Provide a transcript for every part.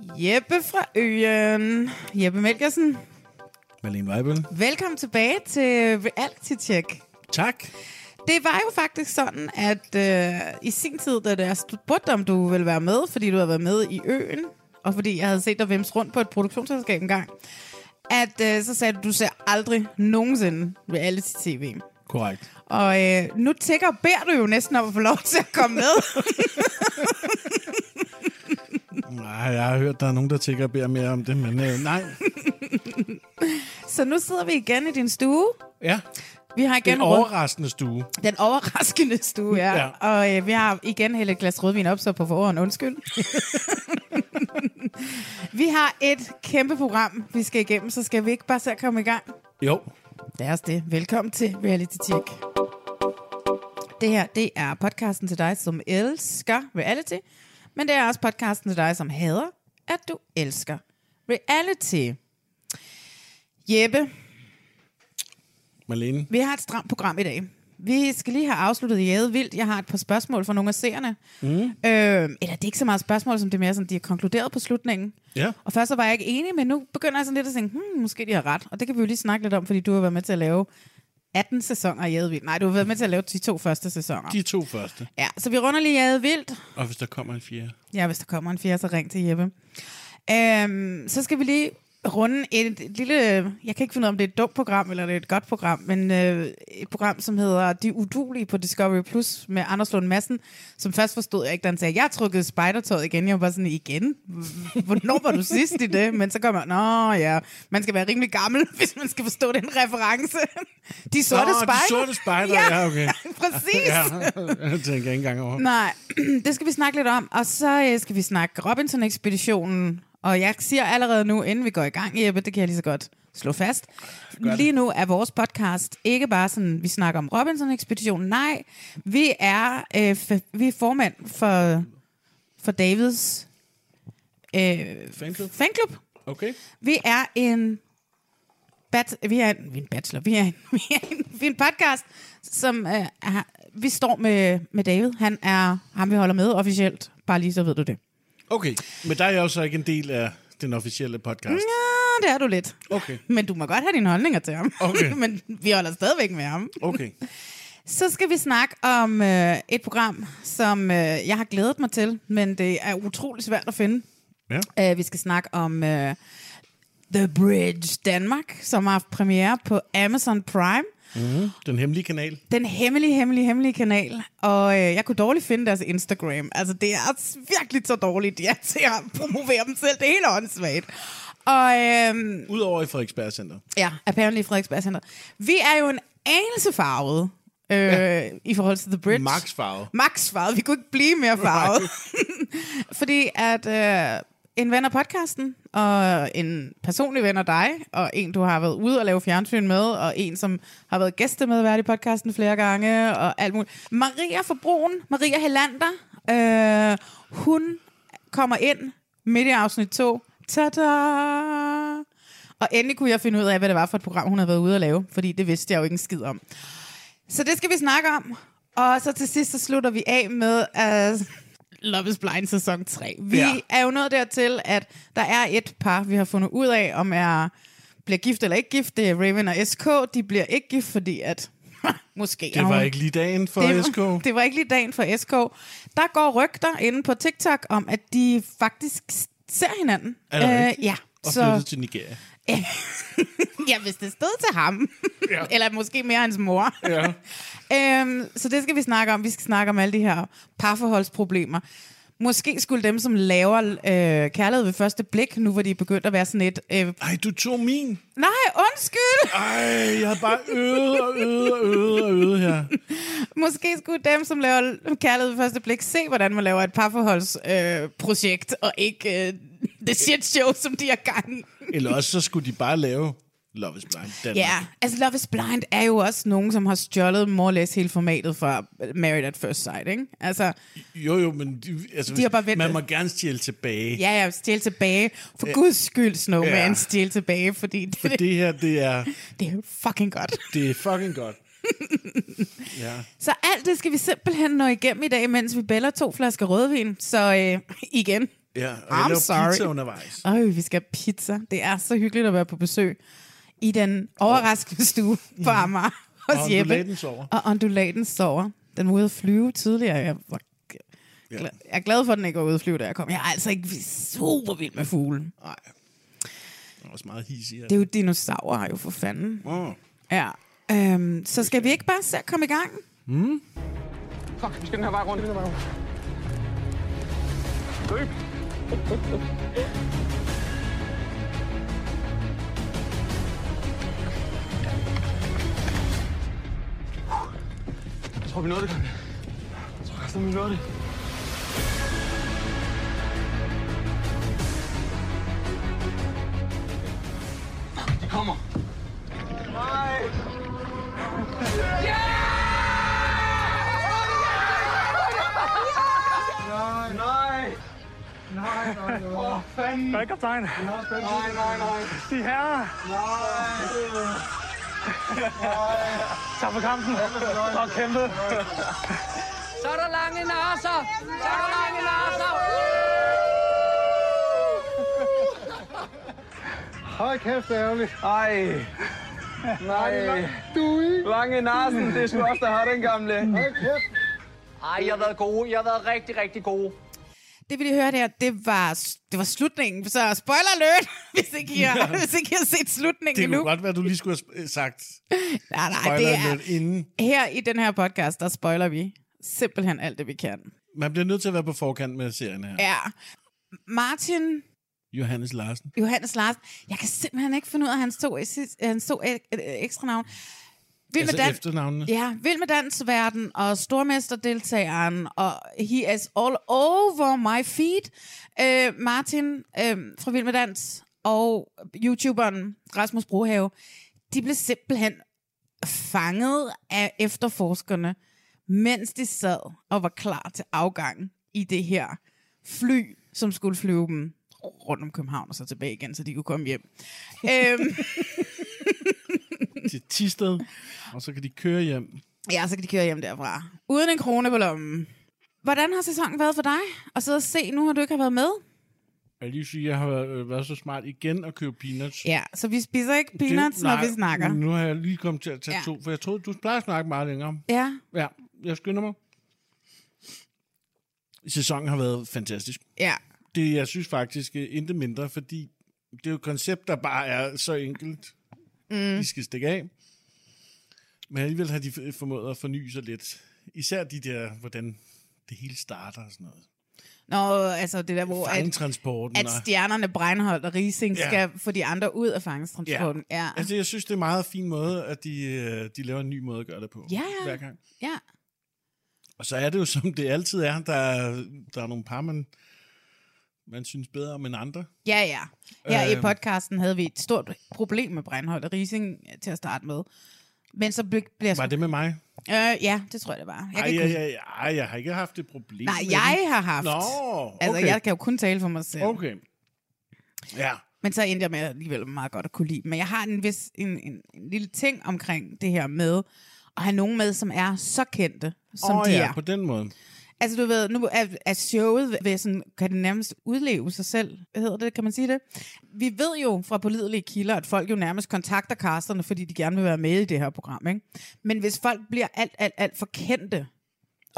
Jeppe fra Øen. Jeppe Melkersen. Malene Weibel. Velkommen tilbage til Reality Check. Tak. Det var jo faktisk sådan, at øh, i sin tid, da jeg spurgte om du ville være med, fordi du havde været med i Øen, og fordi jeg havde set dig vimse rundt på et produktionsselskab engang, at øh, så sagde du, du ser aldrig nogensinde reality-tv. Korrekt. Og øh, nu tænker og beder du jo næsten om at få lov til at komme med. Nej, jeg har hørt, der er nogen, der tænker og beder mere om det, men øh, nej. så nu sidder vi igen i din stue. Ja, Vi har igen en rundt- overraskende stue. Den overraskende stue, ja. Ja. Og øh, vi har igen hældt et glas rødvin op, så på forhånd undskyld. vi har et kæmpe program, vi skal igennem, så skal vi ikke bare at komme i gang? Jo, Det er også det. Velkommen til Reality Check. Det her, det er podcasten til dig, som elsker reality, men det er også podcasten til dig, som hader, at du elsker reality. Jeppe, Malene. vi har et stramt program i dag. Vi skal lige have afsluttet Jade Vildt. Jeg har et par spørgsmål fra nogle af seerne. Mm. Øh, eller det er ikke så meget spørgsmål, som det er mere sådan, de har konkluderet på slutningen. Ja. Og først så var jeg ikke enig, men nu begynder jeg sådan lidt at tænke, hmm, måske de har ret. Og det kan vi jo lige snakke lidt om, fordi du har været med til at lave 18 sæsoner af Jade Vildt. Nej, du har været med til at lave de to første sæsoner. De to første. Ja, så vi runder lige Jade Vildt. Og hvis der kommer en fjerde. Ja, hvis der kommer en fjerde, så ring til Jeppe. Øhm, så skal vi lige runde et, et lille... Jeg kan ikke finde ud af, om det er et dumt program, eller det er et godt program, men øh, et program, som hedder De Udulige på Discovery Plus med Anders Lund Madsen, som først forstod jeg ikke, da han sagde, jeg trukkede spejdertøjet igen. Jeg var bare sådan, igen? Hvornår var du sidst i det? Men så kom jeg, nå ja, man skal være rimelig gammel, hvis man skal forstå den reference. De sorte Nå, spejder. de sorte spejder, ja, okay. Præcis. Ja, jeg tænker ikke engang over. Nej, det skal vi snakke lidt om. Og så øh, skal vi snakke Robinson-ekspeditionen. Og jeg siger allerede nu, inden vi går i gang, Jeppe, det kan jeg lige så godt slå fast. Lige nu er vores podcast ikke bare sådan, vi snakker om Robinson-ekspeditionen. Nej, vi er, øh, f- vi er formand for, for Davids øh, Fanclub? fanclub. Okay. Vi er en bat, vi er, en, vi er en bachelor, vi er en, vi er en, vi er en podcast, som øh, er, vi står med, med David. Han er ham, vi holder med officielt. Bare lige så ved du det. Okay, men der er jeg jo så ikke en del af den officielle podcast. Ja, det er du lidt. Okay. Men du må godt have dine holdninger til ham. Okay. Men vi holder stadigvæk med ham. Okay. Så skal vi snakke om øh, et program, som øh, jeg har glædet mig til, men det er utrolig svært at finde. Ja. Uh, vi skal snakke om uh, The Bridge Danmark, som har haft premiere på Amazon Prime. Mm, den hemmelige kanal. Den hemmelige, hemmelige, hemmelige kanal. Og øh, jeg kunne dårligt finde deres Instagram. Altså, det er virkelig så dårligt, de er til at promovere dem selv. Det er helt åndssvagt. Og øhm, Udover i Frederiksberg Center. ja, apparently i Frederiksberg Center. Vi er jo en anelse farvet øh, ja. i forhold til The Bridge. Max farve. Max farvet. Vi kunne ikke blive mere farvet. Fordi at øh, en ven af podcasten, og en personlig ven af dig, og en, du har været ude og lave fjernsyn med, og en, som har været gæstemedvært i podcasten flere gange, og alt muligt. Maria Forbroen, Maria Helander, øh, hun kommer ind midt i afsnit 2. Tada! Og endelig kunne jeg finde ud af, hvad det var for et program, hun havde været ude at lave, fordi det vidste jeg jo ikke en skid om. Så det skal vi snakke om. Og så til sidst, så slutter vi af med uh, Love is Blind sæson 3. Vi Ja. er jo nået dertil, at der er et par, vi har fundet ud af, om er bliver gift eller ikke gift. Det er Raven og SK. De bliver ikke gift, fordi at Måske. Det var ikke lige dagen for det, SK. Det var ikke lige dagen for SK. Der går rygter inde på TikTok om, at de faktisk ser hinanden. Er det rigtigt? ja. Og Så, til Nigeria. Ja, hvis det stod til ham. Ja. Eller måske mere hans mor. Ja. øhm, så det skal vi snakke om. Vi skal snakke om alle de her parforholdsproblemer. Måske skulle dem, som laver øh, kærlighed ved første blik, nu hvor de er begyndt at være sådan et... Øh, Ej, du tog min. nej, undskyld! Ej, jeg havde bare øvet og øvet og øvet og øvet her. Måske skulle dem, som laver kærlighed ved første blik, se, hvordan man laver et parforholdsprojekt, øh, projekt, og ikke øh, det shit show, som de har gang i. Eller også så skulle de bare lave Love is Blind Danmark. Ja, altså Love is Blind er jo også nogen, som har stjålet more or less hele formatet fra Married at First Sight, ikke? Altså, Jo, jo, men de, altså, De har bare ventet. man må gerne stjæle tilbage. ja, ja, stjæl tilbage. For guds skyld, Snowman, Ja. stjæl tilbage, fordi det, For det her, det er, det er fucking godt. det er fucking godt. Ja. Så alt det skal vi simpelthen nå igennem i dag, mens vi bæller to flasker rødvin. Så øh, igen, ja. Og I'm jeg laver sorry. pizza undervejs. Øj, vi skal have pizza. Det er så hyggeligt at være på besøg i den overraskende stue på Amager hos Og Jeppe. undulaten sover. Og undulaten sover. Den var ude at flyve tidligere. Jeg, var, glad, jeg er glad for, at den ikke var ude at flyve, da jeg kom. Jeg er altså ikke super vild med fugle. Nej. Det er også meget hissig. Det er jo dinosaurer jo for fanden. Oh. Ja. Øhm, så skal vi ikke bare se at komme i gang? Fuck, vi skal den her vej rundt. Den her vej rundt. Løb. Jeg tror, vi nåede det, Conny. Jeg tror faktisk, vi nåede det. De kommer. Nej. Nej, Nej, nej, nej. Åh, fanden. Gør ikke kaptajn. Nej, nej, nej. De herrer. Nej. Tak for kampen. Og kæmpe. Så er der lange nasser! Så er der lange nasser! Hold kæft, det er ærgerligt. Ej. Nej. Du? Lange nasen, det er sgu også, der har den gamle. Hold kæft. Ej, jeg har været gode. Jeg har været rigtig, rigtig gode. Det vi lige hørte her, det var, det var slutningen. Så spoiler alert, hvis ikke I har, hvis ikke I har set slutningen Det endnu. kunne godt være, du lige skulle have sagt Nej, nej, spoiler det alert er, inden. her i den her podcast, der spoiler vi simpelthen alt det, vi kan. Man bliver nødt til at være på forkant med serien her. Ja. Martin Johannes Larsen. Johannes Larsen. Jeg kan simpelthen ikke finde ud af hans to, hans to ek- øh, ekstra navn. Vild Altså med dan- efternavnene. Ja, Vild med Dansverden og Stormesterdeltageren, og he is all over my feed. Øh, Martin øh, fra Vild med Dans og YouTuberen Rasmus Brohave, de blev simpelthen fanget af efterforskerne, mens de sad og var klar til afgang i det her fly, som skulle flyve dem rundt om København og så tilbage igen, så de kunne komme hjem. øhm, Til Tisted. Og så kan de køre hjem. Ja, så kan de køre hjem derfra. Uden en krone på lommen. Hvordan har sæsonen været for dig? Og sidde og se, nu har du ikke har været med. Jeg lige sige, at jeg har været, øh, været så smart igen at købe peanuts. Ja, så vi spiser ikke peanuts, Det- når nej, vi snakker. Nu har jeg lige kommet til at tage Ja. ja. to, for jeg troede, du plejer at snakke meget længere. Ja, Ja, jeg skynder mig. Sæsonen har været fantastisk. ja. Det, jeg synes faktisk, øh, intet mindre, fordi det er jo et koncept, der bare er så enkelt. Mm. De skal stikke af. Men alligevel har de formået at forny sig lidt. Især de der, hvordan det hele starter og sådan noget. Nå, altså det der, hvor at, at stjernerne Breinholt og Rising Ja. skal få de andre ud af fangstransporten. Ja. ja. Altså, jeg synes, det er en meget fin måde, at de, øh, de laver en ny måde at gøre det på. Ja. Hver gang. ja. Og så er det jo, som det altid er. Der er, der er nogle par, man, man synes bedre om end andre. Ja, ja. Her i Øhm. podcasten havde vi et stort problem med Breinholt og Rising til at starte med. Men så blev, blev jeg... Var det med mig? Øh, ja, det tror jeg, det var. Jeg Ej, kan ikke jeg, huske- jeg, har ikke haft et problem Nej, jeg har haft. Nå, okay. Altså, jeg kan jo kun tale for mig selv. Okay. Ja. Men så endte jeg med alligevel meget godt at kunne lide. Men jeg har en, vis, en, en, en lille ting omkring det her med at have nogen med, som er så kendte, som Åh de ja, er. på den måde. Altså du ved, nu er, er showet ved, sådan, kan det nærmest udleve sig selv, hedder det, kan man sige det? Vi ved jo fra pålidelige kilder, at folk jo nærmest kontakter casterne, fordi de gerne vil være med i det her program, ikke? Men hvis folk bliver alt, alt, alt for kendte,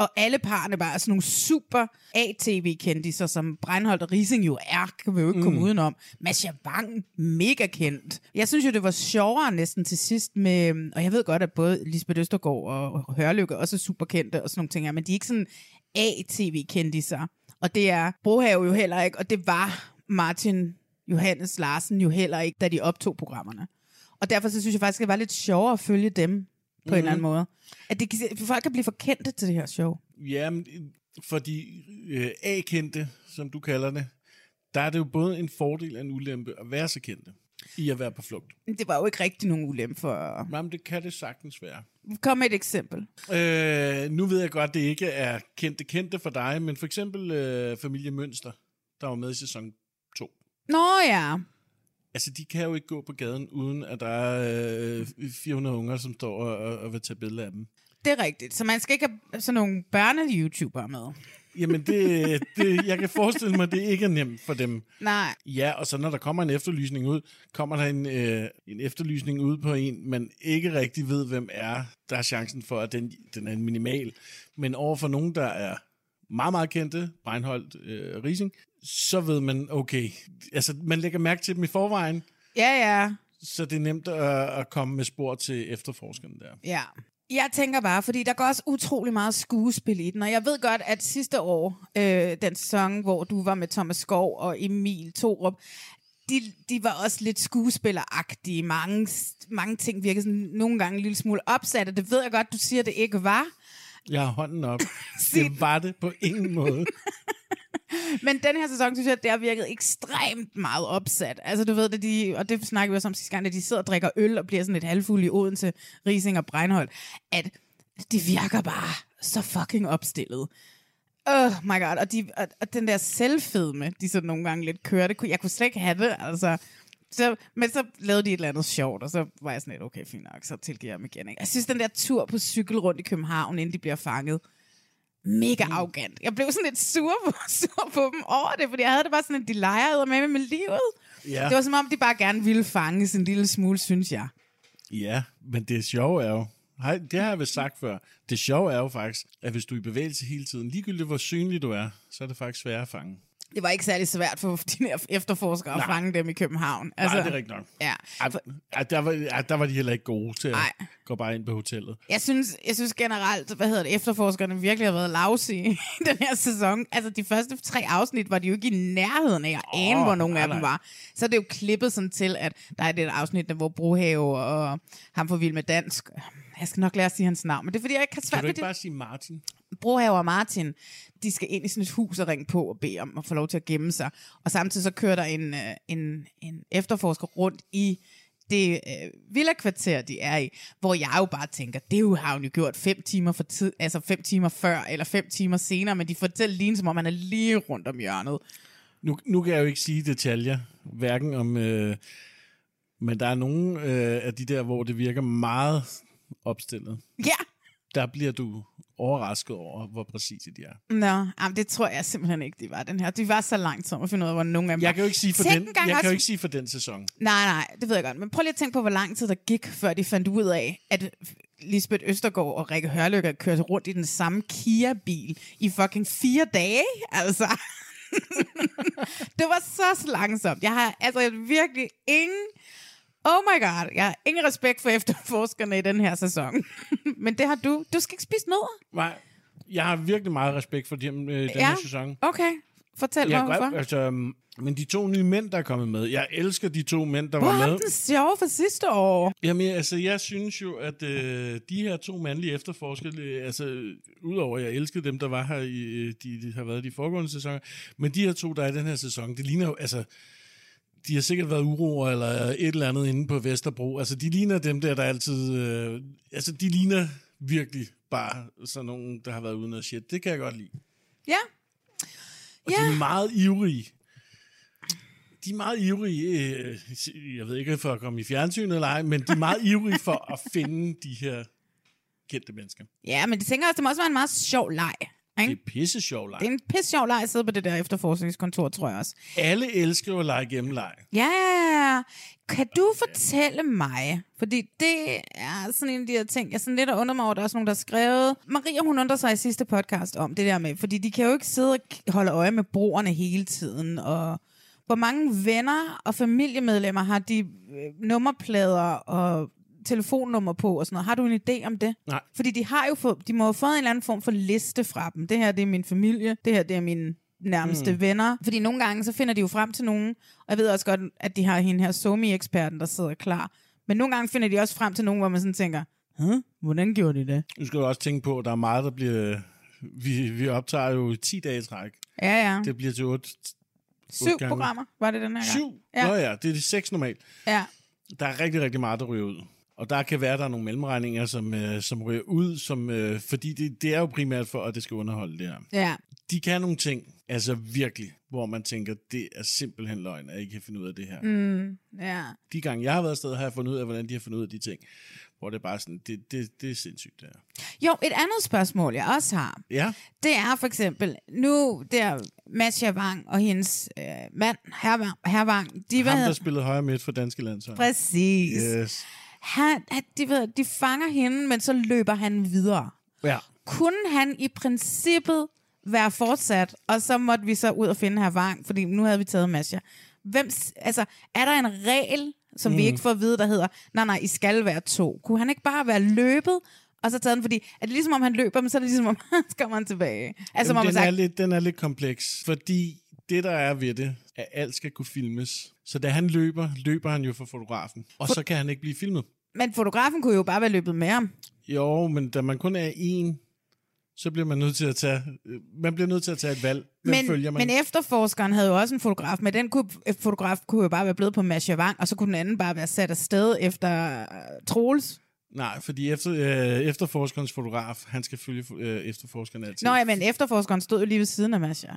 og alle parerne bare er sådan nogle super ATV-kendiser, som Breinholt og Rising jo er, kan vi jo ikke mm. komme udenom. Masha Wang, mega kendt. Jeg synes jo, det var sjovere næsten til sidst med, og jeg ved godt, at både Lisbeth Østergaard og Hørlykke også er super kendte og sådan nogle ting men de er ikke sådan ATV-kendiser. Og det er Brohave jo heller ikke, og det var Martin Johannes Larsen jo heller ikke, da de optog programmerne. Og derfor så synes jeg faktisk, at det var lidt sjovere at følge dem på mm. en eller anden måde. At det, folk kan blive for kendte til det her show. Ja, men, for de øh, A-kendte, som du kalder det, der er det jo både en fordel og en ulempe at være så kendte i at være på flugt. Det var jo ikke rigtig nogen ulempe for... Nej, men det kan det sagtens være. Kom med et eksempel. Øh, nu ved jeg godt, det ikke er kendte kendte for dig, men for eksempel øh, familie Mønster, der var med i sæson 2. Nå ja. Altså, de kan jo ikke gå på gaden, uden at der er øh, 400 unger, som står og, og vil tage billeder af dem. Det er rigtigt. Så man skal ikke have sådan nogle børne-YouTubere med. Jamen, det, det, jeg kan forestille mig, det ikke er nemt for dem. Nej. Ja, og så når der kommer en efterlysning ud, kommer der en, øh, en efterlysning ud på en, man ikke rigtig ved, hvem er. Der er chancen for, at den, den er minimal. Men over for nogen, der er meget, meget kendte, Breinholt, øh, Rising, så ved man, okay, altså man lægger mærke til dem i forvejen, Ja, ja. så det er nemt at, at komme med spor til efterforskerne der. Ja. Jeg tænker bare, fordi der går også utrolig meget skuespil i den, og jeg ved godt, at sidste år, øh, den sæson, hvor du var med Thomas Skov og Emil Torup, de, de var også lidt skuespilleragtige. Mange, mange ting virkede sådan nogle gange en lille smule opsatte. Det ved jeg godt, du siger, det ikke var. Jeg har hånden op. det var det på ingen måde. Men den her sæson, synes jeg, det har virket ekstremt meget opsat. Altså, du ved, det, de, og det snakker vi også om sidste gang, at de sidder og drikker øl og bliver sådan et halvfuld i Odense, Rising og Breinholt, at de virker bare så fucking opstillet. Oh my god, og, de, og, og den der selvfedme, de så nogle gange lidt kører, det kunne, jeg kunne slet ikke have det, altså. Så, men så lavede de et eller andet sjovt, og så var jeg sådan lidt, okay, fint nok, så tilgiver jeg dem igen. Ikke? Jeg synes, den der tur på cykel rundt i København, inden de bliver fanget, mega Mm. arrogant. Jeg blev sådan lidt sur på, sur på dem over det, fordi jeg havde det bare sådan, at de legede med med livet. Ja. Det var som om, de bare gerne ville fanges en lille smule, synes jeg. Ja, men det sjove er jo, hej, det har jeg vist sagt før, det sjove er jo faktisk, at hvis du er i bevægelse hele tiden, ligegyldigt hvor synlig du er, så er det faktisk sværere at fange. Det var ikke særlig svært for de her efterforskere at Nej. fange dem i København. Altså, Nej, det er rigtigt nok. Ja. Ej, der, var, ej, der var de heller ikke gode til at Nej. gå bare ind på hotellet. Jeg synes, jeg synes generelt, hvad hedder det, efterforskerne virkelig har været lavse i den her sæson. Altså, de første tre afsnit var de jo ikke i nærheden af at ane, Åh, hvor nogle nej, af dem var. Så er det jo klippet sådan til, at der er det afsnit, hvor Brohave og ham for Vild med Dansk, jeg skal nok lære at sige hans navn, men det er fordi, jeg ikke har Kan svært du ved ikke det. bare sige Martin? Brohave og Martin, de skal ind i sådan et hus og ringe på og bede om at få lov til at gemme sig. Og samtidig så kører der en, øh, en, en efterforsker rundt i det øh, villa-kvarter, de er i, hvor jeg jo bare tænker, det jo, har hun jo gjort fem timer, for tid, altså fem timer før, eller fem timer senere, men de fortæller lige som om, man er lige rundt om hjørnet. Nu, nu kan jeg jo ikke sige detaljer, hverken om... Øh, men der er nogle øh, af de der, hvor det virker meget opstillet. Ja! Der bliver du overrasket over, hvor præcise de er. Nå, jamen, det tror jeg simpelthen ikke, de var, den her. De var så langt om at finde ud af, hvor nogle af dem Jeg var. kan jo ikke sige for, Tænk den, jeg kan også- jo ikke sige for den sæson. Nej, nej, det ved jeg godt. Men prøv lige at tænke på, hvor lang tid der gik, før de fandt ud af, at Lisbeth Østergaard og Rikke Hørlykke kørte rundt i den samme Kia-bil i fucking fire dage. Altså, det var så langsomt. Jeg har altså virkelig ingen... Oh my god, jeg har ingen respekt for efterforskerne i den her sæson. Men det har du. Du skal ikke spise nødder. Nej, jeg har virkelig meget respekt for dem øh, den Ja. her sæson. Okay, fortæl mig Jeg, hvorfor. godt, altså, øhm, men de to nye mænd, der er kommet med, jeg elsker de to mænd, der Hvor var med. den sjov for sidste år? Jamen, altså, jeg synes jo, at øh, de her to mandlige efterforskere, øh, altså, udover at jeg elskede dem, der var her, i, øh, de, de har været i de foregående sæsoner, men de her to, der er i den her sæson, det ligner jo, altså, de har sikkert været uroer eller et eller andet inde på Vesterbro. Altså, de ligner dem der, der altid... Øh, altså, de ligner virkelig bare sådan nogen, der har været uden noget shit. Det kan jeg godt lide. Ja. Og de er meget ivrige. De er meget ivrige, øh, jeg ved ikke for at komme i fjernsynet eller ej, men de er meget ivrige for at finde de her kendte mennesker. Ja, men det tænker jeg også, det må også være en meget sjov leg. Det Ikke? er pisse sjov leg. Det er en pisse sjov leg at sidde på det der efterforskningskontor, tror jeg også. Alle elsker jo at lege gennemleg. Ja, ja, ja. Kan du fortælle mig, fordi det er sådan en af de her ting, jeg sådan lidt har undret mig over, der er også nogen, der har skrevet. Maria, hun undrer sig i sidste podcast om det der med, fordi de kan jo ikke sidde og holde øje med brugerne hele tiden, og hvor mange venner og familiemedlemmer har de øh, nummerplader og telefonnummer på og sådan noget. Har du en idé om det? Nej. Fordi de har jo fået, de må have fået en eller anden form for liste fra dem. Det her, det er min familie. Det her, det er mine nærmeste mm. venner. Fordi nogle gange, så finder de jo frem til nogen. Og jeg ved også godt, at de har hende her Somi-eksperten, der sidder klar. Men nogle gange finder de også frem til nogen, hvor man sådan tænker, Huh? Hvordan gjorde de det? Nu skal du også tænke på, at der er meget, der bliver... Vi, vi optager jo 10 dage i træk. Ja, ja. Det bliver til 8, Syv programmer var det den her gang. Syv? Ja. Nå ja, det er de seks normalt. Ja. Der er rigtig, rigtig meget, der ryger ud. Og der kan være, der er nogle mellemregninger, som, øh, som ryger ud, som, øh, fordi det, det er jo primært for, at det skal underholde det her. Ja. De kan nogle ting, altså virkelig, hvor man tænker, det er simpelthen løgn, at I kan finde ud af det her. Mm, ja. De gange, jeg har været afsted, har jeg fundet ud af, hvordan de har fundet ud af de ting. Hvor det er bare sådan, det, det, det er sindssygt, det her. Jo, et andet spørgsmål, jeg også har, Ja, det er for eksempel, nu der Masha Wang og hendes øh, mand, herr, Wang, de, hvad ham, der spillede højre midt for danske landshold. præcis. Yes. Han, han, de, ved, de fanger hende, men så løber han videre. Ja. Kunne han i princippet være fortsat, og så måtte vi så ud og finde her Wang, fordi nu havde vi taget Masha. Hvem, altså, er der en regel, som mm. vi ikke får at vide, der hedder, nej, nej, I skal være to. Kunne han ikke bare være løbet, og så taget den, fordi er det ligesom om han løber, men så er det ligesom om, så kommer han tilbage. Altså, Jamen, man den, sagt, er lidt, den er lidt kompleks, fordi det, der er ved det, at alt skal kunne filmes. Så da han løber, løber han jo for fotografen, og så kan han ikke blive filmet. men fotografen kunne jo bare være løbet med ham. Jo, men da man kun er en, så bliver man nødt til at tage, øh, man bliver nødt til at tage et valg. Hvem Men, følger man? men efterforskeren havde jo også en fotograf, men den kunne, fotograf kunne jo bare være blevet på Masha Wang, og så kunne den anden bare være sat afsted efter uh, Troels. Nej, fordi efter, øh, efterforskerens fotograf, han skal følge øh, efterforskeren altid. Nå ja, men efterforskeren stod jo lige ved siden af Masha.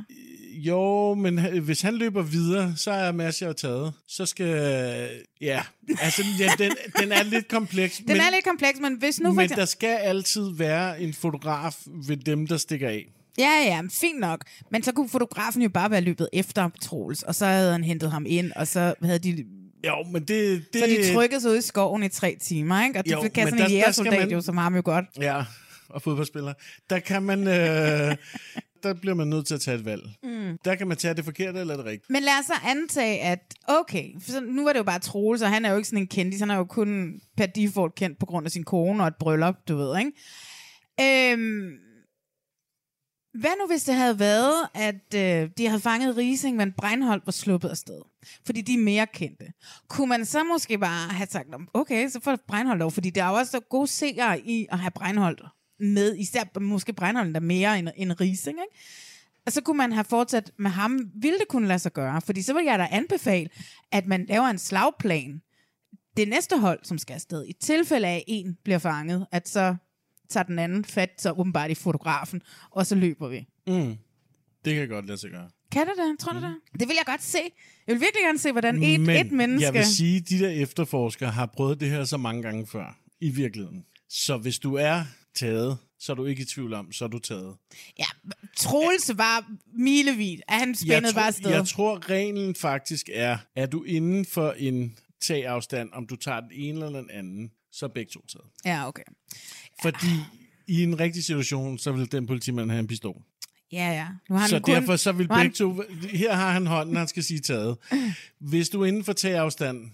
Jo, men hvis han løber videre, så er Masha jo taget. Så skal... Ja, altså, ja, den, den er lidt kompleks. Den er lidt kompleks, men hvis nu for Men der skal altid være en fotograf ved dem, der stikker af. Ja, ja, fint nok. Men så kunne fotografen jo bare være løbet efter Troels, og så havde han hentet ham ind, og så havde de... Jo, men det... det Så de trykkede sig ud i skoven i tre timer, ikke? Og det Jo, kan sådan der- en jægersoldat man- jo som ham jo godt. Ja, og fodboldspiller. Der kan man... Øh, der bliver man nødt til at tage et valg. Mm. Der kan man tage det forkerte eller det rigtige. Men lad os så antage, at okay, for så, nu var det jo bare Troels, og han er jo ikke sådan en kendis, han er jo kun per default kendt på grund af sin kone og et bryllup, du ved, ikke? Øhm, hvad nu, hvis det havde været, at øh, de havde fanget Rising, men Breinholt var sluppet afsted? Fordi de er mere kendte. Kunne man så måske bare have sagt, okay, så får Breinholt lov, fordi der er jo også så gode seere i at have Breinholt med, især måske Breinholt der mere end, end Rising, ikke? Og så kunne man have fortsat med ham. Ville det kunne lade sig gøre? Fordi så vil jeg da anbefale, at man laver en slagplan. Det næste hold, som skal afsted, i tilfælde af, at en bliver fanget, at så tager den anden fat, så åbenbart i fotografen, og så løber vi. Mm. Det kan godt lade sig gøre. Kan det det? Tror du det? Det vil jeg godt se. Jeg vil virkelig gerne se, hvordan et, Men et menneske... jeg vil sige, at de der efterforskere har prøvet det her så mange gange før, i virkeligheden. Så hvis du er taget, så er du ikke i tvivl om, så er du taget. Ja, Troels var milevid, at han spændede bare afsted. jeg tror, reglen faktisk er, at du inden for en tagafstand, om du tager den ene eller den anden, så er begge to taget. Ja, okay. Fordi i en rigtig situation, så vil den politimand have en pistol. Ja, ja. Nu har han så kun, derfor så vil begge to... Her har han hånden, han skal sige taget. Hvis du er inden for tagafstand,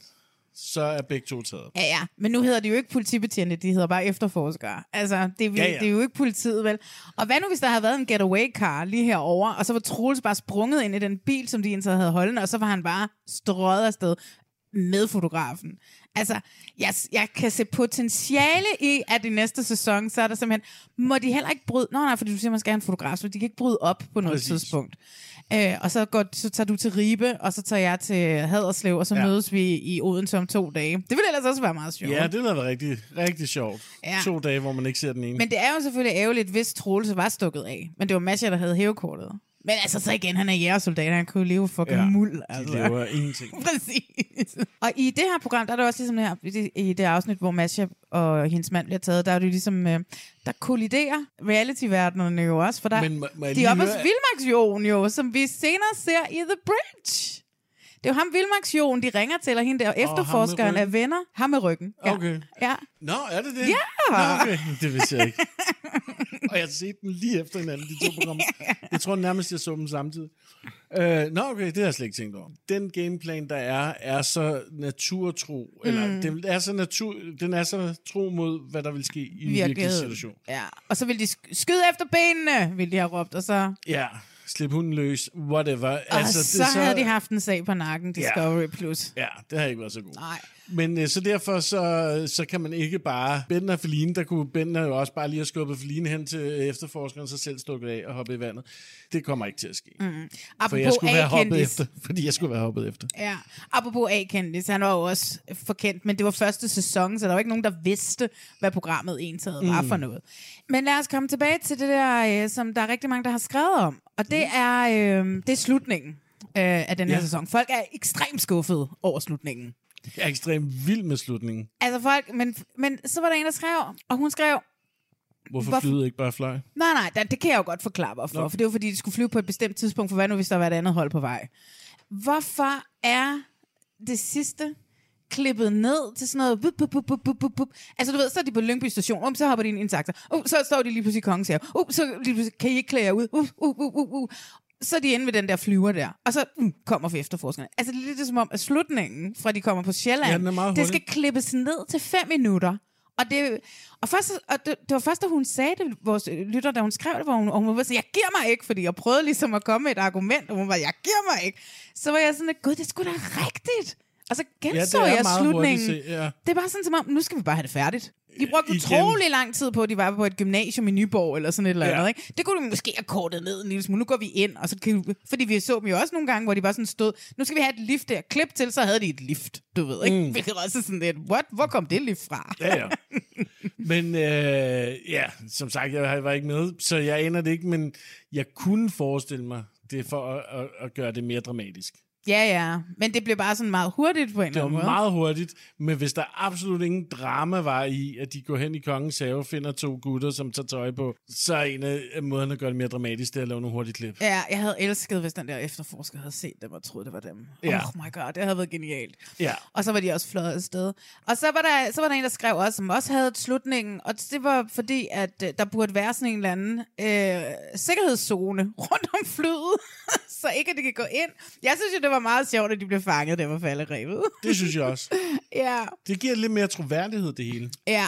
så er begge to taget. Ja, ja. Men nu hedder de jo ikke politibetjente, de hedder bare efterforskere. Altså, det er, Ja, ja, det er jo ikke politiet, vel? Og hvad nu, hvis der havde været en getaway car lige herover, og så var Troels bare sprunget ind i den bil, som de indtil havde holdende, og så var han bare strøget afsted med fotografen. Altså, jeg, jeg kan se potentiale i, at i næste sæson, så er der simpelthen... Må de heller ikke bryde... Nå, nej, fordi du siger, man skal have en fotograf, så de kan ikke bryde op på noget Præcis. tidspunkt. Øh, og så, går, så tager du til Ribe, og så tager jeg til Haderslev, og så Ja. mødes vi i Odense om to dage. Det ville ellers også være meget sjovt. Ja, det ville været rigtig, rigtig sjovt. Ja. To dage, hvor man ikke ser den ene. Men det er jo selvfølgelig ærgerligt, hvis Troels var stukket af. Men det var Masha, der havde hævekortet. Men altså så igen, han er jægersoldat, han kunne jo leve fucking Ja, muld. de Altså. laver ingenting. Præcis. og i det her program, der er det også ligesom her, i det, afsnit, hvor Masha og hendes mand bliver taget, der er det ligesom, øh, der kolliderer reality-verdenerne jo også, for der, Men må- må de er oppe hos Vildmarksjorden jo, som vi senere ser i The Bridge. Det er jo ham, Vildmarksjorden, de ringer til, og hende der efterforskeren ryggen. er venner. Ham med ryggen. Ja. Okay. Ja. Nå, er det det? Ja! Nå, okay. Det vidste jeg ikke. og jeg har set dem lige efter hinanden, de to programmer. Jeg tror nærmest, jeg så dem samtidig. Uh, nå, okay, det har jeg slet ikke tænkt over. Den gameplan, der er, er så naturtro. Mm. Eller, den er så, natur, den er så tro mod, hvad der vil ske i en virkelig situation. Ja. Og så vil de sk- skyde efter benene, vil de have råbt, og så, Ja, slip hunden løs, whatever. og altså, så, så havde de haft en sag på nakken, Ja. Discovery Plus. Ja, det har ikke været så godt. Nej. Men øh, så derfor så, så kan man ikke bare... Benden og Feline, der kunne Benden jo også bare lige have skubbet Feline hen til øh, efterforskeren, så selv stukket af og hoppet i vandet. Det kommer ikke til at ske. Mm. For Apropos jeg skulle være hoppet efter. Fordi jeg skulle være hoppet efter. Ja, apropos A-kendis, han var jo også forkendt, men det var første sæson, så der var ikke nogen, der vidste, hvad programmet entaget var for noget. Men lad os komme tilbage til det der, øh, som der er rigtig mange, der har skrevet om, og det er, øh, det er slutningen øh, af den her Ja. sæson. Folk er ekstremt skuffede over slutningen. Jeg er ekstremt vild med slutningen. Altså folk, men, men så var der en, der skrev, og hun skrev, Hvorfor Hvorfor- flyet ikke bare fløj? Nej, nej, det, det kan jeg jo godt forklare hvorfor. Nå. For det var fordi, de skulle flyve på et bestemt tidspunkt, for hvad nu, hvis der var et andet hold på vej? Hvorfor er det sidste klippet ned til sådan noget... Bup, bup, bup, bup, bup, bup. Altså, du ved, så er de på Lyngby station. Um, så hopper de ind i en taxa. Uh, så står de lige pludselig i Kongens Have. Uh, så lige pludselig, kan I ikke klæde jer ud? Uh, uh, uh, uh, uh. Så er de inde ved den der flyver der. Og så uh, kommer for efterforskerne. Altså, det er lidt som om, at slutningen, fra de kommer på Sjælland, Ja, det skal klippes ned til fem minutter. Og, det, og, først, og det, det var først, da hun sagde det, vores lytter, da hun skrev det, hvor hun, og hun var sådan, jeg giver mig ikke, fordi jeg prøvede ligesom at komme med et argument, og hun var, jeg giver mig ikke. Så var jeg sådan, gud, det skulle da rigtigt. Og så Ja, genså er jeg slutningen. hurtigt ja. Det er bare sådan som om, nu skal vi bare have det færdigt. De brugte utrolig lang tid på, at de var på et gymnasium i Nyborg, eller sådan et eller Ja. andet. Ikke? Det kunne de måske have kortet ned en lille smule. Nu går vi ind, og så kan vi, fordi vi så dem jo også nogle gange, hvor de bare sådan stod, nu skal vi have et lift der. Klip til, så havde de et lift, du ved. Ikke? Mm. Hvilket også sådan lidt, what? Hvor kom det lift fra? Ja, ja. Men øh, ja, som sagt, jeg var ikke med, så jeg aner det ikke, men jeg kunne forestille mig, det for at, at, at gøre det mere dramatisk. Ja, ja. Men det blev bare sådan meget hurtigt på en Det eller var anden måde. meget hurtigt, men hvis der absolut ingen drama var i, at de går hen i kongens have, finder to gutter, som tager tøj på, så er en af måderne at gøre det mere dramatisk, det er at lave nogle hurtige klip. Ja, jeg havde elsket, hvis den der efterforsker havde set dem og troede, det var dem. Ja. Oh my god, det havde været genialt. Ja. Og så var de også fløjet afsted. Og så var, der, så var der en, der skrev også, som også havde slutningen, og det var fordi, at øh, der burde være sådan en eller anden øh, sikkerhedszone rundt om flyet, så ikke at de kan gå ind. Jeg synes jo, det var meget sjovt, at de blev fanget der var falderevet. Det synes jeg også. ja. Det giver lidt mere troværdighed, det hele. Ja,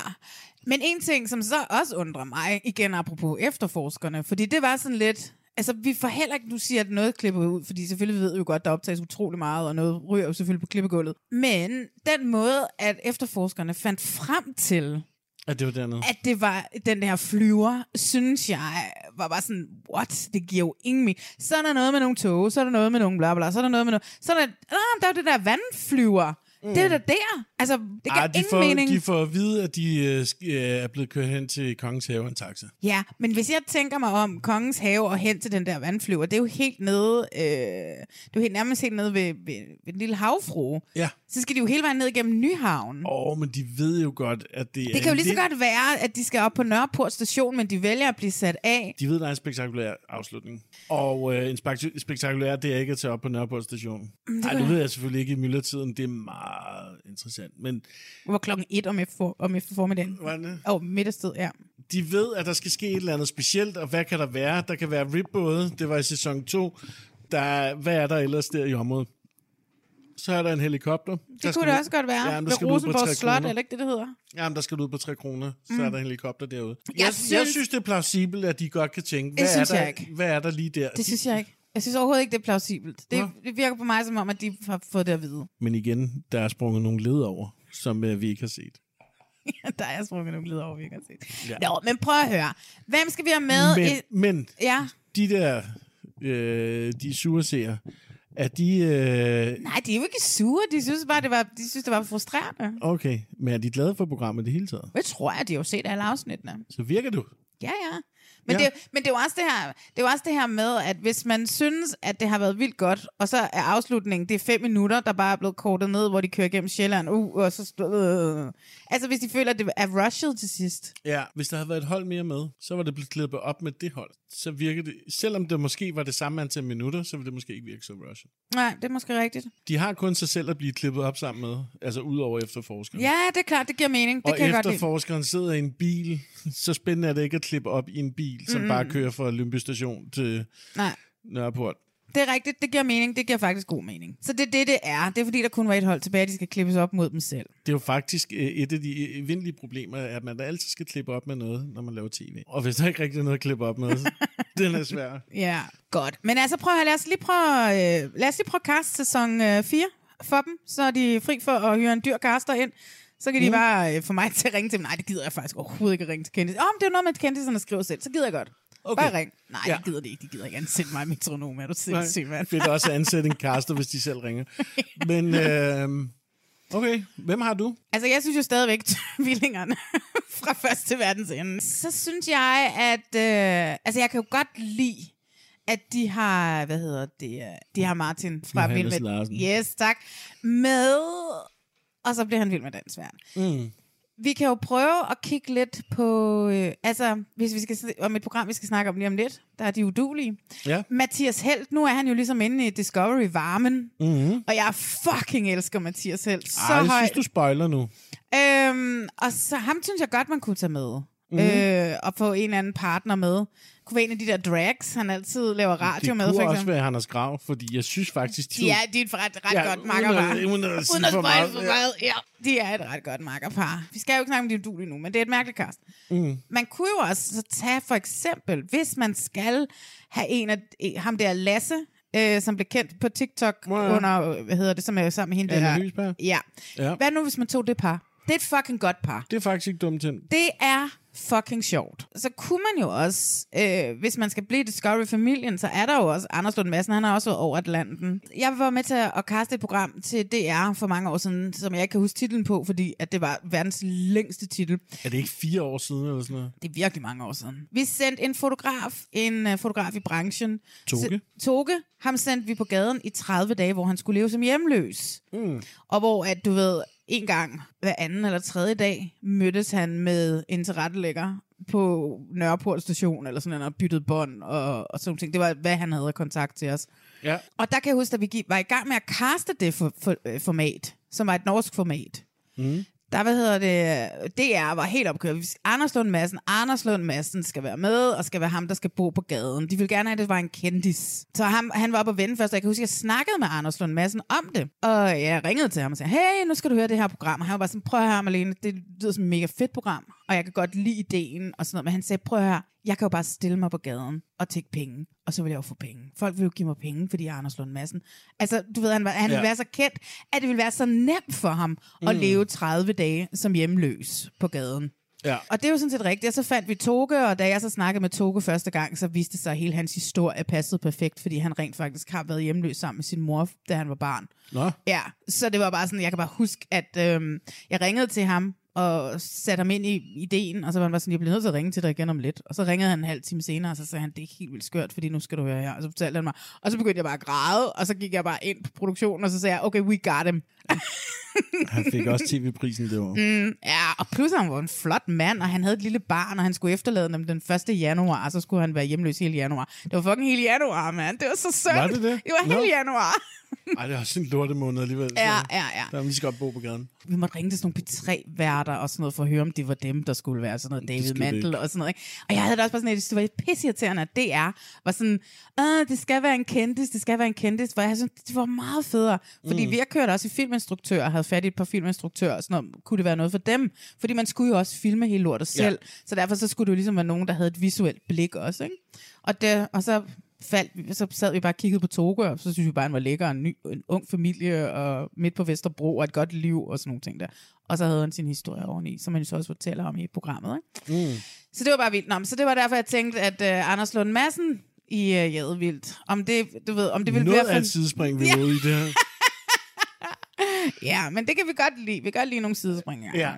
men en ting, som så også undrer mig, igen apropos efterforskerne, fordi det var sådan lidt... Altså, vi får heller ikke, du siger, at noget klipper ud, fordi selvfølgelig ved vi jo godt, der optages utrolig meget, og noget ryger jo selvfølgelig på klippegulvet. Men den måde, at efterforskerne fandt frem til, at det var dernede. at det var den der flyver, synes jeg, var bare sådan, what? Det giver jo ingen mening. Så er der noget med nogle tog, så er der noget med nogle bla bla, så er der noget med noget... Så er der, ah, der er det der vandflyver. Mm. Det er da der. Altså, det giver de, ingen får, mening. de får at vide, at de øh, øh, er blevet kørt hen til kongens have en taxa. Ja, men hvis jeg tænker mig om kongens have og hen til den der vandflyver, det er jo helt nede, øh, det er jo helt nærmest helt nede ved, ved, ved den lille havfrue. Ja. Så skal de jo hele vejen ned igennem Nyhavn. Åh, oh, men de ved jo godt, at det, er Det kan jo lige så lidt- godt være, at de skal op på Nørreport station, men de vælger at blive sat af. De ved, der er en spektakulær afslutning. Og øh, en spek- spektakulær, det er ikke at tage op på Nørreport station. Nej, det ved jeg selvfølgelig ikke i myldretiden. Det er meget interessant. Men Det var klokken et om, efter, om efter formiddagen. hvad er det? Åh, oh, middagstid, ja. de ved, at der skal ske et eller andet specielt, og hvad kan der være? Der kan være ribbåde, det var i sæson 2. Der, er- hvad er der ellers der i området? Så er der en helikopter. Det kunne det også godt være. Ja, Ja, men der ved skal ud på Rosenborg 3 Slot, kroner. eller ikke det, det hedder? Jamen, der skal du ud på 3 kroner, så mm. er der en helikopter derude. Jeg, Jeg synes- jeg synes, det er plausibelt, at de godt kan tænke, hvad, er, der, ikke. hvad er der lige der? Det synes jeg ikke. Jeg synes overhovedet ikke, det er plausibelt. Det, det virker på mig som om, at de har fået det at vide. Men igen, der er sprunget nogle led over, som øh, vi ikke har set. der er sprunget nogle led over, vi ikke har set. Ja. Ja. Nå, men prøv at høre. Hvem skal vi have med? Men, i... men Ja. de der, øh, de sure seere, er de... Øh, Nej, de er jo ikke sure. De synes bare, det var, de synes, det var frustrerende. okay, men er de glade for programmet det hele taget? Det tror jeg, de har jo set alle afsnittene. Så virker du? Ja, ja. Men, Ja. det, men det er jo også det her, det er jo også det her med, at hvis man synes, at det har været vildt godt, og så er afslutningen, det er fem minutter, der bare er blevet kortet ned, hvor de kører gennem Sjælland, uh, og så... Øh. Altså, hvis de føler, at det er rushet til sidst. Ja, hvis der havde været et hold mere med, så var det blevet klippet op med det hold. Så virker det, selvom det måske var det samme antal minutter, så ville det måske ikke virke så rushet. Nej, det er måske rigtigt. De har kun sig selv at blive klippet op sammen med, altså udover efterforskeren. Ja, det er klart, det giver mening. Det og kan jeg godt lide. efterforskeren sidder i en bil, så spændende er det ikke at klippe op i en bil, som Mm. bare kører fra Lyngby Station til Nej. Nørreport. Det er rigtigt, det giver mening. Det giver faktisk god mening. Så det er det, det er. Det er fordi, der kun var et hold tilbage, de skal klippes op mod dem selv. Det er jo faktisk øh, et af de evindelige problemer, at man da altid skal klippe op med noget, når man laver tv. Og hvis der ikke rigtig er noget at klippe op med, så den er svær. Ja, godt. Men altså, prøv at lad os lige prøve, øh, lad os lige prøve cast sæson øh, 4 for dem. Så er de fri for at hyre en dyr caster ind. Så kan de Mm. bare øh, få mig til at ringe til dem. Nej, det gider jeg faktisk overhovedet ikke at ringe til kendis. Åh, oh, det er noget med kendiserne skriver selv. Så gider jeg godt. Okay. Bare ring. Nej, Ja. ja. de gider det ikke. De gider ikke ansætte mig metronom. Er du sindssyg, mand? fedt også at ansætte en caster, hvis de selv ringer. Men øh, okay, hvem har du? Altså, jeg synes jo stadigvæk, tvillingerne fra første verdensende. Så synes jeg, at... Øh, altså, jeg kan jo godt lide, at de har... Hvad hedder det? øh, De har Martin fra Johannes Vild med... Larsen. Yes, tak. Med... Og så bliver han vild med dansværn. Mm. Vi kan jo prøve at kigge lidt på... Øh, altså, hvis vi skal om et program, vi skal snakke om lige om lidt, der er de udulige. Ja. Mathias Helt, nu er han jo ligesom inde i Discovery-varmen. Mm-hmm. Og jeg fucking elsker Mathias Helt. Så Ej, jeg højt. synes, du spoiler nu. Øhm, og så ham synes jeg godt, man kunne tage med. Mhm. Mm-hmm. Øh, og få en eller anden partner med. Kunne være en af de der drags, han altid laver radio det med, kunne for også være Anders Grav, fordi jeg synes faktisk... De er, de er et ret, ret Ja, godt uden makkerpar. at- uden at uden at for meget, for ja. meget. Ja, de er et ret godt makkerpar. Vi skal jo ikke snakke om de udulige nu, men det er et mærkeligt cast. Mm. Man kunne jo også så tage for eksempel, hvis man skal have en af en- ham der Lasse, øh, som blev kendt på TikTok Ja, under, hvad hedder det, som er jo sammen med hende Anne der. Ja. Ja. Hvad nu, hvis man tog det par? Det er et fucking godt par. Det er faktisk ikke dumt til. Det er fucking sjovt. Så kunne man jo også, øh, hvis man skal blive Discovery-familien, så er der jo også Anders Lund Madsen, han har også været over Atlanten. Jeg var med til at kaste et program til DR for mange år siden, som jeg ikke kan huske titlen på, fordi at det var verdens længste titel. Er det ikke fire år siden eller sådan noget? Det er virkelig mange år siden. Vi sendte en fotograf, en uh, fotograf i branchen. Toge? Toge. Ham sendte vi på gaden i 30 dage, hvor han skulle leve som hjemløs. Mm. Og hvor, at du ved, en gang hver anden eller tredje dag, mødtes han med en tilrettelægger på Nørreport station, eller sådan noget, og byttede bånd og, og sådan ting. Det var, hvad han havde kontakt til os. Ja. Og der kan jeg huske, at vi gik, var i gang med at kaste det for, for, øh, format, som var et norsk format. Mm. Der, hvad hedder det, DR var helt opkørt. Anders Lund Madsen, Anders Lund Madsen skal være med, og skal være ham, der skal bo på gaden. De ville gerne have, at det var en kendis. Så ham, han var oppe at vende først, og jeg kan huske, at jeg snakkede med Anders Lund Madsen om det. Og jeg ringede til ham og sagde, hey, nu skal du høre det her program. Og han var bare sådan, prøv at høre, Malene, det lyder som et mega fedt program, og jeg kan godt lide ideen og sådan noget. Men han sagde, prøv at høre, jeg kan jo bare stille mig på gaden og tække penge, og så vil jeg jo få penge. Folk vil jo give mig penge, fordi jeg er Anders Lund Madsen. Altså, du ved, han, han Ja. ville være så kendt, at det ville være så nemt for ham at Mm. leve 30 dage som hjemløs på gaden. Ja. Og det er jo sådan set rigtigt. Og så fandt vi Toge, og da jeg så snakkede med Toge første gang, så viste det sig, at hele hans historie passede perfekt, fordi han rent faktisk har været hjemløs sammen med sin mor, da han var barn. Nå. Ja, så det var bare sådan, jeg kan bare huske, at øhm, jeg ringede til ham, og satte ham ind i ideen, og så var han bare sådan, jeg bliver nødt til at ringe til dig igen om lidt. Og så ringede han en halv time senere, og så sagde han, det er helt vildt skørt, fordi nu skal du høre her. Og så fortalte han mig, og så begyndte jeg bare at græde, og så gik jeg bare ind på produktionen, og så sagde jeg, okay, we got him. Han fik også tv-prisen det år. Mm, ja, og plus han var en flot mand, og han havde et lille barn, og han skulle efterlade dem den 1. januar, og så skulle han være hjemløs hele januar. Det var fucking hele januar, mand. Det var så sødt. Var det det? Det var hele Nå. januar. Ej, det er også en lortemåned alligevel. så Ja, ja, ja. Der er vi lige så godt bo på gaden. Vi måtte ringe til sådan nogle P3-værter og sådan noget, for at høre, om det var dem, der skulle være sådan noget David skulle det Mantel ikke. og sådan noget. Ikke? Og jeg havde da også bare sådan, at det var pisseirriterende, at DR var sådan, Åh, det skal være en kendis, det skal være en kendis, hvor jeg synes, det var meget federe. Fordi Mm. mm. vi har kørt også i filminstruktører, havde fat i et par filminstruktører, og sådan noget, kunne det være noget for dem? Fordi man skulle jo også filme hele lortet selv, ja. så derfor så skulle det jo ligesom være nogen, der havde et visuelt blik også. Ikke? Og, det, og så faldt så sad vi bare og kiggede på Toge, og så synes vi bare, han var lækker, en, ny, en ung familie, og midt på Vesterbro, og et godt liv, og sådan nogle ting der. Og så havde han sin historie oveni, som han jo så også fortæller om i programmet. Ikke? Mm. Så det var bare vildt. Nå, så det var derfor, jeg tænkte, at uh, Anders Lund Madsen i uh, Jadevildt, om det, du ved, om det ville Noget være... af et sidespring, vi Ja. i det her. Ja, men det kan vi godt lide. Vi kan godt lide nogle sidespring. Ja.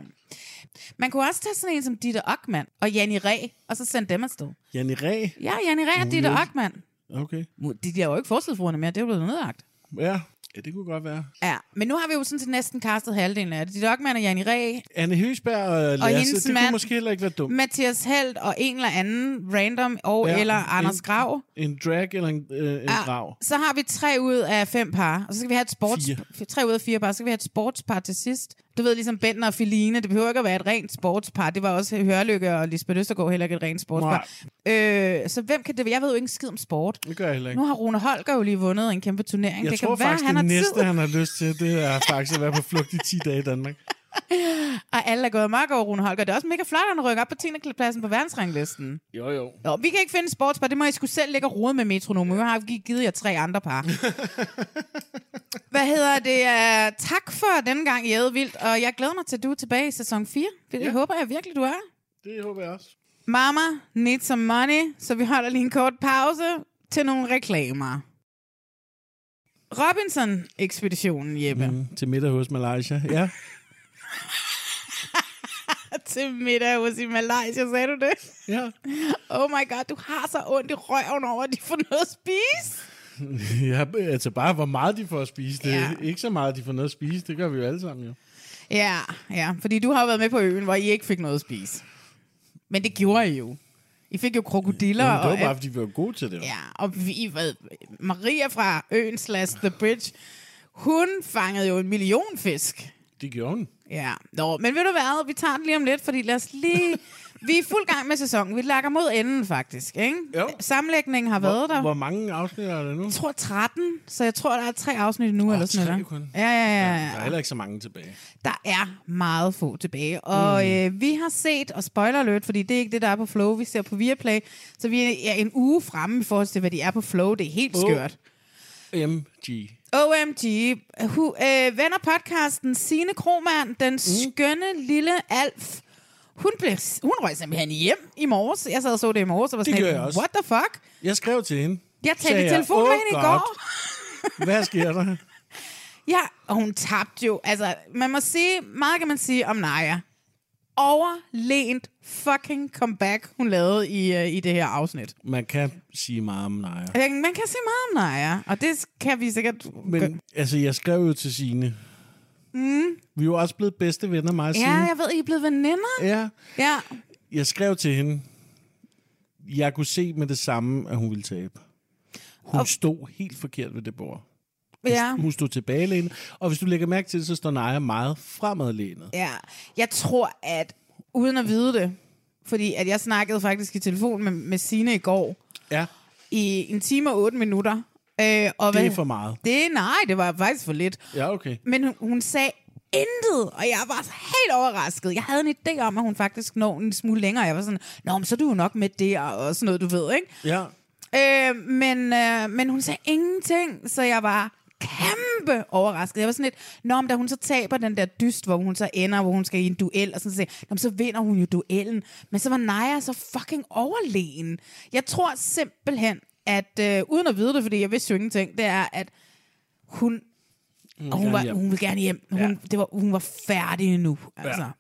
Man kunne også tage sådan en som Ditte Ockmann og Janni Ræ, og så sende dem afsted. Janne Ræ? Ja, Janni Ræ og Ditte. Ockmann. Okay. De de er jo ikke forsidefruerne mere, det er jo blevet nedlagt. Ja. ja, det kunne godt være. Ja, men nu har vi jo sådan set næsten kastet halvdelen af det. Ditte Ockmann og Janni Ræ, Anne Høsberg og Lasse, hendes det mand- kunne måske heller ikke være dumt. Mathias Held og en eller anden random, og Ja, ja, eller Anders en- Grav. En drag eller en, øh, en grav. Så har vi tre ud af fem par, og så skal vi have et sports... Fire. Tre ud af fire par, så skal vi have et sportspar til sidst. Du ved, ligesom Bentner og Feline, det behøver ikke at være et rent sportspar. Det var også Hørlykke og Lisbeth Østergaard heller ikke et rent sportspar. Øh, så hvem kan det være? Jeg ved jo ikke en skid om sport. Det gør jeg heller ikke. Nu har Rune Holger jo lige vundet en kæmpe turnering. Jeg det tror kan være, faktisk, han det næste, tid. han har lyst til, det er faktisk at være på flugt i 10 dage i Danmark. Og alle er gået meget over Rune Holger. Det er også mega flot, at han rykker op på 10. pladsen på verdensranglisten. Jo, jo. Jo, vi kan ikke finde sportspar. Det må I skulle selv lægge og rode med metronomen. Jeg har gi- givet jer tre andre par. Hvad hedder det? Uh, tak for denne gang, Jæde Vildt. Og jeg glæder mig til, at du er tilbage i sæson 4. Det Ja. håber jeg virkelig, du er. Det håber jeg også. Mama need some money, så vi holder lige en kort pause til nogle reklamer. Robinson-ekspeditionen, Jeppe. Mm, til middag hos Malaysia. Ja. til middag hos i Malaysia, sagde du det? ja. Oh my god, du har så ondt i røven over, at de får noget at spise. ja. Altså bare, hvor meget de får at spise. Det er Ja. ikke så meget, de får noget at spise. Det gør vi jo alle sammen jo. Ja, ja, fordi du har jo været med på øen, hvor I ikke fik noget at spise. Men det gjorde I jo. I fik jo krokodiller. Jamen, det var og, bare, fordi vi var gode til det. Ja, og vi, hvad, Maria fra øen slash The Bridge, hun fangede jo en million fisk. Det gjorde hun. Ja, Nå, men ved du hvad, vi tager den lige om lidt, fordi lad os lige... Vi er fuld gang med sæsonen. Vi lakker mod enden, faktisk. Ikke? Jo. Sammenlægningen har været der. Hvor mange afsnit er der nu? Jeg tror 13, så jeg tror, der er tre afsnit nu. Åh, eller sådan noget. kun. Ja, ja, ja. Der ja. er heller ikke så mange tilbage. Der er meget få tilbage. Og mm. øh, vi har set, og spoiler alert, fordi det er ikke det, der er på Flow. Vi ser på Viaplay. Så vi er en uge fremme i forhold til, hvad de er på Flow. Det er helt skørt. MG. OMG. Hu, øh, venner podcasten Sine Kromand, den skønne lille Alf. Hun, blev, hun røg simpelthen hjem i morges. Jeg sad og så det i morges, og var sådan, jeg også. what the fuck? Jeg skrev til hende. Jeg talte i telefon med "Oh hende i God." går. Hvad sker der? Ja, og hun tabte jo. Altså, man må sige, meget kan man sige om Naja. Overlænt fucking comeback, hun lavede i, uh, i det her afsnit. Man kan sige meget om Naja. Man kan sige meget om Naja, og det kan vi sikkert... Men altså, jeg skrev jo til Signe. Mm. Vi er jo også blevet bedste venner, mig og Ja, Signe. jeg ved, I er blevet veninder. Ja. Ja. Jeg skrev til hende. Jeg kunne se med det samme, at hun ville tabe. Hun Og- stod helt forkert ved det bord. Ja. Hun stod tilbagelænet. Og hvis du lægger mærke til det, så står Naja meget fremadlænet. ja. Jeg tror, at uden at vide det, fordi at jeg snakkede faktisk i telefon med, med Sine i går, Ja, i en time og otte minutter. Øh, og det hvad- er for meget. Det, nej, det var faktisk for lidt. Ja, okay. Men hun, hun sagde intet, og jeg var helt overrasket. Jeg havde en idé om, at hun faktisk når en smule længere. Jeg var sådan, nå, men så er du jo nok med der, og sådan noget, du ved, ikke? Ja. Øh, men, øh, men hun sagde ingenting, så jeg var kæmpe overrasket. Jeg var sådan lidt, nå, men da hun så taber den der dyst, hvor hun så ender, hvor hun skal i en duel, og sådan, så, "Nå, så vinder hun jo duellen. Men så var Naja så fucking overlegen. Jeg tror simpelthen, at øh, uden at vide det, fordi jeg vidste jo ingenting, det er, at hun, og hun, gerne var, hjem. hun ville gerne hjem. Hun, Ja. det var, hun var færdig nu. Altså.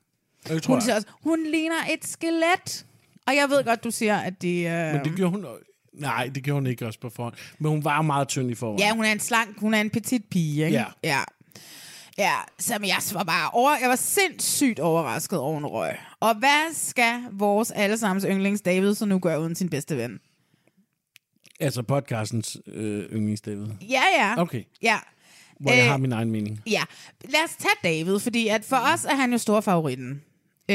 Det tror Hun, siger jeg. også, hun ligner et skelet. Og jeg ved godt, du siger, at de... Øh, Men det gjorde hun... Nej, det gjorde hun ikke også på forhånd. Men hun var meget tynd i forvejen. Ja, hun er en slank, hun er en petit pige, ikke? Ja. Ja. Ja, så men jeg var bare over, jeg var sindssygt overrasket over en røg. Og hvad skal vores allesammens yndlings David så nu gøre uden sin bedste ven? Altså podcastens øh, yndlingsdavid. Ja, ja. Okay, Ja. hvor jeg Øh, har min egen mening. Ja, lad os tage David, fordi at for os er han jo stor favoritten. Øh,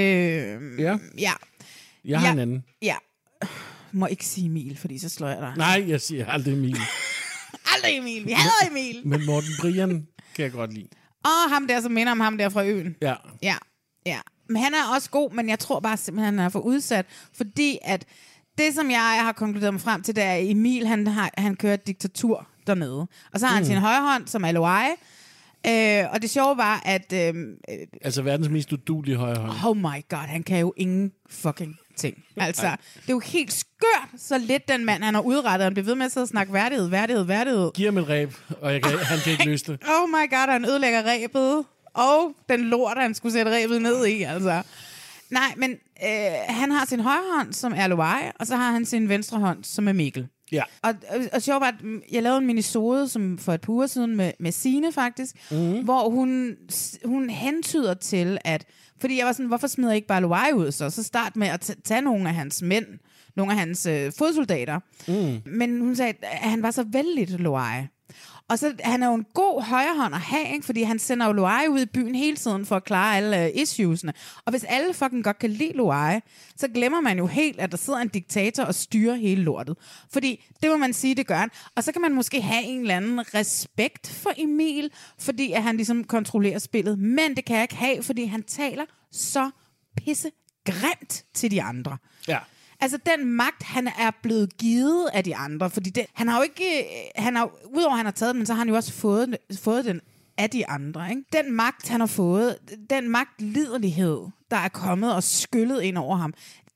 Ja, ja, jeg har ja. en anden. ja. Må ikke sige Emil, fordi så slår jeg dig. Nej, jeg siger aldrig Emil. Aldrig Emil, vi hader Emil. Men Morten Brian kan jeg godt lide. Og ham der, som minder om ham der fra øen. Ja, Ja, ja. Men han er også god, men jeg tror bare simpelthen, han er for udsat. Fordi at det, som jeg har konkluderet mig frem til, det er, at Emil, han, har, han kører et diktatur dernede. Og så har han sin højre hånd, som er Loai. Øh, og det sjove var, at øh, altså verdens mest udulige højre hånd. oh my god, han kan jo ingen fucking ting. Altså, det er jo helt skørt, så lidt den mand, han har udrettet. Han bliver ved med at sidde og snakke værdighed, værdighed, værdighed. Giv ham et ræb, og jeg kan, han kan ikke løse det. Oh my god, han ødelægger ræbet. Og den lort, han skulle sætte ræbet ned i, altså. Nej, men øh, han har sin højre hånd, som er Loai, og så har han sin venstre hånd, som er Mikkel. Ja. Og, og, og sjovt var, at jeg lavede en minisode som for et par uger siden med, med Sine faktisk, mm. hvor hun, hun hentyder til, at... Fordi jeg var sådan, hvorfor smider jeg ikke bare Loai ud så? Så start med at tage nogle af hans mænd, nogle af hans øh, fodsoldater. Mm. Men hun sagde, at han var så vældig, Loai. Og så, han er jo en god højrehånd at have, ikke? fordi han sender jo Luai ud i byen hele tiden for at klare alle øh, uh, issuesne. Og hvis alle fucking godt kan lide Luai, så glemmer man jo helt, at der sidder en diktator og styrer hele lortet. Fordi det må man sige, det gør han. Og så kan man måske have en eller anden respekt for Emil, fordi at han ligesom kontrollerer spillet. Men det kan jeg ikke have, fordi han taler så pisse grimt til de andre. Ja. Altså den magt, han er blevet givet af de andre, fordi det, han har jo ikke, han har, udover at han har taget den, men så har han jo også fået, fået den af de andre. Ikke? Den magt, han har fået, den magtliderlighed, der er kommet og skyllet ind over ham,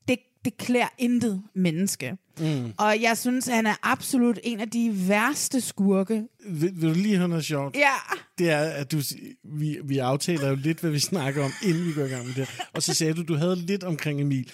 det, det klæder intet menneske. Mm. Og jeg synes, han er absolut en af de værste skurke. Vil, vil du lige høre noget sjovt? Ja, Det er, at du, vi, vi aftaler jo lidt, hvad vi snakker om, inden vi går i gang med det. Og så sagde du, du havde lidt omkring Emil.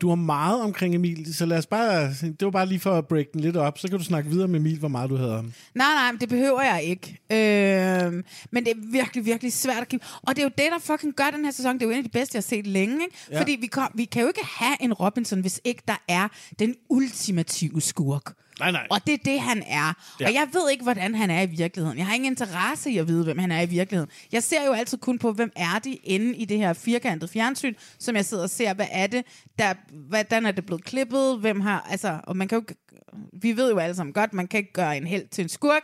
Du har meget omkring Emil, så lad os bare... Det var bare lige for at break den lidt op, så kan du snakke videre med Emil, hvor meget du havde ham. Nej, nej, det behøver jeg ikke. Øhm, men det er virkelig, virkelig svært at give. Og det er jo det, der fucking gør den her sæson. Det er jo en af de bedste, jeg har set længe. Ikke? Ja. Fordi vi, kom, vi kan jo ikke have en Robinson, hvis ikke der er den ultimative skurk. Nej, nej. Og det er det, han er. Ja. Og jeg ved ikke, hvordan han er i virkeligheden. Jeg har ingen interesse i at vide, hvem han er i virkeligheden. Jeg ser jo altid kun på, hvem er de inde i det her firkantede fjernsyn, som jeg sidder og ser, hvad er det, der, hvordan er det blevet klippet, hvem har, altså, og man kan jo, vi ved jo alle sammen godt, man kan ikke gøre en held til en skurk.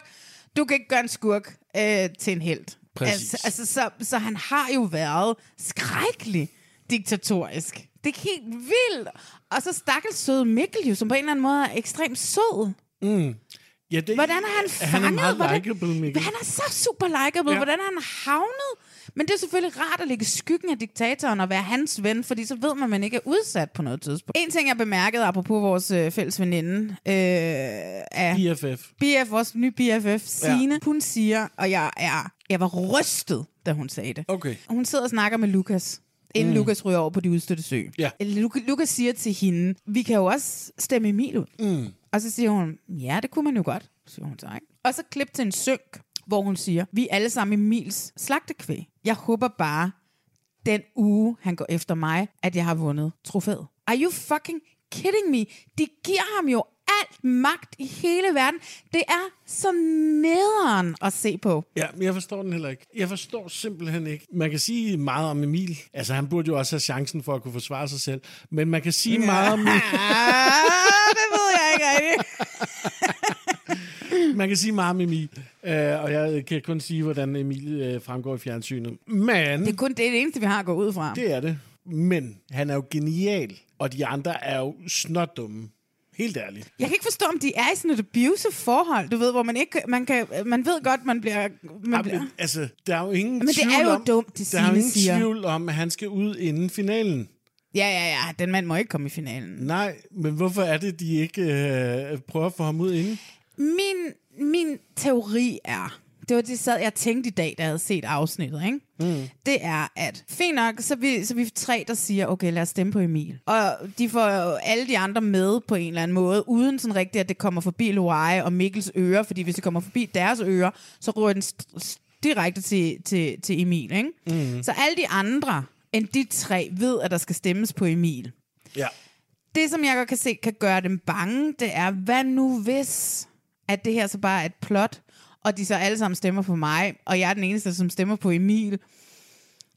Du kan ikke gøre en skurk øh, til en held. Præcis. Altså, altså så, så han har jo været skrækkelig diktatorisk. Det er helt vildt. Og så stakkels søde Mikkel jo, som på en eller anden måde er ekstremt sød. Ja, det, Hvordan er han fanget? Han er meget Hvordan- likeable, Mikkel. Han er så super likeable. Ja. Hvordan er han havnet? Men det er selvfølgelig rart at ligge i skyggen af diktatoren og være hans ven, fordi så ved man, at man ikke er udsat på noget tidspunkt. En ting, jeg bemærkede, apropos vores øh, fælles veninde, øh, er BFF. BF, vores nye BFF, Signe, ja. hun siger, og jeg er, jeg var rystet, da hun sagde det. Okay. Hun sidder og snakker med Lukas, inden mm. Lukas ryger over på de udstøtte sø. Ja. Lu- Lukas siger til hende, vi kan jo også stemme Emil ud. Mm. Og så siger hun, ja, det kunne man jo godt, siger hun så, ikke? Og så klip til en synk, hvor hun siger, vi er alle sammen Emils slagtekvæg. Jeg håber bare, den uge, han går efter mig, at jeg har vundet trofæet. Are you fucking kidding me? De giver ham jo alt magt i hele verden. Det er så nederen at se på. Ja, men jeg forstår den heller ikke. Jeg forstår simpelthen ikke. Man kan sige meget om Emil. Altså, han burde jo også have chancen for at kunne forsvare sig selv. Men man kan sige ja. meget om Ah, det ved jeg ikke rigtig. man kan sige meget om Emil. Uh, og jeg kan kun sige, hvordan Emil uh, fremgår i fjernsynet. Men... Det er kun det, det eneste, vi har at gå ud fra. Det er det. Men han er jo genial, og de andre er jo snot dumme. Helt ærligt. Jeg kan ikke forstå, om de er i sådan et abusive forhold, du ved, hvor man ikke, man kan, man ved godt, man bliver, man bliver Jamen, altså, der er jo ingen Men det tvivl er jo om, dumt, det Der er jo ingen siger. tvivl om, at han skal ud inden finalen. ja, ja, ja, den mand må ikke komme i finalen. Nej, men hvorfor er det, de ikke øh, prøver at få ham ud inden? Min, min teori er, det var det, sad jeg tænkte i dag, da jeg havde set afsnittet, ikke? Mm. Det er, at fint nok, så vi, så vi tre, der siger, okay, lad os stemme på Emil. Og de får alle de andre med på en eller anden måde, uden sådan rigtigt, at det kommer forbi Loai og Mikkels ører, fordi hvis det kommer forbi deres ører, så rører den direkte til, til, til Emil, ikke? Mm. Så alle de andre end de tre ved, at der skal stemmes på Emil. Ja. Det, som jeg godt kan se, kan gøre dem bange, det er, hvad nu hvis, at det her så bare er et plot, og de så alle sammen stemmer på mig, og jeg er den eneste, som stemmer på Emil,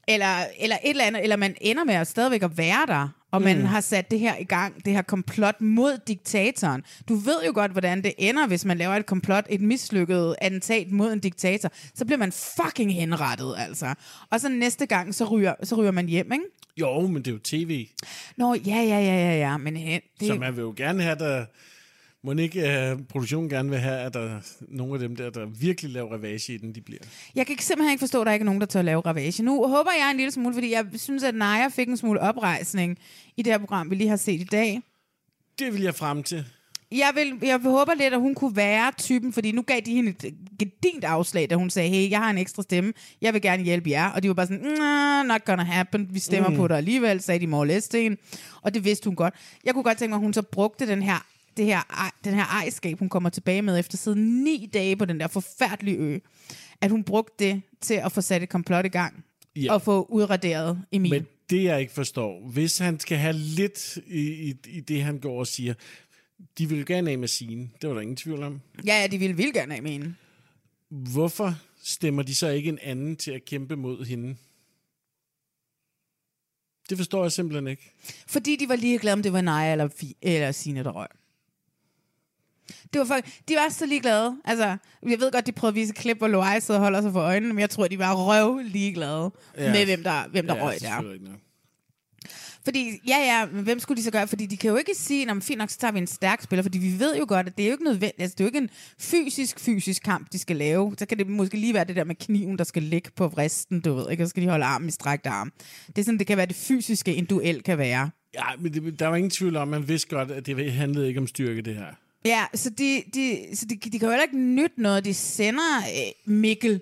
eller, eller et eller andet, eller man ender med at stadigvæk at være der, og man har sat det her i gang, det her komplot mod diktatoren. Du ved jo godt, hvordan det ender, hvis man laver et komplot, et mislykket attentat mod en diktator. Så bliver man fucking henrettet, altså. Og så næste gang, så ryger, så ryger man hjem, ikke? Jo, men det er jo tv. Nå, ja, ja, ja, ja, ja, men det, Så man vil jo gerne have, der... Må ikke uh, produktionen gerne vil have, at der er nogle af dem der, der virkelig laver ravage i den, de bliver. Jeg kan simpelthen ikke forstå, at der ikke er nogen, der tør lave ravage. Nu håber jeg en lille smule, fordi jeg synes, at Naja fik en smule oprejsning i det her program, vi lige har set i dag. Det vil jeg frem til. jeg, vil, jeg håber lidt, at hun kunne være typen, fordi nu gav de hende et gedint afslag, da hun sagde, hey, jeg har en ekstra stemme, jeg vil gerne hjælpe jer. Og de var bare sådan, nah, not gonna happen, vi stemmer mm. på dig alligevel, sagde de more less til hende. Og det vidste hun godt. Jeg kunne godt tænke mig, at hun så brugte den her det her, den her ejerskab, hun kommer tilbage med efter siden ni dage på den der forfærdelige ø, at hun brugte det til at få sat et komplot i gang Ja. og få udraderet Emil. Men det, jeg ikke forstår, hvis han skal have lidt i, i, i det, han går og siger, de vil gerne af med sine. Det var der ingen tvivl om. Ja, ja, de ville vildt gerne af med hende. Hvorfor stemmer de så ikke en anden til at kæmpe mod hende? Det forstår jeg simpelthen ikke. Fordi de var ligeglade, om det var Naja eller, eller Signe, der røg. Det var folk, de var så ligeglade. Altså, jeg ved godt, de prøvede at vise klip, hvor Loai sidder og holder sig for øjnene, men jeg tror, de var røv ligeglade Ja. med, hvem der, hvem der ja, røg der. ikke. Fordi, ja, ja, men hvem skulle de så gøre? Fordi de kan jo ikke sige, at fint nok, så tager vi en stærk spiller, fordi vi ved jo godt, at det er jo ikke nødvendigt, altså det er jo ikke en fysisk, fysisk kamp, de skal lave. Så kan det måske lige være det der med kniven, der skal ligge på vristen, du ved, ikke? Og så skal de holde armen i strækt arm. Det er sådan, det kan være det fysiske, en duel kan være. Ja, men det, der var ingen tvivl om, man vidste godt, at det handlede ikke om styrke, det her. Ja, så de, de, så de, de kan jo heller ikke nytte noget. De sender øh, Mikkel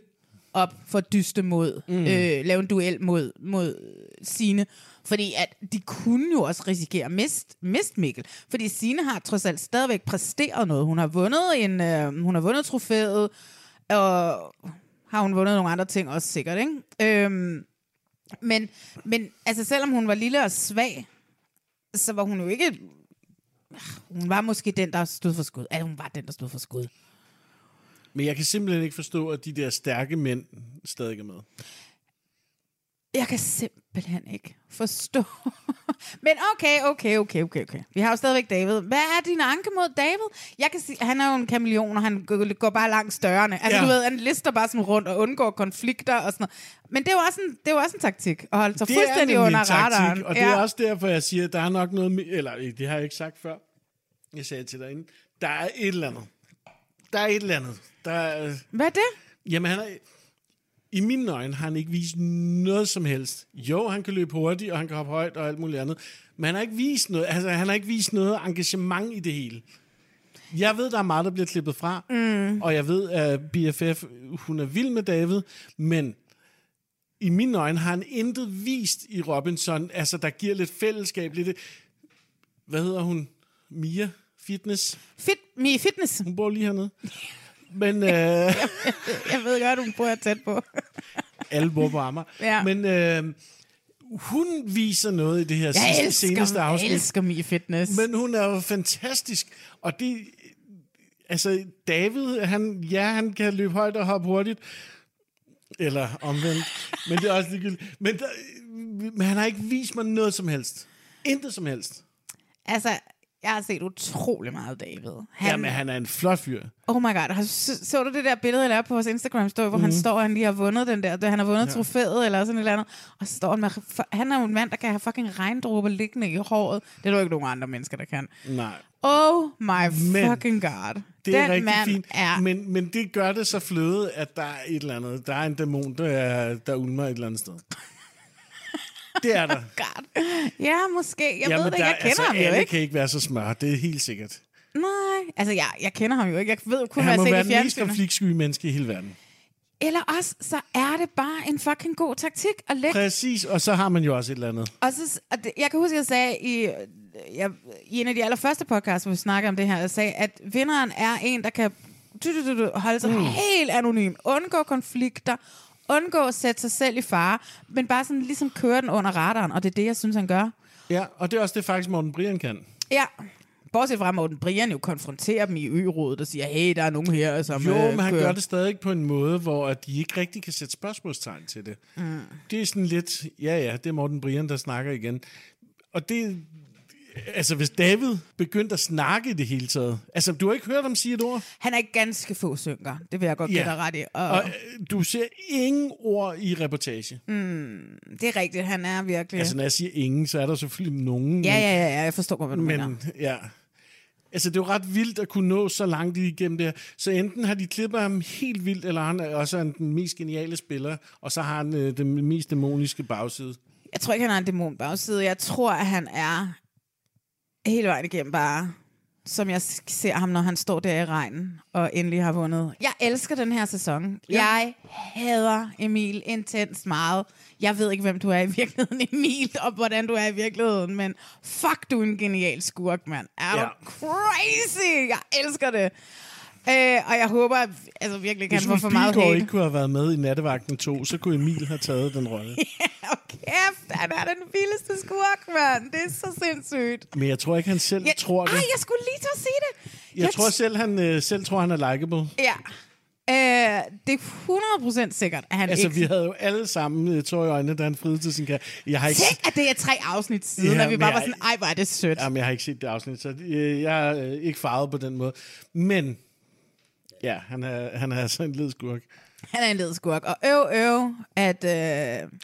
op for dyste mod, mm. øh, lave en duel mod, mod Sine. Fordi at de kunne jo også risikere at miste, miste Mikkel. Fordi Sine har trods alt stadigvæk præsteret noget. Hun har vundet en, øh, hun har vundet trofæet, og har hun vundet nogle andre ting også sikkert, ikke? Øhm, men, men altså, selvom hun var lille og svag, så var hun jo ikke... Hun var måske den, der stod for skud. Altså, hun var den, der stod for skud. Men jeg kan simpelthen ikke forstå, at de der stærke mænd stadig er med. Jeg kan simpelthen ikke forstå. Men okay, okay, okay, okay, okay. Vi har jo stadigvæk David. Hvad er din anke mod David? Jeg kan sige, han er jo en kameleon, og han går bare langt større. Altså, Ja. du ved, han lister bare sådan rundt og undgår konflikter og sådan noget. Men det er jo også en, det er jo også en taktik, at holde sig Det fuldstændig under taktik, radaren. og det er også derfor, jeg siger, at der er nok noget... Eller, det har jeg ikke sagt før. Jeg sagde til dig inden. Der er et eller andet. Der er et eller andet. Der er, Hvad er det? jamen, han er, I mine øjne har han ikke vist noget som helst. Jo, han kan løbe hurtigt, og han kan hoppe højt og alt muligt andet. Men han har ikke vist noget, altså, han har ikke vist noget engagement i det hele. Jeg ved, der er meget, der bliver klippet fra, mm. og jeg ved, at BFF, hun er vild med David, men i mine øjne har han intet vist i Robinson, altså der giver lidt fællesskab, lidt... Hvad hedder hun? Mia Fitness? Fit, me fitness. Hun bor lige hernede. Men øh, Jeg ved godt, hun bor tæt på. alle bor på Amager. Ja. Men øh, hun viser noget i det her Jeg sidste, elsker, seneste jeg afsnit. elsker me fitness. Men hun er jo fantastisk. Og det... Altså, David, han, ja, han kan løbe højt og hoppe hurtigt. Eller omvendt. men det er også ligegyldigt. Men, der, men han har ikke vist mig noget som helst. Intet som helst. Altså, jeg har set utrolig meget David. Han, Jamen, han er en flot fyr. Oh my god, så, så du det der billede, jeg lavede på vores Instagram story, hvor mm. han står, og han lige har vundet den der, han har vundet ja. trofæet eller sådan et eller andet, og så står han med, han er jo en mand, der kan have fucking regndråber liggende i håret. Det er der jo ikke nogen andre mennesker, der kan. Nej. Oh my Men fucking god. Det er den rigtig mand fint. er... Men, men det gør det så fløde, at der er et eller andet. Der er en dæmon, der, er, der ulmer et eller andet sted. Det er der. God. Ja, måske. Jeg Jamen, ved det ikke. Jeg der- kender altså, ham jo alle ikke. kan ikke være så smør. Det er helt sikkert. Nej, altså jeg, jeg kender ham jo ikke. Jeg ved kun, hvad Han jeg må har set være i den mest fjernsynet. konfliktsky menneske i hele verden. Eller også, så er det bare en fucking god taktik at lægge Præcis, og så har man jo også et eller andet. Og så, og det, jeg kan huske, at jeg sagde i, jeg, i en af de allerførste podcasts, hvor vi snakker om det her, jeg sagde, at vinderen er en, der kan du, du, du, du, holde sig mm. helt anonym, undgå konflikter, undgå at sætte sig selv i fare, men bare sådan ligesom køre den under radaren, og det er det, jeg synes, han gør. Ja, og det er også det, faktisk Morten Brian kan. Ja, bortset fra, at Morten Brian jo konfronterer dem i ø-rådet og siger, hey, der er nogen her, som Jo, øh, men han kører. gør det stadig på en måde, hvor at de ikke rigtig kan sætte spørgsmålstegn til det. Mm. Det er sådan lidt, ja ja, det er Morten Brian, der snakker igen. Og det, altså hvis David begyndte at snakke i det hele taget, altså du har ikke hørt ham sige et ord? Han er ganske få synker, det vil jeg godt Ja. give dig ret i. Og, Og øh, du ser ingen ord i reportage. Mm. det er rigtigt, han er virkelig... Altså når jeg siger ingen, så er der selvfølgelig nogen. ja, ja, ja, ja, jeg forstår godt, hvad du men, mener. men ja. Altså, det er jo ret vildt at kunne nå så langt igennem det her. Så enten har de klippet ham helt vildt, eller han er også en- den mest geniale spiller, og så har han øh, den mest dæmoniske bagside. Jeg tror ikke, han har en dæmon bagside. Jeg tror, at han er hele vejen igennem bare som jeg ser ham, når han står der i regnen og endelig har vundet. Jeg elsker den her sæson. Ja. Jeg hader Emil intens meget. Jeg ved ikke, hvem du er i virkeligheden, Emil, og hvordan du er i virkeligheden, men fuck, du er en genial skurk, mand. Er Ja. du crazy? Jeg elsker det. Øh, og jeg håber at- altså virkelig, kan Hvis han få for meget hate. ikke kunne have været med i Nattevagten 2, så kunne Emil have taget den rolle. Kæft, han er den vildeste skurk, mand. Det er så sindssygt. Men jeg tror ikke, han selv Jeg, tror det. Ej, jeg skulle lige til at sige det. Jeg tror selv, han øh, selv tror, han er likable. Ja. Øh, det er 100% sikkert, at han Altså, ikke... vi havde jo alle sammen øh, tår i øjnene, da han friede til sin kære. Jeg har ikke, Tænk, at det er tre afsnit siden, Ja, ja, at vi bare var jeg- sådan, ej, hvor er det sødt. jamen, jeg har ikke set det afsnit, så øh, jeg er øh, ikke farvet på den måde. Men, ja, han er, han er altså en ledskurk. Han er en ledskurk. Og øv, øv, at øh,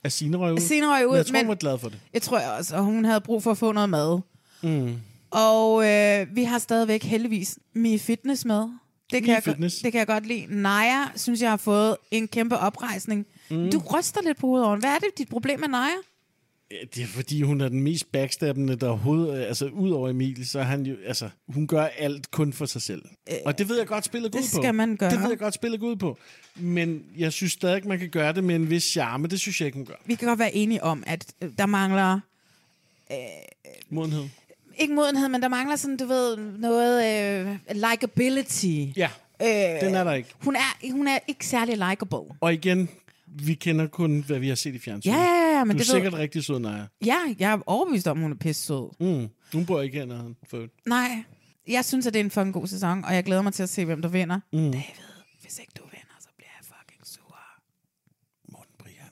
Er Signe røg ud? Signe røg ud, Men jeg tror, men- hun var glad for det. jeg tror jeg også, og hun havde brug for at få noget mad. Mm. Og øh, vi har stadigvæk heldigvis Mi Fitness med. Det kan, Mi jeg, Fitness. det kan jeg godt lide. Naja, synes jeg har fået en kæmpe oprejsning. Mm. Du ryster lidt på hovedet over. Hvad er det, dit problem med Naja? Det er fordi, hun er den mest backstabbende, der overhovedet... øh, Altså, ud over Emil, så er han jo... Altså, hun gør alt kun for sig selv. Øh, og det ved jeg godt, spillet det ud på. skal man gøre. Det ved jeg godt, spillet ud på. Men jeg synes stadig, man kan gøre det med en vis charme. Det synes jeg ikke, hun gør. Vi kan godt være enige om, at øh, der mangler Modenhed. ikke modenhed, men der mangler sådan, du ved, noget øh, likability. Ja, Øh, den er der ikke. Hun er, hun er ikke særlig likable. Og igen, vi kender kun, hvad vi har set i fjernsynet. Ja, ja, ja, men du er det ved- sikkert rigtig sød, Naja. Ja, jeg er overbevist om, hun er pisse sød. Mm. Hun bor ikke hernede. For... Nej, jeg synes, at det er en fucking god sæson, og jeg glæder mig til at se, hvem der vinder. Mm. David, hvis ikke du vinder, så bliver jeg fucking sur. Morten Brian.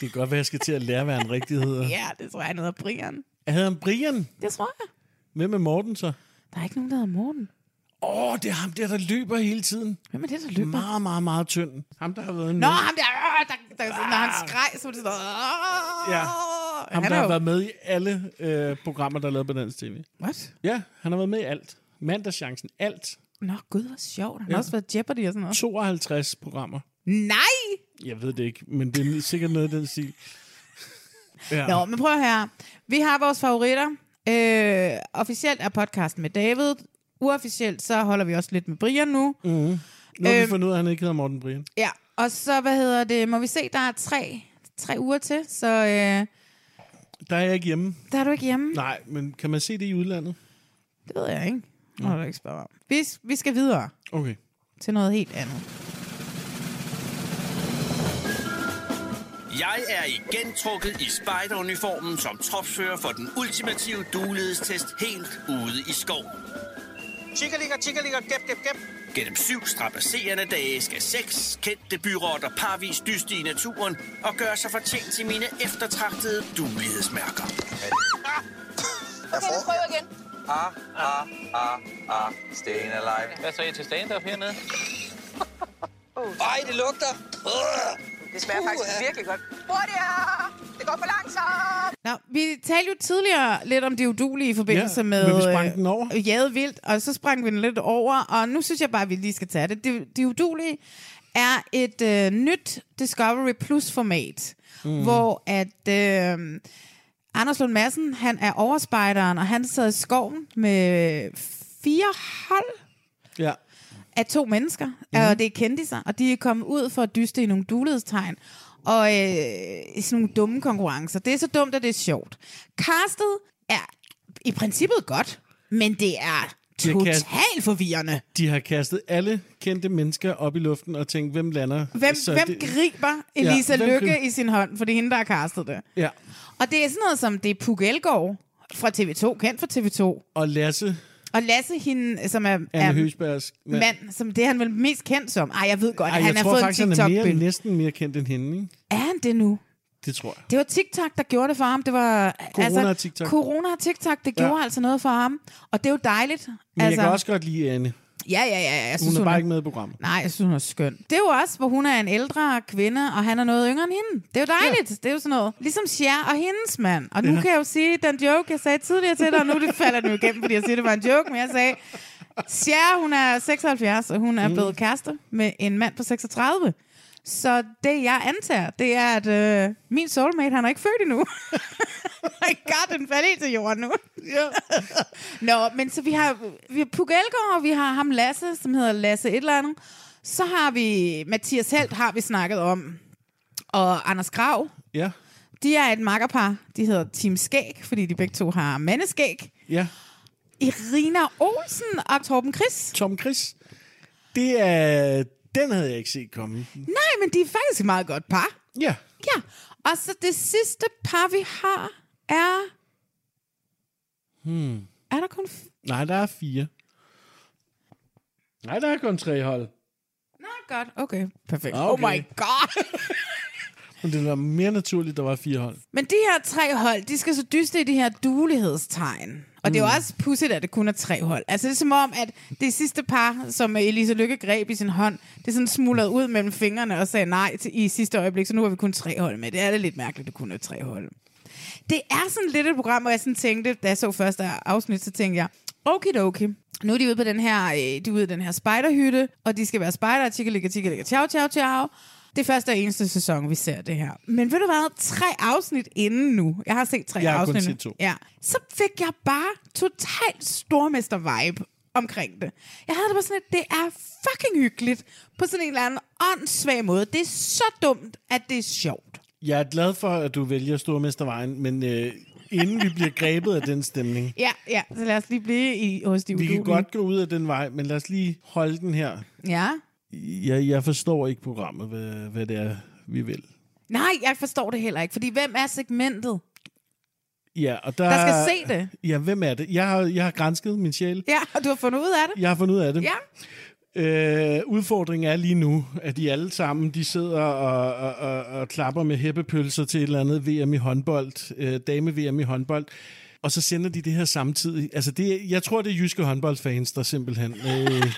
Det kan godt være, jeg skal til at lære, hvad han rigtig hedder. Ja, det tror jeg, han hedder Brian. Hedder han Brian? Det tror jeg. Hvem er Morten så? Der er ikke nogen, der hedder Morten. Åh, oh, det er ham der, der løber hele tiden. Hvem er det, der løber? Meget, meget, meget tynd. Ham, der har været Nå, med. ham der, øh, der, der, der når han skreg, så var det sådan noget. Ja. Ham, han der er har jo... været med i alle øh, programmer, der er lavet på Dansk TV. What? Ja, han har været med i alt. Mandagschancen, alt. Nå, gud, hvor sjovt. Han Ja. har også været Jeopardy og sådan noget. 52 programmer. Nej! Jeg ved det ikke, men det er sikkert noget den stil. Ja. Nå, men prøv her. Vi har vores favoritter. Øh, officielt er podcasten med David. Uofficielt, så holder vi også lidt med Brian nu. Mm. Nu har vi Øhm. fundet ud af, at han ikke hedder Morten Brian. Ja, og så, hvad hedder det, må vi se, der er tre, tre uger til, så øh, Der er jeg ikke hjemme. der er du ikke hjemme. Nej, men kan man se det i udlandet? Det ved jeg ikke. Må du ikke spørge om. Vi, vi skal videre Okay. til noget helt andet. Jeg er igen trukket i spejderuniformen som topsfører for den ultimative duelighedstest helt ude i skov. Chikalikker, chikalikker, gæp, gæp, gæp. Gennem syv strapasserende dage skal seks kendte byrotter parvis dyste i naturen og gøre sig fortjent til mine eftertragtede duelighedsmærker. Okay, vi prøver igen. Ah, ah, ah, ah, staying alive. Hvad så I til stand-up hernede? Ej, det lugter. Det smager uh, faktisk virkelig godt. Hurtigere! Det går for langsomt! Nå, vi talte jo tidligere lidt om det udulige i forbindelse Ja, med men vi sprang den over. øh, Jade Vildt, og så sprang vi den lidt over, og nu synes jeg bare, at vi lige skal tage det. Det, det udulige er et øh, nyt Discovery Plus-format, mm. hvor at øh, Anders Lund Madsen, han er overspejderen, og han sad i skoven med fire hold Ja. Af to mennesker, mm. og det er kendtiser, og de er kommet ud for at dyste i nogle dulighedstegn, og øh, i sådan nogle dumme konkurrencer. Det er så dumt, at det er sjovt. Castet er i princippet godt, men det er De kastet- totalt forvirrende. De har kastet alle kendte mennesker op i luften og tænkt, hvem lander? Hvem, Så hvem det- griber Elisa Ja, hvem Lykke griber- i sin hånd, for det er hende, der har castet det. Ja. Og det er sådan noget som, det er Puk Elgård fra TV2, kendt fra TV2, Og Lasse, og Lasse, hende, som er, Anne er Høsbergs mand. mand, som det er han vel mest kendt som. Ej, jeg ved godt, Ej, at han jeg har fået faktisk, en han er mere, næsten mere kendt end hende. Ikke? Er han det nu? Det tror jeg. Det var TikTok, der gjorde det for ham. Det var, Corona og TikTok. Corona og TikTok, det Ja. gjorde altså noget for ham. Og det er jo dejligt. Men altså, jeg kan også godt lide Anne. Ja, ja, ja. Jeg Hun synes, er bare ikke med i programmet. Nej, jeg synes, hun er skøn. Det er jo også, hvor hun er en ældre kvinde, og han er noget yngre end hende. Det er jo dejligt. Ja. Det er jo sådan noget. Ligesom Cher og hendes mand. Og nu Ja. kan jeg jo sige, den joke, jeg sagde tidligere til dig, og nu det falder den jo igennem, fordi jeg siger, det var en joke, men jeg sagde, Cher, hun er 76, og hun er mm. blevet kæreste med en mand på 36. Så det, jeg antager, det er, at øh, min soulmate, han er ikke født endnu. My god, den faldt helt til jorden nu. Ja. Nå, men så vi har, vi har Puk Elgård, og vi har ham Lasse, som hedder Lasse et eller andet. Så har vi Mathias Helt, har vi snakket om. Og Anders Grav. Ja. De er et makkerpar. De hedder Team Skæg, fordi de begge to har mandeskæg. Ja. Irina Olsen og Torben Chris. Tom Chris. Det er... Den havde jeg ikke set komme. Nej, men de er faktisk et meget godt par. Ja. Ja. Og så det sidste par, vi har, er... Hmm. Er der kun... F- Nej, der er fire. Nej, der er kun tre hold. Nej, godt. Okay, perfekt. Ah, Okay. Oh my god. Men det var mere naturligt, at der var fire hold. Men de her tre hold, de skal så dyste i de her duelighedstegn. Og det er jo Mm. også pudsigt, at det kun er tre hold. Altså det er som om, at det sidste par, som Elisa Lykke greb i sin hånd, det er sådan smuldret ud mellem fingrene og sagde nej til, i sidste øjeblik, så nu har vi kun tre hold med. Det er da lidt mærkeligt, at det kun er tre hold. Det er sådan lidt et program, hvor jeg sådan tænkte, da jeg så første afsnit, så tænkte jeg, okidoki. Nu er de ude på den her, øh, de er ude i den her spiderhytte, og de skal være spider, tikkeligge, tikkeligge, ciao, ciao, ciao. Det er første og eneste sæson, vi ser det her. Men ved du hvad? Tre afsnit inden nu. Jeg har set tre Jeg har kun afsnit. set to. Ja. Så fik jeg bare totalt stormester-vibe omkring det. Jeg havde det bare sådan, at det er fucking hyggeligt på sådan en eller anden åndssvag måde. Det er så dumt, at det er sjovt. Jeg er glad for, at du vælger Stormestervejen, men øh, inden vi bliver grebet af den stemning, Ja, ja. Så lad os lige blive i, hos de vi kan uduelige. godt gå ud af den vej, men lad os lige holde den her. Ja. Jeg, jeg forstår ikke programmet, hvad, hvad det er, vi vil. Nej, jeg forstår det heller ikke, fordi hvem er segmentet? Ja, og der, Der skal se det. Ja, hvem er det? Jeg har, jeg har grænsket min sjæl. Ja, og du har fundet ud af det? Jeg har fundet ud af det. Ja. Øh, udfordringen er lige nu, at de alle sammen de sidder og, og, og, og klapper med hæppepølser til et eller andet VM i håndbold, øh, dame-VM i håndbold, og så sender de det her samtidig. Altså det, jeg tror, det er jyske håndboldfans, der simpelthen øh,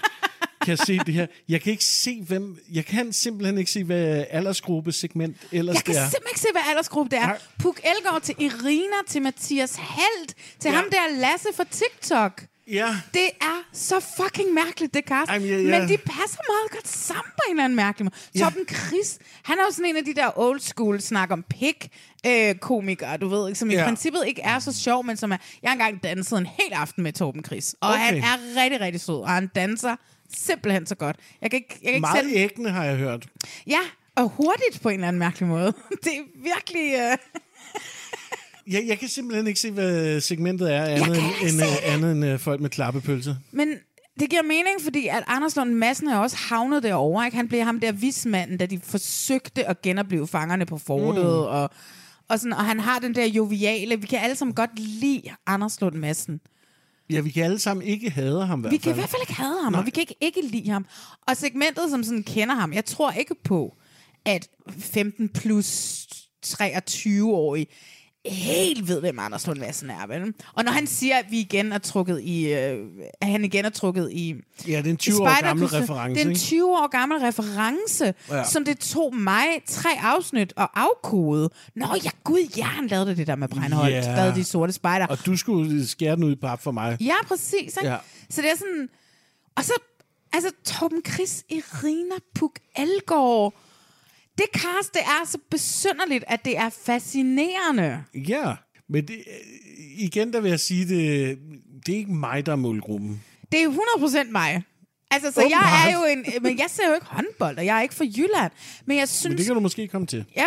kan se det her. Jeg kan ikke se, hvem... Jeg kan simpelthen ikke se, hvad aldersgruppe segment ellers Jeg kan det er. simpelthen ikke se, hvad aldersgruppe det er. Nej. Puk Elgård til Irina, til Mathias Helt, til Ja. ham der Lasse fra TikTok. Ja. Det er så fucking mærkeligt, det cast. Jamen, ja, ja. Men de passer meget godt sammen på en eller anden mærkelig måde. Ja. Torben Chris, han er jo sådan en af de der old school snak om pik øh, komikere, du ved, ikke, som i Ja. princippet ikke er så sjov, men som er... Jeg har engang danset en hel aften med Torben Chris, og Okay. han er rigtig, rigtig sød, og han danser simpelthen så godt. Jeg kan ikke, jeg kan ikke Meget selv... æggende, har jeg hørt. Ja, og hurtigt på en eller anden mærkelig måde. Det er virkelig... Øh... Jeg, jeg kan simpelthen ikke se, hvad segmentet er, andet end, end, øh, andet end øh, folk med klappepølser. Men det giver mening, fordi at Anders Lund Madsen er også havnet derovre. Ikke? Han blev ham der vismanden, da de forsøgte at genopleve fangerne på fortet. Mm. Og, og, sådan, og han har den der joviale... Vi kan alle sammen godt lide Anders Lund Madsen. Ja, vi kan alle sammen ikke hade ham i hvert Vi kan i hvert fald ikke have ham, Nej. og vi kan ikke, ikke lide ham. Og segmentet, som sådan kender ham, jeg tror ikke på, at 15 plus 23-årige helt ved, hvem Anders Lund Madsen er, vel? Og når han siger, at vi igen er trukket i... Øh, at han igen er trukket i... Ja, det er en i 20 år gammel reference, Det er en ikke? 20 år gammel reference, Ja. som det tog mig tre afsnit at afkode. Nå ja, gud, ja, han lavede det der med Breinholt. Yeah. Lavede de sorte spejder. Og du skulle skære den ud i pap for mig. Ja, præcis. Ikke? Ja. Så det er sådan... Og så, altså, Torben Chris, Irina Puk Algaard. Det cast, det er så besynderligt, at det er fascinerende. Ja, men det, øh, igen der vil jeg sige, det, det er ikke mig, der er målgruppen. Det er 100% mig. Altså, så Åbenbart. jeg er jo en... Men jeg ser jo ikke håndbold, og jeg er ikke fra Jylland. Men jeg synes... Men det kan du måske komme til. Ja,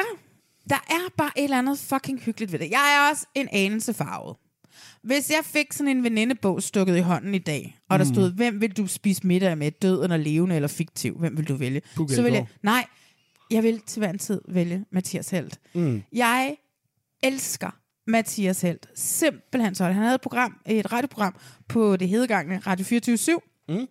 der er bare et eller andet fucking hyggeligt ved det. Jeg er også en anelse farvet. Hvis jeg fik sådan en venindebog stukket i hånden i dag, og der Mm. stod, hvem vil du spise middag med, død eller levende eller fiktiv, hvem vil du vælge? Puk så vil jeg, nej, jeg vil til hver en tid vælge Mathias Helt. Mm. Jeg elsker Mathias Helt. Simpelthen så. Han havde et program, et radioprogram på det hedegangne Radio 24 Mm.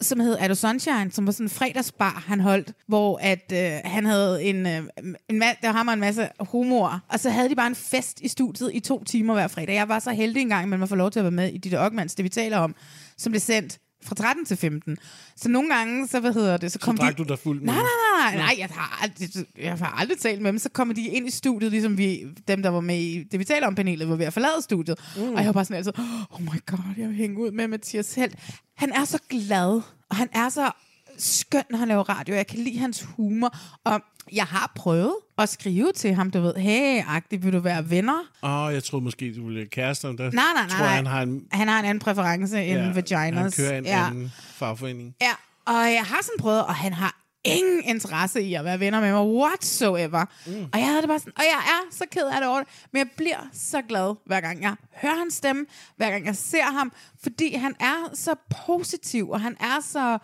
som hed Ado Sunshine, som var sådan en fredagsbar, han holdt, hvor at øh, han havde en, øh, en ma- der var og en masse homoer, og så havde de bare en fest i studiet i to timer hver fredag. Jeg var så heldig engang, men man får lov til at være med i Ditte Ockmans, det vi taler om, som blev sendt Fra 13 til 15. Så nogle gange, så hvad hedder det, så Så kom drak de... du dig fuld med Nej, dem. nej, nej, nej, jeg har, aldrig, jeg har aldrig talt med dem. Så kommer de ind i studiet, ligesom vi, dem, der var med i det, vi taler om panelet, var ved at forlade studiet. Mm. Og jeg var bare sådan altid, oh my god, jeg vil hænge ud med Mathias Helt. Han er så glad, og han er så skøn, når han laver radio. Jeg kan lide hans humor, og jeg har prøvet at skrive til ham, du ved, hey, agtigt, vil du være venner? Åh, oh, jeg troede måske, du ville være kærester. Der Nej, nej, nej. tror han har en, han har en anden præference end ja, vaginas. Han kører en ja. anden fagforening. Ja, og jeg har sådan prøvet, og han har ingen interesse i at være venner med mig whatsoever. Mm. Og jeg havde det bare sådan, og jeg er så ked af det over det, men jeg bliver så glad, hver gang jeg hører hans stemme, hver gang jeg ser ham, fordi han er så positiv, og han er så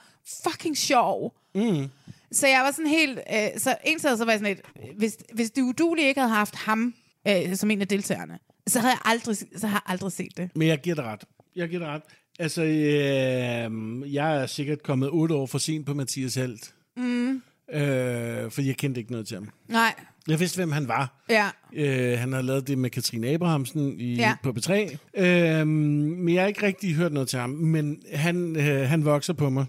fucking sjov. Mm. Så jeg var sådan helt... Øh, så en sted så var jeg sådan lidt... Hvis, hvis det udulige ikke havde haft ham øh, som en af deltagerne, så havde jeg aldrig, så har jeg aldrig set det. Men jeg giver dig ret. Jeg giver dig ret. Altså, øh, jeg er sikkert kommet otte år for sent på Mathias Helt. Mm. Øh, for jeg kendte ikke noget til ham. Nej. Jeg vidste, hvem han var. Ja. Øh, han har lavet det med Katrine Abrahamsen i, Ja. på B3. Øh, men jeg har ikke rigtig hørt noget til ham. Men han, øh, han vokser på mig.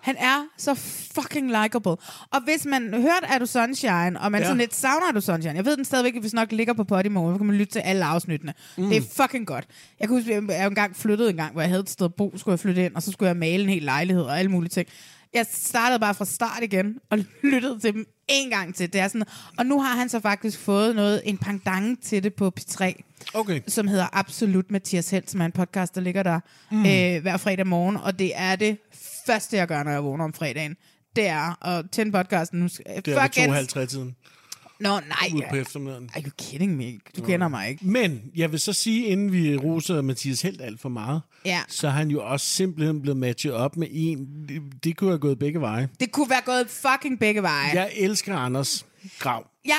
Han er så fucking likable. Og hvis man hørte Er du Sunshine, og man. Ja. sådan lidt savner Er du Sunshine, jeg ved den stadigvæk, hvis nok ligger på Podimo, så kan man lytte til alle afsnittene. Mm. Det er fucking godt. Jeg kan huske, at jeg engang flyttede en gang, hvor jeg havde et sted at bo, skulle jeg flytte ind, og så skulle jeg male en hel lejlighed og alle mulige ting. Jeg startede bare fra start igen, og lyttede til dem en gang til. Det er sådan, og nu har han så faktisk fået noget, en pendant til det på P3 Okay. som hedder Absolut Mathias Helt, som er en podcast, der ligger der mm. øh, hver fredag morgen. Og det er det første, jeg gør, når jeg vågner om fredagen. Det er at tænde podcasten. Nu Det er ved 52 tiden Nå, nej. ude på eftermiddagen. Are you kidding me? Du kender mig ikke. Men jeg vil så sige, inden vi roser Mathias Helt alt for meget, Ja. så er han jo også simpelthen blevet matchet op med en. Det, det kunne have gået begge veje. Det kunne være gået fucking begge veje. Jeg elsker Anders Grav. Jeg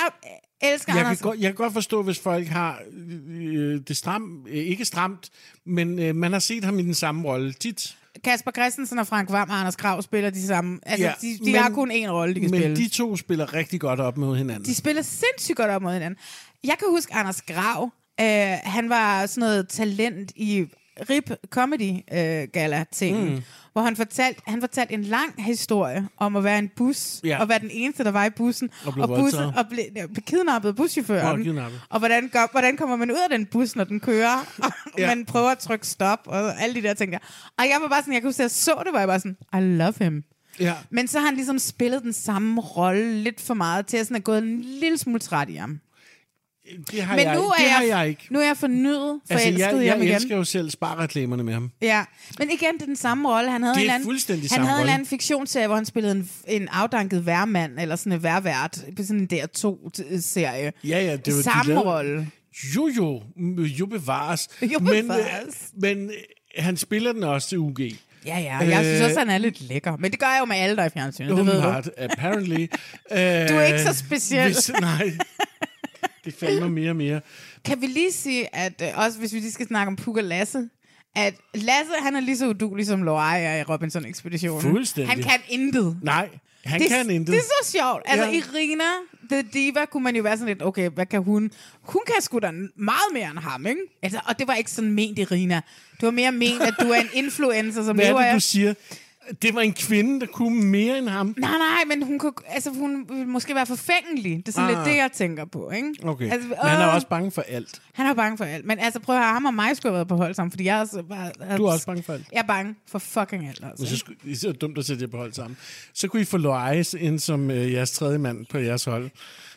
elsker Jeg Anders. kan, godt, jeg kan godt forstå, hvis folk har øh, det stram, øh, ikke stramt, men øh, man har set ham i den samme rolle tit. Kasper Christensen og Frank Vam og Anders Krav spiller de samme. Altså, Ja, de, de men- har kun én rolle, de kan men spille. de to spiller rigtig godt op mod hinanden. De spiller sindssygt godt op mod hinanden. Jeg kan huske Anders Grav. Øh, han var sådan noget talent i RIP Comedy øh, Gala ting, mm. hvor han fortalte, han fortalte en lang historie om at være en bus, Ja. og være den eneste, der var i bussen, Og blev og, bussen, voldtaget. og blev, ja, blev kidnappet af buschaufføren. Nå, kidnappet. Og hvordan, gør, hvordan kommer man ud af den bus, når den kører, og Ja. man prøver at trykke stop, og alle de der ting der. Og jeg var bare sådan, jeg kunne huske, at jeg så det, hvor jeg bare sådan, I love him. Ja. Men så har han ligesom spillet den samme rolle lidt for meget, til at sådan er gået en lille smule træt i ham. Det har, Men jeg, nu er det jeg, har jeg ikke. Nu er jeg fornyet, Altså, forelsket jeg, i ham jeg igen. elsker jo selv sparreklamerne med ham. Ja, men igen, det er den samme rolle. Han havde Det er en anden, fuldstændig han havde en rolle. eller anden fiktionsserie, hvor han spillede en, en afdanket værmand, eller sådan en værvært, på sådan en DR2-serie. Ja, ja, det var de Samme lavede- rolle. Jo, jo. Jo bevares. Jo Men, bevares. øh, men øh, han spiller den også til UG. Ja, ja, jeg synes Øh, også, han er lidt lækker. Men det gør jeg jo med alle, der er i fjernsynet. Åbenbart, apparently. Du er ikke så speciel. Hvis, nej, det mig mere og mere. Kan vi lige sige, at øh, også hvis vi lige skal snakke om Puk og Lasse, at Lasse, han er lige så udulig som Loai er i Robinson-ekspeditionen. Fuldstændig. Han kan intet. Nej, han det, kan intet. Det er så sjovt. Altså, Ja. Irina, The Diva, kunne man jo være sådan lidt, okay, hvad kan hun? Hun kan sgu da meget mere end ham, ikke? Altså, og det var ikke sådan ment, Irina. Det var mere ment, at du er en influencer, som Hvad er lever det, af... du siger? Det var en kvinde, der kunne mere end ham. Nej, nej, men hun, kunne, altså, hun ville måske være forfængelig. Det er sådan Ah. lidt det, jeg tænker på, ikke? Okay, Altså, men han er også bange for alt. Han er bange for alt. Men altså, prøv at høre, ham og mig skulle have været på hold sammen, fordi jeg også bare... Du er også bange for alt. Jeg er bange for fucking alt, altså. Men så skulle, det er så dumt at sætte jer på hold sammen. Så kunne I få Lois ind som øh, jeres tredje mand på jeres hold.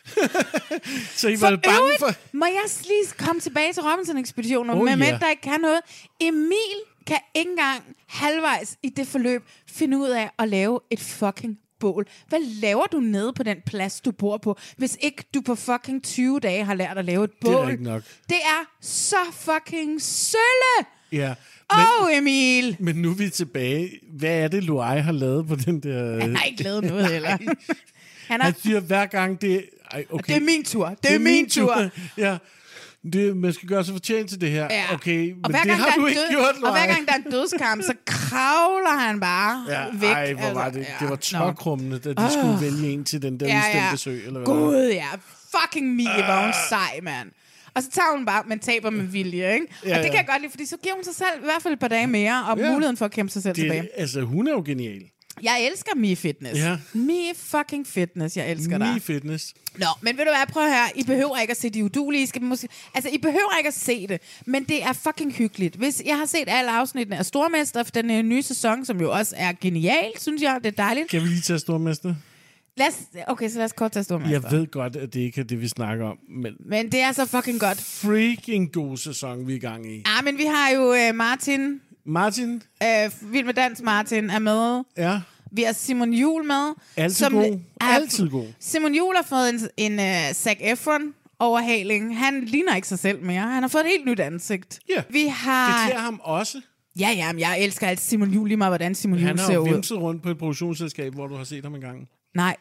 så I For var bange øvrigt, for... må jeg lige komme tilbage til Robinson-ekspeditionen, oh, med ja. mænd, der ikke kan noget. Emil kan ikke engang halvvejs i det forløb finde ud af at lave et fucking bål. Hvad laver du nede på den plads, du bor på, hvis ikke du på fucking 20 dage har lært at lave et bål? Det er ikke nok. Det er så fucking sølle! Ja. Åh, oh, Emil! Men nu er vi tilbage. Hvad er det, Loai har lavet på den der... Han har ikke lavet noget heller. Han har, Han siger hver gang, det... Ej, okay. det er min tur. Det, det er min tur. ja. Det, man skal gøre sig fortjent til det her. Ja. Okay, men og hver det har du ikke død, gjort, Og hver gang der er en dødskamp, så kravler han bare Ja, væk. ej, hvor var det, Altså, det var ja, nå. tokrummende, da de skulle vælge en til den der Ja, ja. sø, eller hvad? Gud, ja. Fucking Mie, var hun sej, mand. Og så tager hun bare, men taber med vilje, ikke? Ja, og det kan ja. jeg godt lide, fordi så giver hun sig selv i hvert fald et par dage mere, og Ja. muligheden for at kæmpe sig selv tilbage. Det, altså, hun er jo genial. Jeg elsker Me Fitness. Ja. Me fucking Fitness, jeg elsker dig. Me fitness. Nå, men ved du hvad, prøv at høre. I behøver ikke at se de udulige. I skal måske, altså, I behøver ikke at se det, men det er fucking hyggeligt. Hvis jeg har set alle afsnittene af Stormester for den øh, nye sæson, som jo også er genial, synes jeg. Det er dejligt. Kan vi lige tage stormester? Lad os, okay, så lad os kort tage Stormester. Jeg ved godt, at det ikke er det, vi snakker om, men Men det er så fucking godt. freaking god sæson, vi er i gang i. Ja, men vi har jo øh, Martin, Martin, øh, Vild med Dans Martin er med. ja, Vi har Simon Jul med. altid god. Altid god. Simon Jul har fået en, en uh, Zac Efron overhaling. Han ligner ikke sig selv mere. Han har fået et helt nyt ansigt. Ja, Vi det har... klæder ham også. Ja, ja, men jeg elsker alt Simon Jul lige meget, hvordan Simon Han Jul har ser jo ud. vimset rundt på et produktionsselskab, hvor du har set ham engang. Nej,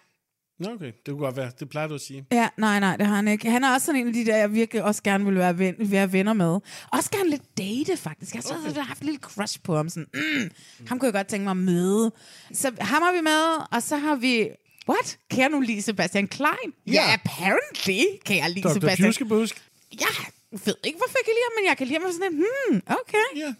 Nå, okay. Det kunne godt være. Det plejer du at sige. ja, nej, nej, det har han ikke. Han er også sådan en af de der, jeg virkelig også gerne vil være, ven, være venner med. Også gerne lidt date, faktisk. Jeg har okay. haft en lille crush på ham. Sådan, mm, ham kunne jeg godt tænke mig at møde. Så ham har vi med, og så har vi... What? Kan jeg nu lide Sebastian Klein? Ja, Ja. yeah, apparently kan jeg lide Dr. Sebastian Pjuskebusk. Jeg ved ikke, hvorfor jeg kan lide ham, men jeg kan lide ham sådan en, hmm, okay. Ja,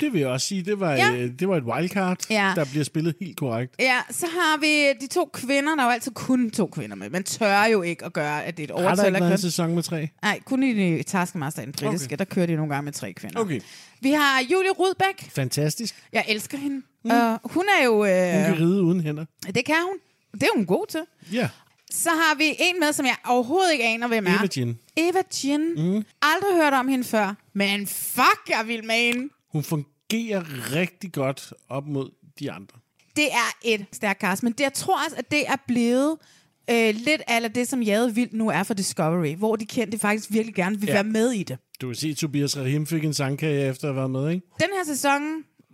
det vil jeg også sige. Det var, Ja. ja. det var et wildcard, Ja. der bliver spillet helt korrekt. Ja, så har vi de to kvinder. Der er jo altid kun to kvinder med. Man tør jo ikke at gøre, at det er et Har der overtal ikke været en sæson med tre? Nej, kun i Taskmaster, den britiske, okay. Der kører de nogle gange med tre kvinder. Okay. Vi har Julie Rudbæk. Fantastisk. Jeg elsker hende. Mm. Uh, hun er jo... Hun Uh, kan ride uden hænder. det kan hun. Det er hun god til. Ja. Så har vi en med, som jeg overhovedet ikke aner, hvem er. Eva Jean. Eva Jean. Mm. Aldrig hørt om hende før. Men fuck, jeg vil med hende. Hun fungerer rigtig godt op mod de andre. Det er et stærkt cast, men det, jeg tror også, at det er blevet øh, lidt af det, som Jade Vildt nu er for Discovery, hvor de kendte faktisk virkelig gerne vil ja. Være med i det. Du kan se, at Tobias Rahim fik en sangkage efter at have været med, ikke? Den her sæson,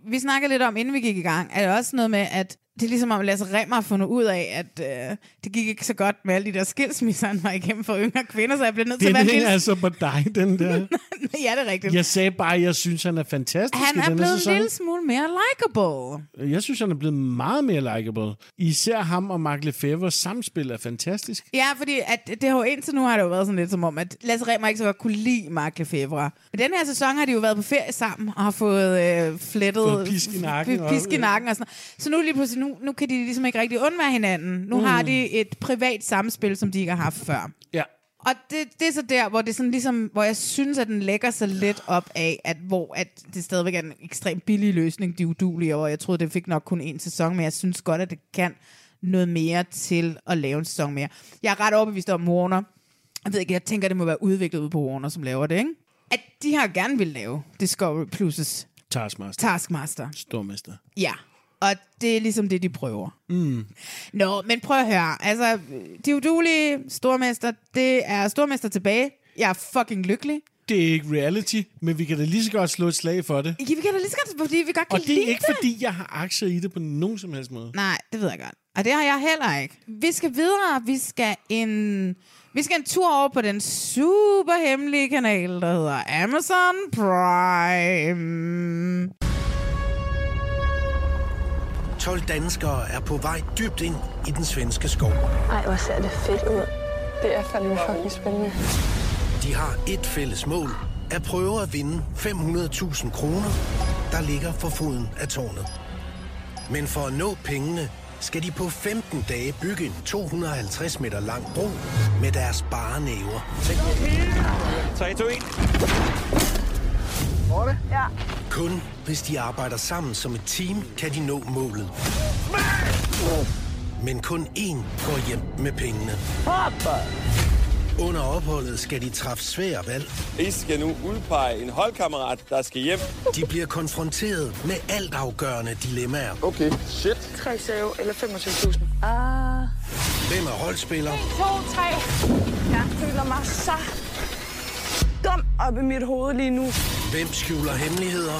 vi snakkede lidt om, inden vi gik i gang, er det også noget med, at det er ligesom om Lasse Remmer har fundet ud af, at øh, det gik ikke så godt med alle de der skilsmisser, han var igennem for yngre kvinder, så jeg blev nødt til Den at være en hænger lille... altså på dig, den der. ja, det er rigtigt. Jeg sagde bare, at jeg synes, han er fantastisk Han i er blevet sæson. en lille smule mere likable. Jeg synes, han er blevet meget mere likable. Især ham og Mark Lefebvre samspil er fantastisk. Ja, fordi at det har jo indtil nu har det jo været sådan lidt som om, at Lasse Remmer ikke så godt kunne lide Mark Lefebvre. Men den her sæson har de jo været på ferie sammen og har fået øh, flettet... Fået pisk i nakken og- Pisk i nakken og sådan. Så nu lige pludselig, nu, nu kan de ligesom ikke rigtig undvære hinanden. Nu mm. har de et privat samspil, som de ikke har haft før. Ja. Og det, det er så der, hvor det sådan ligesom, hvor jeg synes, at den lægger sig lidt op af, at hvor at det stadigvæk er en ekstremt billig løsning, de udulige, og jeg troede, det fik nok kun en sæson, men jeg synes godt, at det kan noget mere til at lave en sæson mere. Jeg er ret overbevist om Warner. Jeg ved ikke, jeg tænker, det må være udviklet ud på Warner, som laver det, ikke? At de har gerne vil lave Discovery Plus' Taskmaster. Taskmaster. Stormester. Ja, og det er ligesom det, de prøver. Mm. Nå, men prøv at høre. Altså, de udulige stormester, det er stormester tilbage. Jeg er fucking lykkelig. Det er ikke reality, men vi kan da lige så godt slå et slag for det. Ja, vi kan da lige så godt, fordi vi godt kan Og det er lide ikke, fordi jeg har aktier i det på nogen som helst måde. Nej, det ved jeg godt. Og det har jeg heller ikke. Vi skal videre. Vi skal en... Vi skal en tur over på den super hemmelige kanal, der hedder Amazon Prime. 12 danskere er på vej dybt ind i den svenske skov. Ej, hvor ser det fedt ud. Det er fandme fucking spændende. De har et fælles mål. At prøve at vinde 500.000 kroner, der ligger for foden af tårnet. Men for at nå pengene, skal de på 15 dage bygge en 250 meter lang bro med deres bare næver. 3, 2, 1. Ja. Kun hvis de arbejder sammen som et team, kan de nå målet. Men kun én går hjem med pengene. Under opholdet skal de træffe svære valg. I skal nu udpege en holdkammerat, der skal hjem. De bliver konfronteret med altafgørende dilemmaer. Okay, shit. 3 save eller 25.000. Ah. Hvem er holdspiller? 2, 3. Jeg føler mig så dum op i mit hoved lige nu. Hvem skjuler hemmeligheder?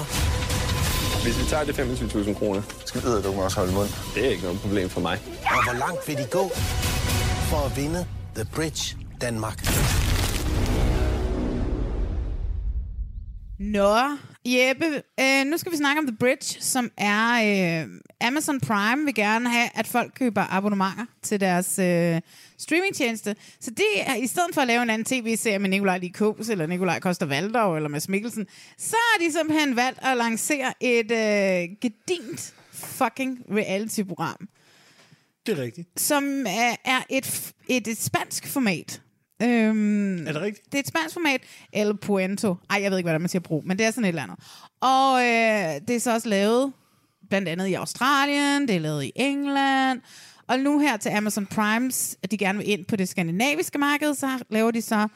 Hvis vi tager det 25.000 kroner, skal vi du også holde mund. Det er ikke noget problem for mig. Og hvor langt vil de gå for at vinde The Bridge Danmark? Nå, Jeppe, øh, nu skal vi snakke om The Bridge, som er øh, Amazon Prime vil gerne have, at folk køber abonnementer til deres øh, streamingtjeneste. Så det er, i stedet for at lave en anden tv-serie med Nikolaj Likos, eller Nikolaj Koster Valdau, eller Mads Mikkelsen, så har de simpelthen valgt at lancere et øh, gedint fucking reality-program, Det er rigtigt. som er, er et, et, et spansk format. Øhm, Er det rigtigt? det er et spansk format, El Puento. Ej, jeg ved ikke, hvad man siger brug, men det er sådan et eller andet. Og øh, det er så også lavet blandt andet i Australien, det er lavet i England, og nu her til Amazon Primes, at de gerne vil ind på det skandinaviske marked, så laver de så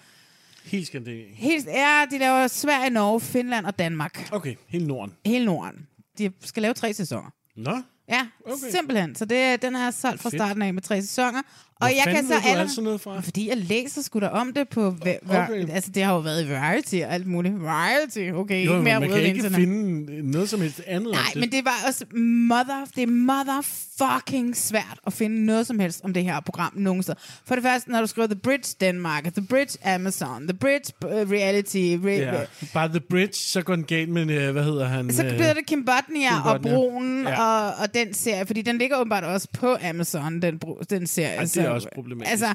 Helt skandinavisk. helt, ja, de laver Sverige, Norge, Finland og Danmark. Okay, hele Norden. Hele Norden. De skal lave tre sæsoner. Nå, Ja, okay. simpelthen. Så det, den er solgt fra Fedt. starten af med tre sæsoner. Hvor Og jeg kan så alle... alt sådan noget fra? Fordi jeg læser sgu da om det på... Okay. Altså, det har jo været i Variety og alt muligt. Variety, okay. jo, ikke mere man kan ikke vinterne. finde noget som helst andet Nej, men det var også mother, det er motherfucking svært at finde noget som helst om det her program nogen steder. For det første, når du skriver The Bridge Denmark, The Bridge Amazon, The Bridge uh, Reality, re- Ja. Bare The Bridge, så går den galt med, øh, hvad hedder han? så øh, bliver det Kim Bodnia Kim og Bodnia. Broen Ja. og, og den serie, fordi den ligger åbenbart også på Amazon, den, den serie. Det er Så- også problematisk. Altså,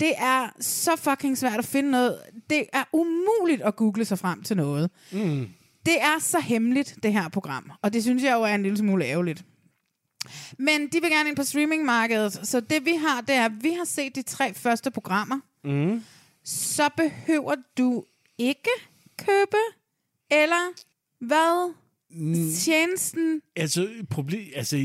det er så fucking svært at finde noget. Det er umuligt at google sig frem til noget. Mm. Det er så hemmeligt, det her program. Og det synes jeg jo er en lille smule ærgerligt. Men de vil gerne ind på streamingmarkedet. Så det vi har, det er, at vi har set de tre første programmer. Mm. Så behøver du ikke købe, eller hvad? Tjenesten? Altså, problem, altså,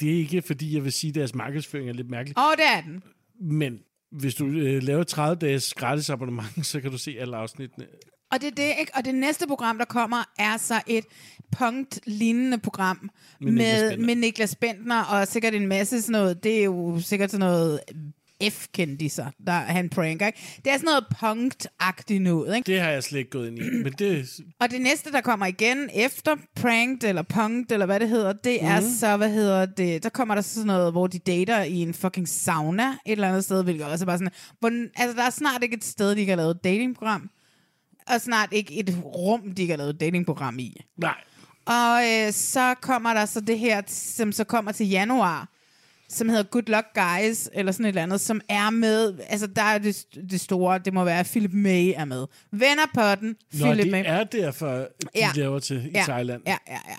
det er ikke, fordi jeg vil sige, at deres markedsføring er lidt mærkelig. Åh, oh, det er den. Men hvis du øh, laver 30 dages gratis abonnement, så kan du se alle afsnittene. Og det er det, ikke? Og det næste program, der kommer, er så et punkt-lignende program Med med, Niklas Bentner. med Niklas Bentner, og sikkert en masse sådan noget, det er jo sikkert sådan noget F-kendiser, der han pranker, ikke? Det er sådan noget punkt-agtigt noget, ikke? Det har jeg slet ikke gået ind i. Men det, Og det næste, der kommer igen efter pranked, eller punkt, eller hvad det hedder, det er Mhm. så, hvad hedder det, der kommer der sådan noget, hvor de dater i en fucking sauna et eller andet sted, hvilket også er bare sådan, hvor, altså der er snart ikke et sted, de ikke har lavet et datingprogram, og snart ikke et rum, de ikke har lavet et datingprogram i. nej. Og øh, så kommer der så det her, som så kommer til januar, som hedder Good Luck Guys, eller sådan et eller andet, som er med, altså der er det, det store, det må være, Philip May er med. Venner på den, Nå, Philip det May. er derfor, de Ja. laver til i ja, Thailand. Ja, ja, ja.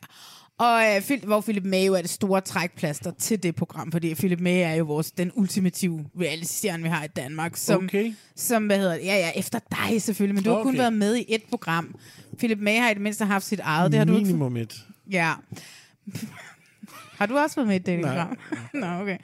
Og øh, Phil, hvor Philip May jo er det store trækplaster til det program, fordi Philip May er jo vores, den ultimative reality-stjerne, vi har i Danmark. Som, Okay. Som, hvad hedder det? Ja, ja, efter dig selvfølgelig, men du har kun Okay. været med i et program. Philip May har i det mindste haft sit eget. Det har du ikke Minimum et. Ja. Har du også været med i et datingprogram? Nå, okay.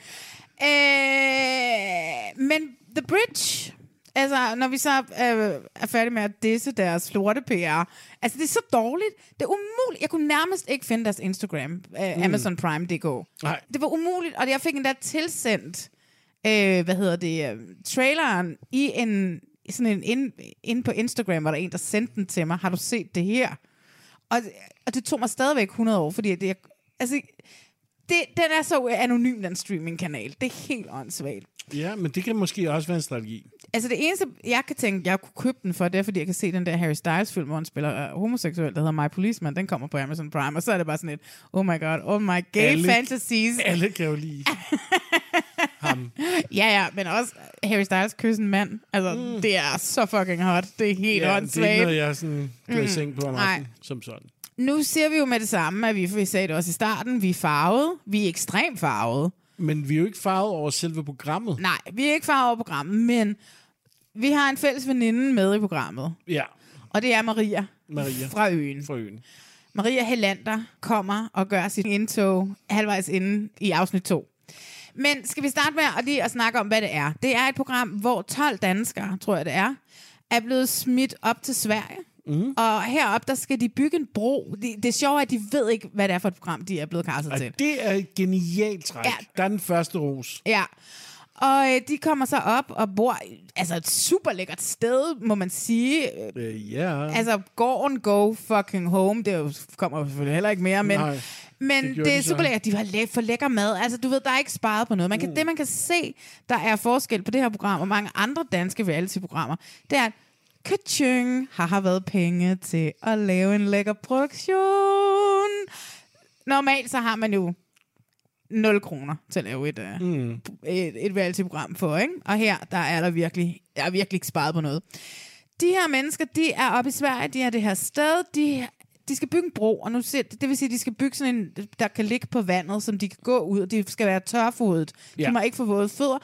Øh, men The Bridge, altså når vi så øh, er færdige med at disse deres florte PR, altså det er så dårligt. Det er umuligt. Jeg kunne nærmest ikke finde deres Instagram, øh, Mm. Amazon Prime.dk. Nej. Det var umuligt, og jeg fik endda tilsendt, øh, hvad hedder det, øh, traileren i en, sådan en, ind, ind på Instagram, var der en, der sendte den til mig. Har du set det her? Og, og det tog mig stadigvæk 100 år, fordi det, altså, det, den er så anonym, den streamingkanal. Det er helt åndssvagt. Ja, men det kan måske også være en strategi. Altså det eneste, jeg kan tænke, jeg kunne købe den for, det er, fordi jeg kan se den der Harry Styles-film, hvor han spiller uh, homoseksuel, der hedder My Policeman. Den kommer på Amazon Prime, og så er det bare sådan et, oh my god, oh my gay Alle- fantasies. Alle kan jo lide ham. Ja, ja, men også Harry Styles kysse en mand. Altså, mm. det er så fucking hot. Det er helt ja, det er åndssvagt. ikke noget, jeg sådan går i Mm. seng på om aftenen, som sådan. Nu siger vi jo med det samme, at vi, vi sagde det også i starten, vi er farvet. Vi er ekstremt farvet. Men vi er jo ikke farvet over selve programmet. Nej, vi er ikke farvet over programmet, men vi har en fælles veninde med i programmet. Ja, Og det er Maria, Maria. fra øen. Fra øen. Maria Helander kommer og gør sit indtog halvvejs inde i afsnit 2. Men skal vi starte med at lige at snakke om, hvad det er? Det er et program, hvor 12 danskere, tror jeg det er, er blevet smidt op til Sverige. Mm. Og herop der skal de bygge en bro. Det, det er, at de ved ikke, hvad det er for et program, de er blevet kastet til. det er et genialt træk. Ja. Der er den første ros. Ja. Og øh, de kommer så op og bor altså et super lækkert sted, må man sige. Øh, ja. Altså, gården go fucking home, det jo, kommer selvfølgelig heller ikke mere, men, Nej, men det det, er de super lækkert. De har læ- for lækker mad. Altså, du ved, der er ikke sparet på noget. Man kan, Mm. Det, man kan se, der er forskel på det her program og mange andre danske reality-programmer, det er, at kaching, har været penge til at lave en lækker produktion. Normalt så har man jo 0 kroner til at lave et, uh, Mm. et, et reality-program for, ikke? Og her, der er der virkelig, der er virkelig ikke sparet på noget. De her mennesker, de er oppe i Sverige, de er det her sted, de, de skal bygge en bro, og nu ser, det vil sige, de skal bygge sådan en, der kan ligge på vandet, som de kan gå ud, og de skal være tørfodet. De Ja. må ikke få våde fødder.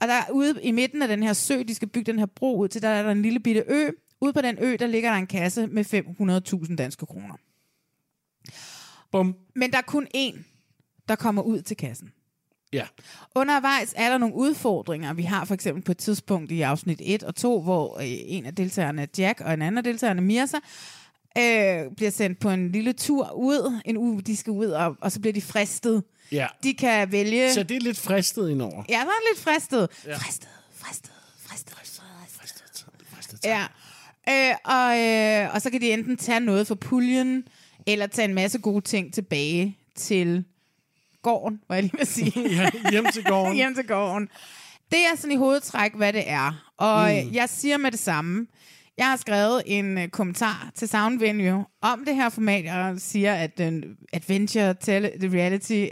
Og der er ude i midten af den her sø, de skal bygge den her bro ud til, der er der en lille bitte ø. Ude på den ø, der ligger der en kasse med 500.000 danske kroner. Bum. Men der er kun én, der kommer ud til kassen. Ja. Undervejs er der nogle udfordringer. Vi har for eksempel på et tidspunkt i afsnit 1 og 2, hvor øh, en af deltagerne, Jack, og en anden af deltagerne, Mirza, øh, bliver sendt på en lille tur ud. En uge, de skal ud, og, og så bliver de fristet. Ja. De kan vælge... Så det er lidt fristet indover. Ja, der er lidt fristet. Ja. Fristet, fristet, fristet, fristet. fristet. Ja. Øh, og, øh, og så kan de enten tage noget for puljen, eller tage en masse gode ting tilbage til gården, hvad jeg lige vil sige. Ja, hjem til gården. hjem til gården. Det er sådan i hovedtræk, hvad det er. Og mm. jeg siger med det samme. Jeg har skrevet en øh, kommentar til Sound Venue om det her format, og siger, at den Adventure Tele the Reality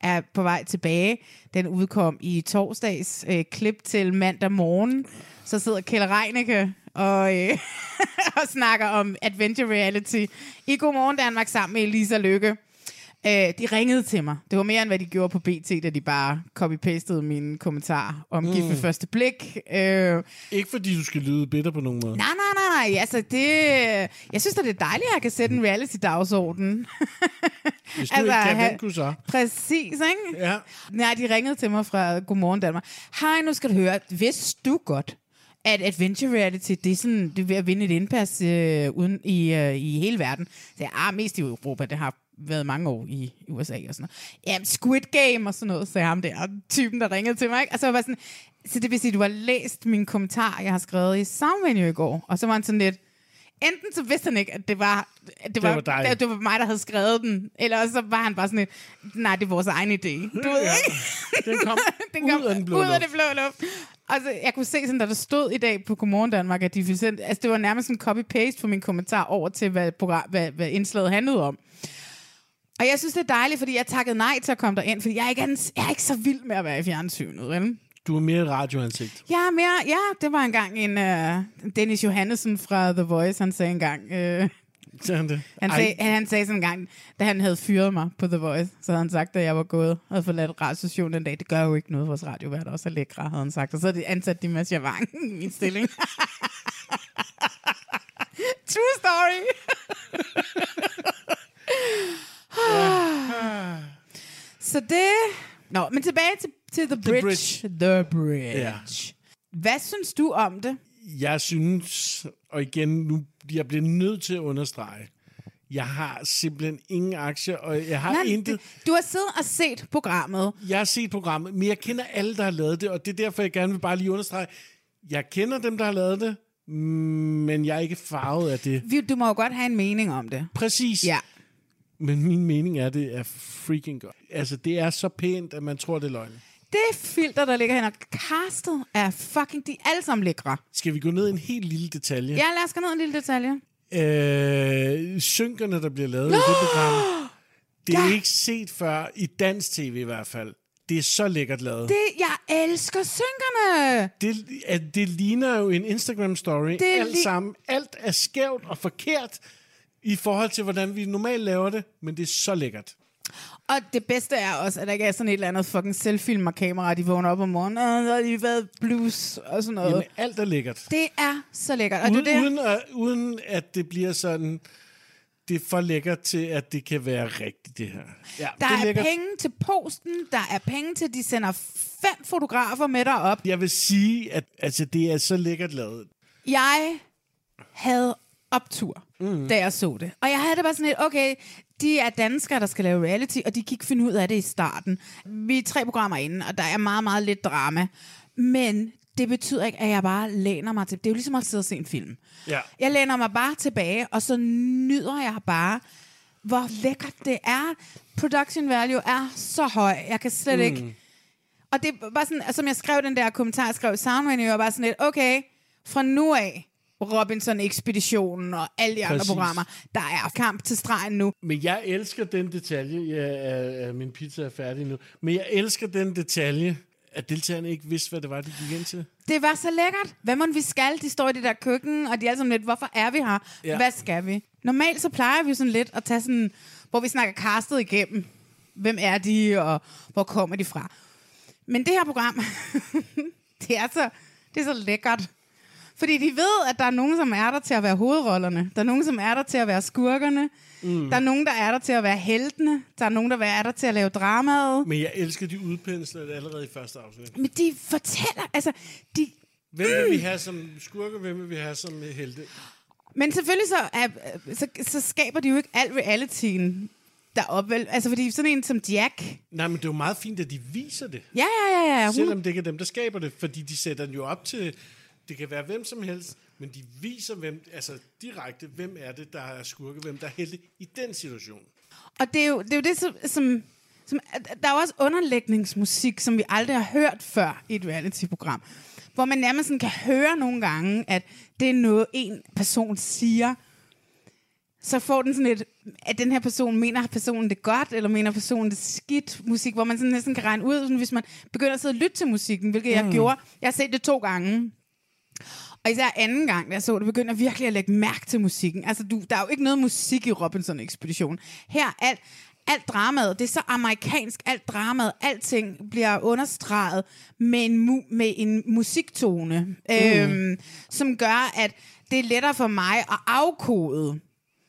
er på vej tilbage. Den udkom i torsdags øh, klip til mandag morgen. Så sidder Kjell Reinicke og, øh, og snakker om Adventure Reality i Godmorgen Danmark sammen med Elisa Lykke. Øh, de ringede til mig. Det var mere, end hvad de gjorde på BT, da de bare copy-pastede mine kommentarer om mm. gift ved første blik. Øh, Ikke fordi du skal lyde bitter på nogen måde. nej, nej, nej, nej. Altså, det, jeg synes da, det er dejligt, at jeg kan sætte en reality-dagsorden. Hvis du altså, ikke kan, ha- hvem kunne så? Præcis, ikke? Ja. Nej, de ringede til mig fra Godmorgen Danmark. Hej, nu skal du høre. Vidste du godt, at Adventure Reality, det er, sådan, det er ved at vinde et indpas øh, uden i, øh, i hele verden. Det er ah, mest i Europa, det har været mange år i USA og sådan noget. Jamen, Squid Game og sådan noget, sagde ham der, typen, der ringede til mig. Ikke? Altså, jeg var sådan, så det vil sige, du har læst min kommentar, jeg har skrevet i Soundvenue i går, og så var han sådan lidt, enten så vidste han ikke, at det var, at det, var var, dig. det, det var mig, der havde skrevet den, eller så var han bare sådan lidt, nej, det er vores egen idé. Du ved Ja. ikke? Den kom den kom ud af den blå ud af det blå luft. Altså, jeg kunne se sådan, da der stod i dag på Godmorgen Danmark, at de ville sende, altså det var nærmest en copy-paste for min kommentar over til, hvad, program, hvad, hvad indslaget handlede om. Og jeg synes, det er dejligt, fordi jeg takkede nej til at komme derind, fordi jeg er ikke, en- jeg er ikke så vild med at være i fjernsynet, vel? Du er mere radioansigt. Ja, mere, ja, det var engang en uh, Dennis Johannesson fra The Voice, han sagde engang. Uh, Sagde han det? han, sagde, han, han sagde sådan en gang, da han havde fyret mig på The Voice, så havde han sagt, at jeg var gået og havde forladt radiostationen den dag. Det gør jo ikke noget, vores radioværter også er lækre, havde han sagt. Og så havde de ansat de Mads Javang i min stilling. True story. så det... Nå, men tilbage til, til The Bridge. Bridge. The Bridge. Ja. Hvad synes du om det? Jeg synes, og igen, nu jeg bliver nødt til at understrege, jeg har simpelthen ingen aktier, og jeg har Nej, intet... Du har siddet og set programmet. Jeg har set programmet, men jeg kender alle, der har lavet det, og det er derfor, jeg gerne vil bare lige understrege, jeg kender dem, der har lavet det, men jeg er ikke farvet af det. Du må jo godt have en mening om det. Præcis. Ja. Men min mening er, det er freaking godt. Altså, det er så pænt, at man tror, det er løgn. Det filter, der ligger hen, og castet er fucking... De alle sammen lækre. Skal vi gå ned i en helt lille detalje? Ja, lad os gå ned i en lille detalje. Øh, synkerne, der bliver lavet i det program, det er ikke set før, i dansk tv i hvert fald. Det er så lækkert lavet. Det, jeg elsker synkerne. Det, at det ligner jo en Instagram-story. Det Alt li- sammen. Alt er skævt og forkert i forhold til, hvordan vi normalt laver det, men det er så lækkert. Og det bedste er også, at der ikke er sådan et eller andet fucking selvfilmer-kamera, de vågner op om morgenen, og har de været blues og sådan noget. Jamen, alt er lækkert. Det er så lækkert. Og Uden, det det, uden, at, uden at det bliver sådan... Det er for lækkert til, at det kan være rigtigt, det her. Ja, der det er, er lækkert. penge til posten, der er penge til, at de sender fem fotografer med derop. Jeg vil sige, at altså, det er så lækkert lavet. Jeg havde optur, mm. da jeg så det. Og jeg havde det bare sådan lidt, okay, de er danskere, der skal lave reality, og de kan ikke finde ud af det i starten. Vi er tre programmer inde, og der er meget, meget lidt drama. Men det betyder ikke, at jeg bare læner mig til... Det er jo ligesom at sidde og se en film. Ja. Jeg læner mig bare tilbage, og så nyder jeg bare, hvor lækkert det er. Production value er så høj. Jeg kan slet mm. ikke... Og det var sådan, som jeg skrev den der kommentar, jeg skrev i Soundvenue, jeg var bare sådan lidt, okay, fra nu af, Robinson-ekspeditionen og alle de andre Præcis. programmer. Der er kamp til stregen nu. Men jeg elsker den detalje. Jeg er, min pizza er færdig nu. Men jeg elsker den detalje, at deltagerne ikke vidste, hvad det var, de gik ind til. Det var så lækkert. Hvad må vi skal? De står i det der køkken, og de er sammen lidt, hvorfor er vi her? Ja. Ja. Hvad skal vi? Normalt så plejer vi sådan lidt at tage sådan, hvor vi snakker castet igennem. Hvem er de, og hvor kommer de fra? Men det her program, det er så, det er så lækkert. Fordi de ved, at der er nogen, som er der til at være hovedrollerne. Der er nogen, som er der til at være skurkerne. Mm. Der er nogen, der er der til at være heltene. Der er nogen, der er der til at lave dramaet. Men jeg elsker, de udpensler det allerede i første afsnit. Men de fortæller, altså, de... Hvem vil vi have som skurke, hvem vil vi have som helte? Men selvfølgelig så, er, så, så skaber de jo ikke al realityen derop, vel? Altså, fordi sådan en som Jack... Nej, men det er jo meget fint, at de viser det. Ja, ja, ja, ja. Hun, Selvom det ikke er dem, der skaber det. Fordi de sætter den jo op til... Det kan være hvem som helst, men de viser hvem, altså direkte, hvem er det, der er skurke, hvem der er helte i den situation. Og det er jo det, er jo det som, som, som... Der er jo også underlægningsmusik, som vi aldrig har hørt før i et reality-program. Hvor man nærmest sådan kan høre nogle gange, at det er noget, en person siger. Så får den sådan et... At den her person, mener personen det godt, eller mener personen det skidt musik, hvor man sådan næsten kan regne ud, sådan, hvis man begynder at sidde og lytte til musikken, hvilket mm. jeg gjorde. Jeg har set det to gange. Og især anden gang, da jeg så det, begyndte jeg virkelig at lægge mærke til musikken. Altså, du, der er jo ikke noget musik i Robinson-ekspeditionen. Her, alt, alt dramaet, det er så amerikansk, alt dramaet, alting bliver understreget med en, mu- med en musiktone, mm. øhm, som gør, at det er lettere for mig at afkode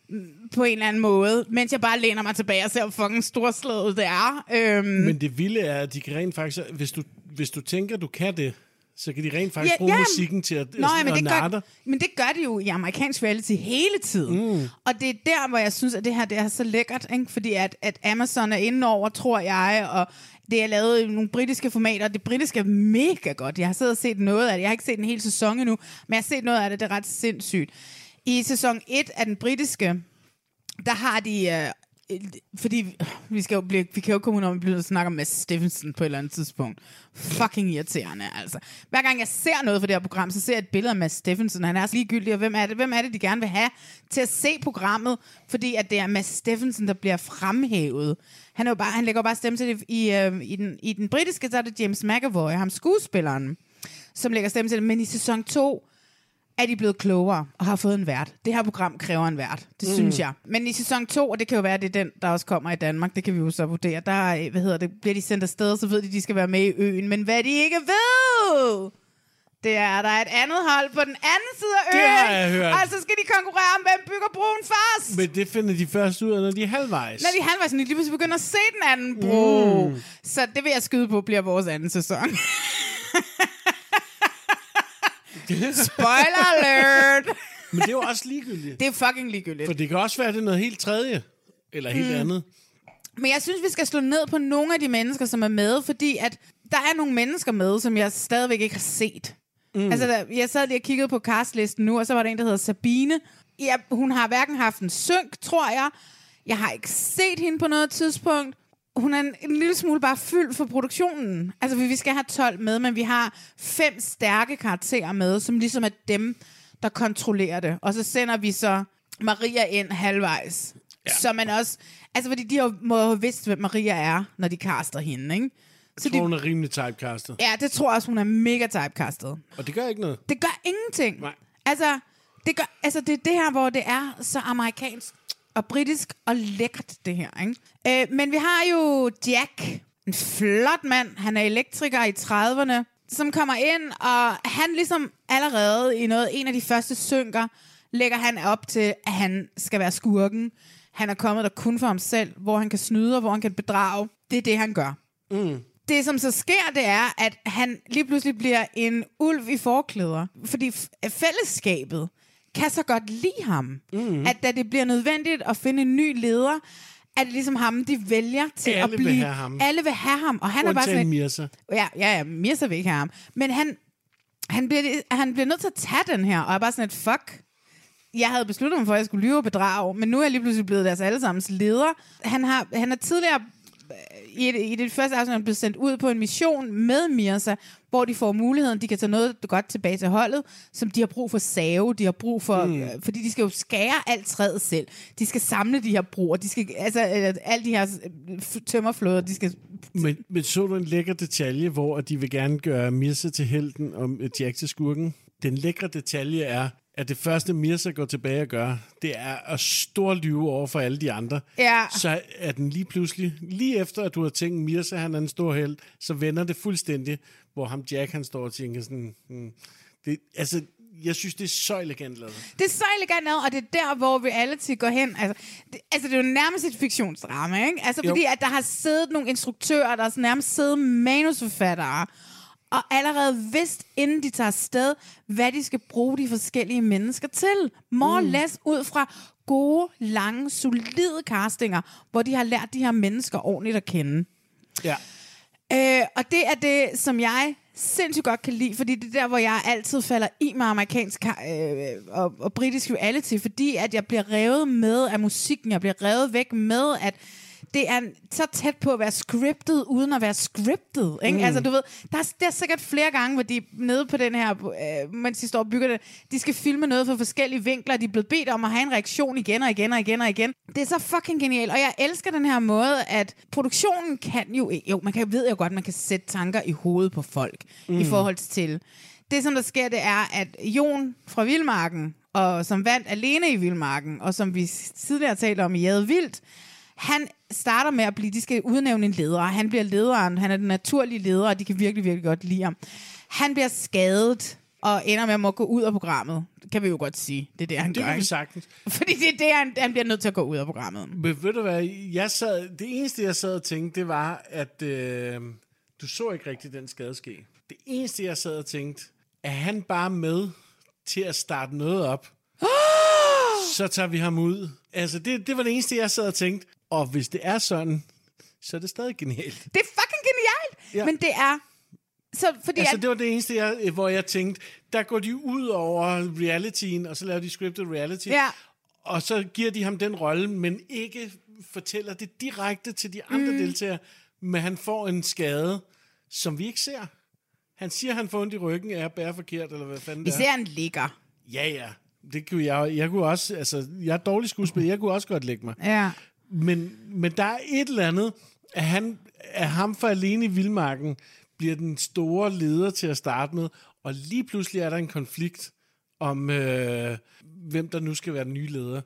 mm, på en eller anden måde, mens jeg bare læner mig tilbage og ser, hvor fucking storslået det er. Øhm, Men det vilde er, at de kan rent faktisk... Hvis du, hvis du tænker, du kan det, så kan de rent faktisk bruge musikken til at, Nå, sådan, men, at det gør, dig. men det gør de jo i amerikansk reality hele tiden. Mm. Og det er der, hvor jeg synes, at det her det er så lækkert. Ikke? Fordi at, at Amazon er inde over, tror jeg, og det er lavet i nogle britiske formater. Det britiske er mega godt. Jeg har siddet og set noget af det. Jeg har ikke set en hel sæson endnu, men jeg har set noget af det. Det er ret sindssygt. I sæson 1 af den britiske, der har de... Øh, fordi vi, skal jo blive, vi kan jo komme ud om, at vi bliver snakke om Mads Steffensen på et eller andet tidspunkt. Fucking irriterende, altså. Hver gang jeg ser noget for det her program, så ser jeg et billede af Mads Steffensen. Han er så ligegyldig, og hvem er det, hvem er det de gerne vil have til at se programmet? Fordi at det er Mads Steffensen, der bliver fremhævet. Han, er jo bare, han lægger jo bare stemme til det. I, øh, i, den, I den britiske, så er det James McAvoy, ham skuespilleren, som lægger stemme til det. Men i sæson 2, er de blevet klogere og har fået en vært. Det her program kræver en vært, det mm. synes jeg. Men i sæson 2, og det kan jo være, at det er den, der også kommer i Danmark, det kan vi jo så vurdere, der er, hvad hedder det, bliver de sendt afsted, så ved de, at de skal være med i øen. Men hvad de ikke ved, det er, at der er et andet hold på den anden side af Det øen. har jeg hørt. Og så skal de konkurrere om, hvem bygger broen først. Men det finder de først ud af, når de er halvvejs. Når de er halvvejs, når de lige pludselig begynder at se den anden bro. Mm. Så det vil jeg skyde på, bliver vores anden sæson. Spoiler alert! Men det er jo også ligegyldigt. Det er fucking ligegyldigt. For det kan også være, at det er noget helt tredje. Eller helt Mm. andet. Men jeg synes, vi skal slå ned på nogle af de mennesker, som er med, fordi at der er nogle mennesker med, som jeg stadigvæk ikke har set. Mm. Altså, der, jeg sad lige og kiggede på castlisten nu, og så var der en, der hedder Sabine. Ja, hun har hverken haft en synk, tror jeg. Jeg har ikke set hende på noget tidspunkt. Hun er en, en lille smule bare fyldt for produktionen. Altså, vi vi skal have 12 med, men vi har fem stærke karakterer med, som ligesom er dem, der kontrollerer det. Og så sender vi så Maria ind halvvejs. Ja. Så man også... Altså, fordi de har, må have vidst, hvem Maria er, når de kaster hende, ikke? Jeg tror, de, hun er rimelig typecastet. Ja, det tror jeg også, hun er mega typecastet. Og det gør ikke noget. Det gør ingenting. Nej. Altså, det, gør, altså, det er det her, hvor det er så amerikansk og britisk og lækkert, det her. Ikke? Øh, men vi har jo Jack, en flot mand. Han er elektriker i 30'erne, som kommer ind, og han ligesom allerede i noget, en af de første synker, lægger han op til, at han skal være skurken. Han er kommet der kun for ham selv, hvor han kan snyde og hvor han kan bedrage. Det er det, han gør. Mm. Det, som så sker, det er, at han lige pludselig bliver en ulv i forklæder. Fordi fællesskabet kan så godt lide ham. Mm. At da det bliver nødvendigt at finde en ny leder, er det ligesom ham, de vælger til Alle at vil blive... have ham. Alle vil have ham. Og han er bare sådan... Undtagen et- Mirza. Ja, ja, ja, Mirza vil ikke have ham. Men han, han, bliver, han bliver nødt til at tage den her, og er bare sådan et fuck. Jeg havde besluttet mig for, at jeg skulle lyve og bedrage, men nu er jeg lige pludselig blevet deres allesammens leder. Han, har, han er tidligere øh, i, det, i det første afsnit han blevet sendt ud på en mission med Mirza, hvor de får muligheden, de kan tage noget godt tilbage til holdet, som de har brug for save, de har brug for, mm. øh, fordi de skal jo skære alt træet selv. De skal samle de her broer, de skal, altså øh, alle de her øh, tømmerflåder, de skal... Men, men så du en lækker detalje, hvor de vil gerne gøre Mirza til helten og Jack til skurken? Den lækre detalje er, at det første Mirza går tilbage og gør, det er at storlyve over for alle de andre. Ja. Så er den lige pludselig, lige efter at du har tænkt, Mirza han er en stor held, så vender det fuldstændig, hvor ham Jack han står og tænker sådan, hmm, det, altså, jeg synes, det er så elegant lavet. Det er så elegant lavet, og det er der, hvor reality går hen. Altså, det, altså, det er jo nærmest et fiktionsdrama, ikke? Altså, Jo. fordi at der har siddet nogle instruktører, der har nærmest siddet manusforfattere, og allerede vidst, inden de tager afsted, hvad de skal bruge de forskellige mennesker til. More mm. less ud fra gode, lange, solide castinger, hvor de har lært de her mennesker ordentligt at kende. Ja. Øh, og det er det, som jeg sindssygt godt kan lide, fordi det er der, hvor jeg altid falder i med amerikansk øh, og, og britisk reality, fordi at jeg bliver revet med af musikken, jeg bliver revet væk med, at det er så tæt på at være scriptet, uden at være scriptet. Ikke? Mm. Altså, du ved, der er, der er sikkert flere gange, hvor de er nede på den her, øh, mens de står og bygger det, de skal filme noget fra forskellige vinkler, de er blevet bedt om at have en reaktion igen og igen og igen og igen. Det er så fucking genialt, og jeg elsker den her måde, at produktionen kan jo ikke, jo, man kan, ved jo godt, man kan sætte tanker i hovedet på folk, mm. i forhold til, det som der sker, det er, at Jon fra Vildmarken, og som vandt alene i Vildmarken, og som vi tidligere talte om i Jade Vildt, han starter med at blive, de skal udnævne en leder, og han bliver lederen, han er den naturlige leder, og de kan virkelig, virkelig godt lide ham. Han bliver skadet, og ender med at må gå ud af programmet. Det kan vi jo godt sige. Det er det, han Det gør. kan vi sagtens. Fordi det er det, han, han bliver nødt til at gå ud af programmet. Men ved du hvad, jeg sad, det eneste, jeg sad og tænkte, det var, at øh, du så ikke rigtig den skade ske. Det eneste, jeg sad og tænkte, er han bare med til at starte noget op? så tager vi ham ud. Altså, det, det var det eneste, jeg sad og tænkte. Og hvis det er sådan, så er det stadig genialt. Det er fucking genialt! Ja. Men det er... Så, fordi Altså, at, det var det eneste, jeg, hvor jeg tænkte, der går de ud over realityen, og så laver de scripted reality. Ja. Og så giver de ham den rolle, men ikke fortæller det direkte til de andre Mm. deltagere, men han får en skade, som vi ikke ser. Han siger, at han får ondt i ryggen, er bære forkert, eller hvad fanden vi det er. ser, han ligger. Ja, ja. Det kunne jeg, jeg kunne også, altså, jeg er dårlig skuespiller, jeg kunne også godt lægge mig. Ja. Men, men der er et eller andet, at han, at ham for alene i Vildmarken bliver den store leder til at starte med, og lige pludselig er der en konflikt om, øh, hvem der nu skal være den nye leder.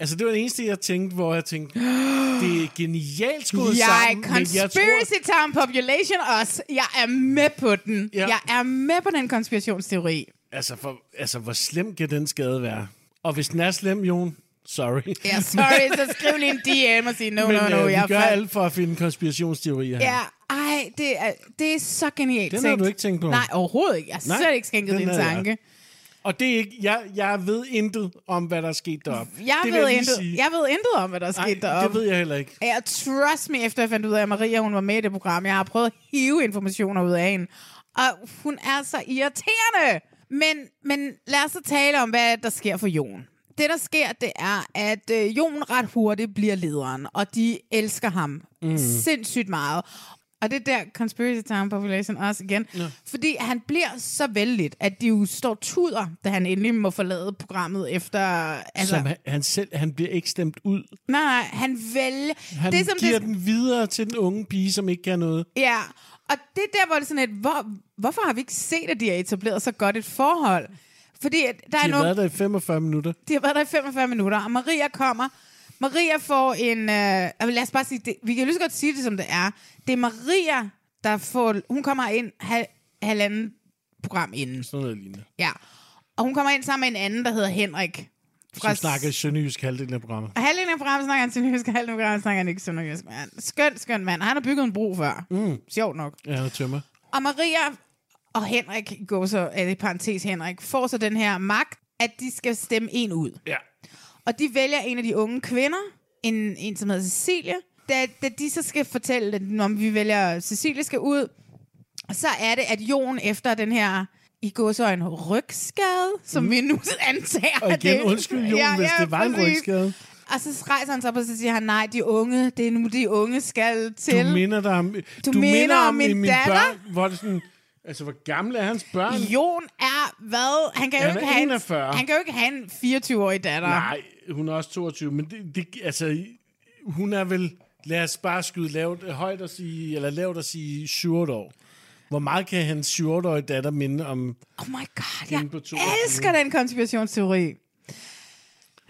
Altså, det var det eneste, jeg tænkte, hvor jeg tænkte, det er genialt skruet Jeg sammen. men jeg Conspiracy Town Population også. Jeg er med på den. Ja. Jeg er med på den konspirationsteori. Altså, for, altså, hvor slem kan den skade være? Og hvis den er slem, Jon, sorry. Ja, sorry, så skriv lige en DM og sig, no, Men no, no. øh, jeg gør fald- alt for at finde konspirationsteorier her. Ja, ej, det er, det er så genialt Den har du ikke tænkt på. Nej, overhovedet ikke. Jeg har slet ikke skænket din havde jeg. tanke. Og det er ikke, jeg, jeg ved intet om, hvad der er sket deroppe. Jeg, det ved lige intet, sige. jeg ved intet om, hvad der er sket deroppe. det ved jeg heller ikke. Ja, trust me, efter jeg fandt ud af, at Maria hun var med i det program. Jeg har prøvet at hive informationer ud af hende. Og hun er så irriterende. Men, men lad os så tale om, hvad der sker for Jon. Det, der sker, det er, at øh, Jon ret hurtigt bliver lederen, og de elsker ham Mm. sindssygt meget. Og det er der Conspiracy Time Population også igen. Ja. Fordi han bliver så vældigt, at de jo står tuder, da han endelig må forlade programmet efter... Altså, Som han, han, selv, han bliver ikke stemt ud. Nej, nej, han vælger... Han det, som giver det, den videre til den unge pige, som ikke kan noget. Ja, og det er der, hvor det er sådan et... Hvor, hvorfor har vi ikke set, at de har etableret så godt et forhold? Fordi at der De er har nogle... været der i 45 minutter. De har været der i 45 minutter, og Maria kommer. Maria får en... Øh, lad os bare sige, det, vi kan lige så godt sige det, som det er. Det er Maria, der får... Hun kommer ind hal, halvanden program inden. Sådan noget lignende. Ja. Og hun kommer ind sammen med en anden, der hedder Henrik. Som snakker sønderjysk halvdelen af programmet. Og halvdelen af programmet snakker han sønderjysk, halvdelen af programmet snakker han ikke sønderjysk. Man. Skøn, skøn mand. Han har bygget en bro før. Mm. Sjovt nok. Ja, han er tømmer. Og Maria og Henrik, går så, eller i parentes Henrik, får så den her magt, at de skal stemme en ud. Ja. Og de vælger en af de unge kvinder, en, en som hedder Cecilie. Da, da de så skal fortælle, at om vi vælger Cecilie skal ud, så er det, at Jon efter den her i går så en rygskade, som mm. vi nu antager. Og igen, det- undskyld, Jon, hvis det var en præcis. rygskade. Og så rejser han sig op, og så siger han, nej, de unge, det er nu, de unge skal til. Du minder dig om, Du minder om min mine datter? børn, hvor det sådan, altså hvor gamle er hans børn? Jon er hvad? Han kan jo Han ikke er have en, 41. han kan jo ikke have en 24-årig datter. Nej, hun er også 22, men det, det, altså, hun er vel, lad os bare skyde lavt, højt og sige, eller lavt at sige 7 år. Hvor meget kan hans 7-årige datter minde om Oh my god, jeg på 22? elsker den konspirationsteori.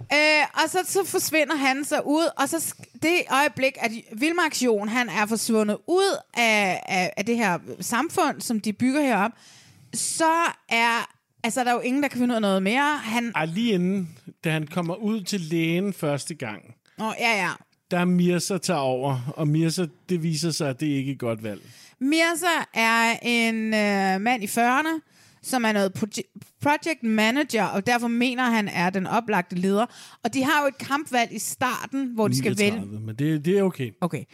Øh, og så, så forsvinder han så ud, og så det øjeblik, at Vilmarks Jon, han er forsvundet ud af, af, af det her samfund, som de bygger herop, så er, altså der er jo ingen, der kan finde ud af noget mere. Han, Ej, lige inden, da han kommer ud til lægen første gang, åh, ja, ja. der er Mirza tager over, og Mirza, det viser sig, at det ikke er et godt valg. Mirza er en øh, mand i 40'erne, som er noget proje- project manager, og derfor mener han er den oplagte leder. Og de har jo et kampvalg i starten, hvor de skal vælge... 39, Men det, det er okay. Okay.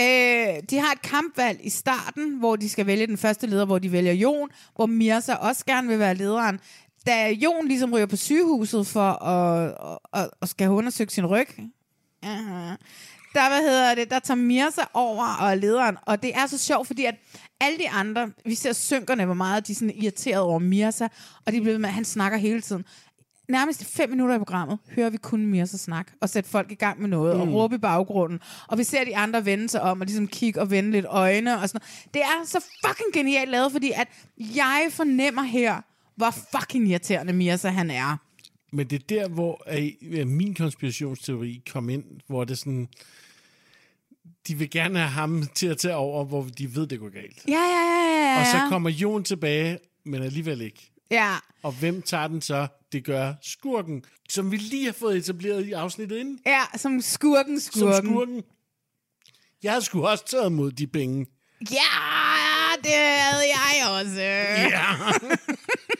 Øh, de har et kampvalg i starten, hvor de skal vælge den første leder, hvor de vælger Jon, hvor Mirza også gerne vil være lederen. Da Jon ligesom ryger på sygehuset for at, at, at, at skal have undersøgt sin ryg, uh der, hvad hedder det, der tager Mirza over og er lederen. Og det er så sjovt, fordi at alle de andre, vi ser synkerne, hvor meget de er sådan irriteret over Mirza, og de bliver med, at han snakker hele tiden nærmest fem minutter i programmet, hører vi kun Mirza snak og sætte folk i gang med noget, mm. og råbe i baggrunden. Og vi ser de andre vende sig om, og ligesom kigge og vende lidt øjne og sådan noget. Det er så fucking genialt lavet, fordi at jeg fornemmer her, hvor fucking irriterende Mirza han er. Men det er der, hvor øh, min konspirationsteori kom ind, hvor det sådan... De vil gerne have ham til at tage over, hvor de ved, det går galt. Ja, ja, ja, ja. Og så kommer Jon tilbage, men alligevel ikke. Ja, Og hvem tager den så? Det gør skurken, som vi lige har fået etableret i afsnittet inden. ja, som skurken, skurken. Som skurken. Jeg sgu også taget imod de penge. Ja, det havde jeg også. Ja.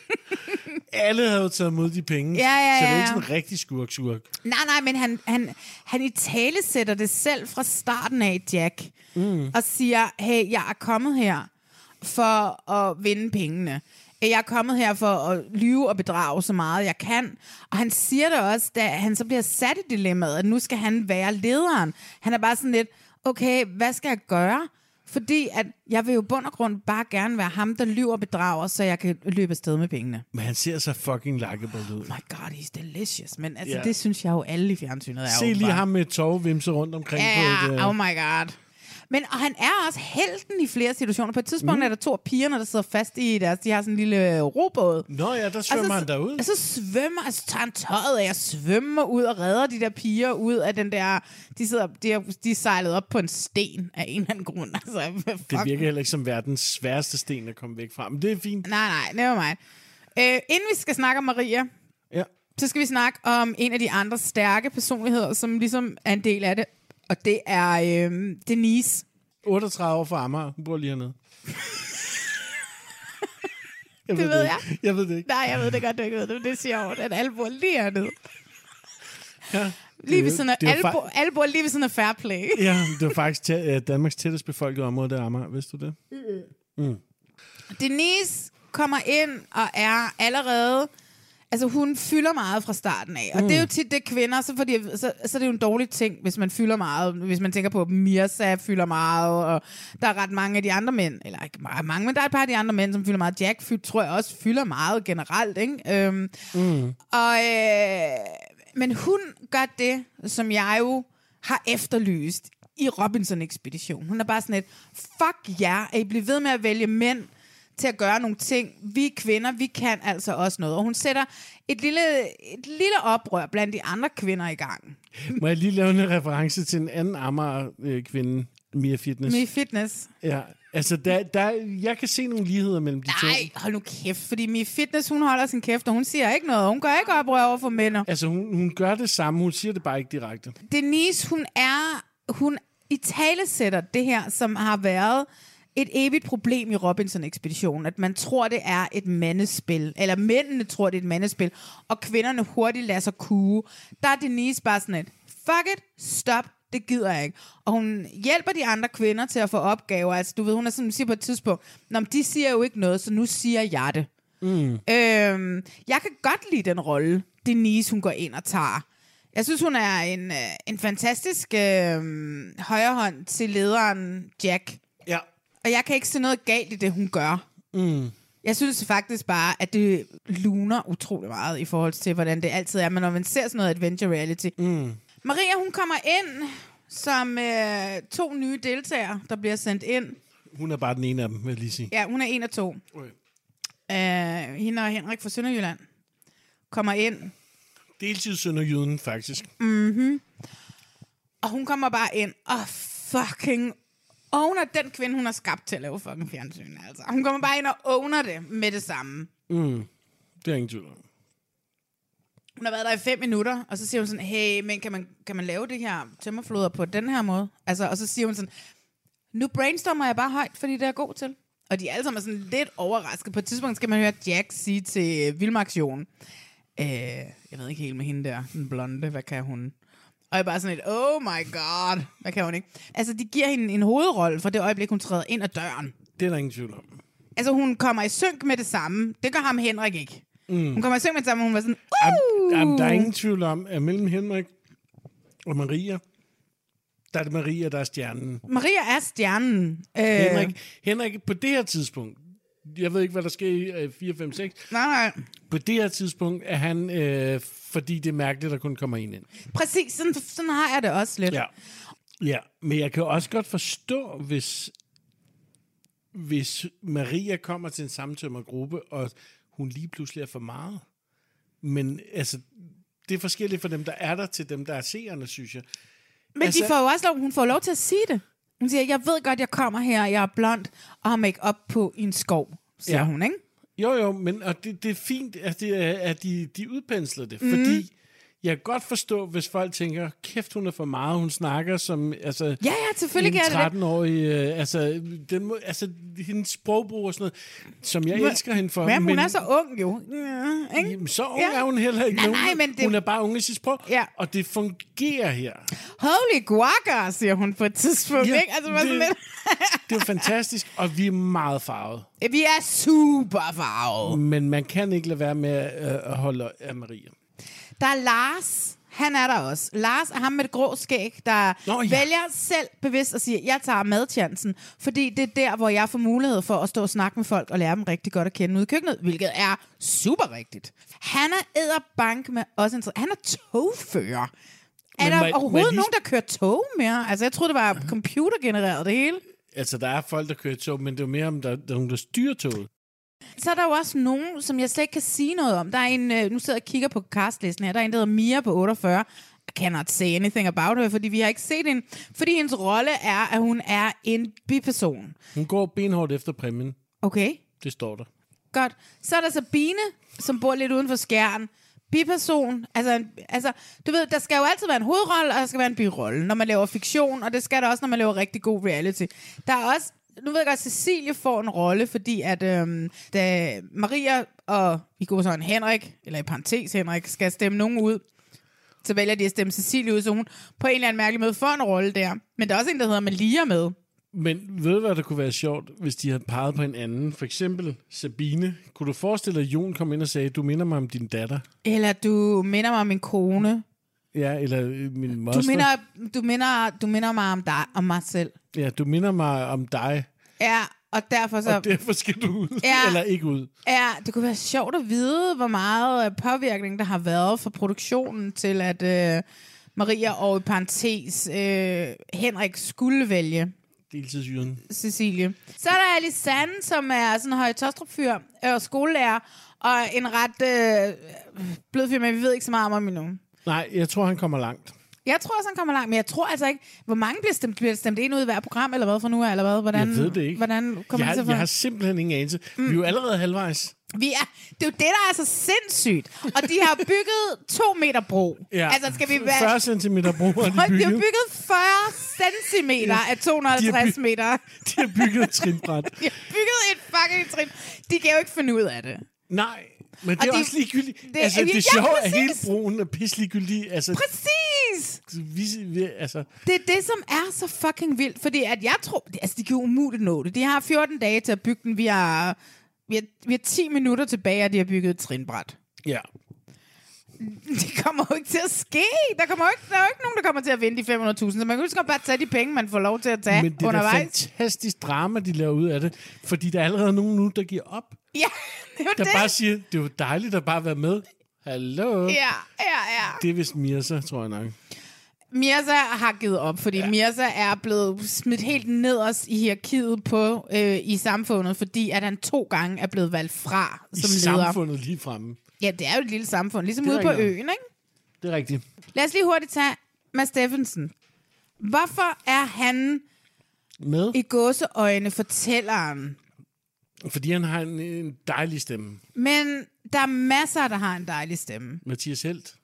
Alle havde jo taget imod de penge. Ja, ja, Så det er ja. ikke sådan en rigtig skurk-skurk. Nej, nej, men han, han, han i tale sætter det selv fra starten af, Jack. Mm. Og siger, hey, jeg er kommet her for at vinde pengene. Jeg er kommet her for at lyve og bedrage så meget, jeg kan. Og han siger det også, da han så bliver sat i dilemmaet, at nu skal han være lederen. Han er bare sådan lidt, okay, hvad skal jeg gøre? Fordi at jeg vil jo bund og grund bare gerne være ham, der lyver og bedrager, så jeg kan løbe afsted med pengene. Men han ser så fucking likable ud. Oh my god, he's delicious. Men altså, Ja. det synes jeg jo alle i fjernsynet er Se lige åbenbart. ham med tovvimse rundt omkring på et... Ja, øh, oh my god. Men og han er også helten i flere situationer. På et tidspunkt mm. er der to af pigerne, der sidder fast i deres... De har sådan en lille øh, robåd. Nå ja, der svømmer han derud. Og så svømmer, altså tager han tøjet af og svømmer ud og redder de der piger ud af den der... De, sidder, de, er, de er sejlet op på en sten af en eller anden grund. Altså, fuck. Det virker heller ikke som verdens sværeste sten at komme væk fra. Men det er fint. Nej, nej, never mind. Øh, inden vi skal snakke om Maria, Ja. så skal vi snakke om en af de andre stærke personligheder, som ligesom er en del af det. Og det er øh, Denise. 38 år fra Amager. Hun bor lige hernede. Jeg Det ved ikke. jeg. Jeg ved det ikke. Nej, jeg ved det godt, du ikke ved det, men det siger jo, at alle bor lige hernede. Ja. Lige ved Det- siden af, det alle, fa- alle bor lige ved siden af Fairplay. Ja, det var faktisk tæ- øh, Danmarks tættest befolkede område, der er Amager. Vidste du det? Mm. Denise kommer ind og er allerede... Altså, hun fylder meget fra starten af. Og mm. det er jo tit det kvinder, så, fordi, så, så er det jo en dårlig ting, hvis man fylder meget. Hvis man tænker på, at Mirza fylder meget, og der er ret mange af de andre mænd, eller ikke meget mange, men der er et par af de andre mænd, som fylder meget. Jack fyld, tror jeg også fylder meget generelt, ikke? Øhm, Mm. og, øh, men hun gør det, som jeg jo har efterlyst i Robinson-ekspedition. Hun er bare sådan et, fuck jer, yeah, at I bliver ved med at vælge mænd til at gøre nogle ting. Vi kvinder, vi kan altså også noget. Og hun sætter et lille, et lille oprør blandt de andre kvinder i gang. Må jeg lige lave en reference til en anden Amager-kvinde, Mia Fitness? Med fitness. Ja, altså, der, der, jeg kan se nogle ligheder mellem de Nej, to. hold nu kæft, fordi Mie Fitness, hun holder sin kæft, og hun siger ikke noget. Hun gør ikke oprør over for mænd. Altså, hun, hun gør det samme, hun siger det bare ikke direkte. Denise, hun er, hun i tale sætter det her, som har været et evigt problem i Robinson-ekspeditionen, at man tror, det er et mandespil, eller mændene tror, det er et mandespil, og kvinderne hurtigt lader sig kue. Der er Denise bare sådan et, fuck it, stop, det gider jeg ikke. Og hun hjælper de andre kvinder til at få opgaver. Altså, du ved, hun er sådan, siger på et tidspunkt, Nå, men de siger jo ikke noget, så nu siger jeg det. Mm. Øhm, jeg kan godt lide den rolle, Denise hun går ind og tager. Jeg synes, hun er en, øh, en fantastisk øh, højrehånd til lederen Jack. Ja. Og jeg kan ikke se noget galt i det, hun gør. Mm. Jeg synes faktisk bare, at det luner utrolig meget i forhold til, hvordan det altid er. Men når man ser sådan noget adventure reality. Mm. Maria, hun kommer ind som øh, to nye deltagere, der bliver sendt ind. Hun er bare den ene af dem, vil jeg lige sige. Ja, hun er en af to. Okay. Øh, hende og Henrik fra Sønderjylland kommer ind. Deltidssønderjyden, faktisk. Mhm. Og hun kommer bare ind og fucking owner den kvinde, hun har skabt til at lave fucking fjernsyn. Altså. Hun kommer bare ind og owner det med det samme. Mm. Det er ingen tvivl om. Hun har været der i fem minutter, og så siger hun sådan, hey, men kan man, kan man lave det her tømmerfloder på den her måde? Altså, og så siger hun sådan, nu brainstormer jeg bare højt, fordi det er jeg god til. Og de er alle sammen sådan lidt overrasket. På et tidspunkt skal man høre Jack sige til Vilmaktion, øh, jeg ved ikke helt med hende der, den blonde, hvad kan hun? Og jeg er bare sådan et, oh my god, hvad kan hun ikke? Altså, de giver hende en hovedrolle for det øjeblik, hun træder ind ad døren. Det er der ingen tvivl om. Altså, hun kommer i synk med det samme. Det gør ham Henrik ikke. Mm. Hun kommer i synk med det samme, og hun var sådan, uh! jamen, der er ingen tvivl om, at mellem Henrik og Maria, der er det Maria, der er stjernen. Maria er stjernen. Øh, Henrik, Henrik, på det her tidspunkt, jeg ved ikke, hvad der sker i øh, 4, 5, 6. Nej, nej. På det her tidspunkt er han, øh, fordi det er mærkeligt, at der kun kommer en ind. Præcis, sådan, sådan har jeg det også lidt. Ja. Ja, men jeg kan også godt forstå, hvis, hvis Maria kommer til en samtømmergruppe, og hun lige pludselig er for meget. Men altså, det er forskelligt for dem, der er der, til dem, der er seerne, synes jeg. Men altså, de får jo også lov, hun får lov til at sige det. Hun siger, jeg ved godt, jeg kommer her, jeg er blond og har make op på en skov, siger ja. hun, ikke? Jo, jo, men og det, det er fint, at, det at de, de udpensler det, Mhm. mm. fordi jeg kan godt forstå, hvis folk tænker, kæft, hun er for meget, hun snakker som altså, Ja, ja, selvfølgelig en kan jeg det. 13-årig, øh, altså, den må, altså, hendes sprogbrug og sådan noget, som jeg Men- elsker hende for. Men hun er så ung jo. Ja, ikke? Jamen, så ung Ja. er hun heller ikke. Nej, Hun- nej, men det- Hun er bare ung i sit sprog, Ja. og det fungerer her. Holy guaca, siger hun på et tidspunkt, Ja, ikke? Altså, det... sådan lidt. Det er fantastisk, og vi er meget farvet. Vi er super farvet. Men man kan ikke lade være med at, øh, at holde af Maria. Der er Lars. Han er der også. Lars er ham med det grå skæg, der Nå, ja. vælger selv bevidst at sige, jeg tager madchancen, fordi det er der, hvor jeg får mulighed for at stå og snakke med folk og lære dem rigtig godt at kende ude i køkkenet, hvilket er super rigtigt. Han er æderbank med også en Han er togfører. Er Men der må jeg- må overhovedet lige- nogen, der kører tog mere? Altså, jeg troede, det var computergenereret det hele. Altså, der er folk, der kører tog, men det er jo mere, om der, der er nogen, der styrer toget. Så er der jo også nogen, som jeg slet ikke kan sige noget om. Der er en, øh, nu sidder jeg og kigger på castlisten her, der er en, der hedder Mia på 48. I cannot say anything about her, fordi vi har ikke set hende. Fordi hendes rolle er, at hun er en biperson. Hun går benhårdt efter præmien. Okay, Det står der. godt. Så er der Sabine, som bor lidt uden for skærn. Biperson. Altså, en- altså, du ved, der skal jo altid være en hovedrolle, og der skal være en birolle, når man laver fiktion, og det skal der også, når man laver rigtig god reality. Der er også, nu ved jeg godt, at Cecilie får en rolle, fordi at øhm, da Maria og i går sådan Henrik, eller i parentes Henrik, skal stemme nogen ud, så vælger de at stemme Cecilie ud, så hun på en eller anden mærkelig måde får en rolle der. Men der er også en, der hedder Malia med. Men ved du, hvad der kunne være sjovt, hvis de havde peget på en anden? For eksempel Sabine. Kunne du forestille dig, at Jon kom ind og sagde, du minder mig om din datter? Eller du minder mig om min kone. Ja, eller øh, min moster. Du minder, du, minder, du minder mig om dig om mig selv. Ja, du minder mig om dig, Ja, og derfor så... og derfor skal du ud. Ja. eller ikke ud. Ja, det kunne være sjovt at vide, hvor meget øh, påvirkning der har været for produktionen til, at øh, Maria og i parentes øh, Henrik skulle vælge Deltidsjyden. Cecilie. Så er der Alisanne, som er sådan en høj fyr og skolelærer, og en ret øh, blød fyr, men vi ved ikke så meget om ham endnu. Nej, jeg tror, han kommer langt. Jeg tror også, han kommer langt, men jeg tror altså ikke... Hvor mange bliver stemt, bliver stemt ind ud i hver program, eller hvad for nu er, eller hvad? Hvordan, jeg ved det ikke. Hvordan kommer jeg, det at jeg har simpelthen ingen anelse. Mm. Vi er jo allerede halvvejs. Vi er, det er jo det, der er så sindssygt. Og de har bygget to meter bro. Ja. Altså, skal vi være... 40 cm bro har de Hold, de har bygget. bygget 40 centimeter Ja. af 250 De har by- meter. De har bygget et trinbræt. De har bygget et fucking trin. De kan jo ikke finde ud af det. Nej, men det Og er de- også ligegyldigt. det- Det, altså, det ja, er sjovt, at præcis. hele broen er pissligegyldig. Altså, Præcis! vi, vi, altså, Det er det, som er så fucking vildt. Fordi at jeg tror... Altså, de kan umuligt nå det. De har 14 dage til at bygge den. Vi har, vi har, vi har 10 minutter tilbage, og de har bygget et trinbræt. ja. Det kommer jo ikke til at ske. Der, kommer jo ikke, der er jo ikke nogen, der kommer til at vinde de 500.000. Så man kan jo bare tage de penge, man får lov til at tage Men det er undervejs. fantastisk drama, de laver ud af det. Fordi der er allerede nogen nu, der giver op. Ja, det er jo Der det. bare siger, det jo dejligt at bare være med. Hallo? Ja, ja, ja. Det er vist Mirza, tror jeg nok. Mirza har givet op, fordi ja. Mirza er blevet smidt helt nederst i hierarkiet på øh, i samfundet, fordi at han to gange er blevet valgt fra I som leder. samfundet lige fremme. Ja, det er jo et lille samfund, ligesom ude på rigtigt. øen, ikke? Det er rigtigt. Lad os lige hurtigt tage Mads Steffensen. Hvorfor er han Med? i gåseøjne fortælleren? Fordi han har en, en dejlig stemme. Men der er masser, der har en dejlig stemme. Mathias Helt.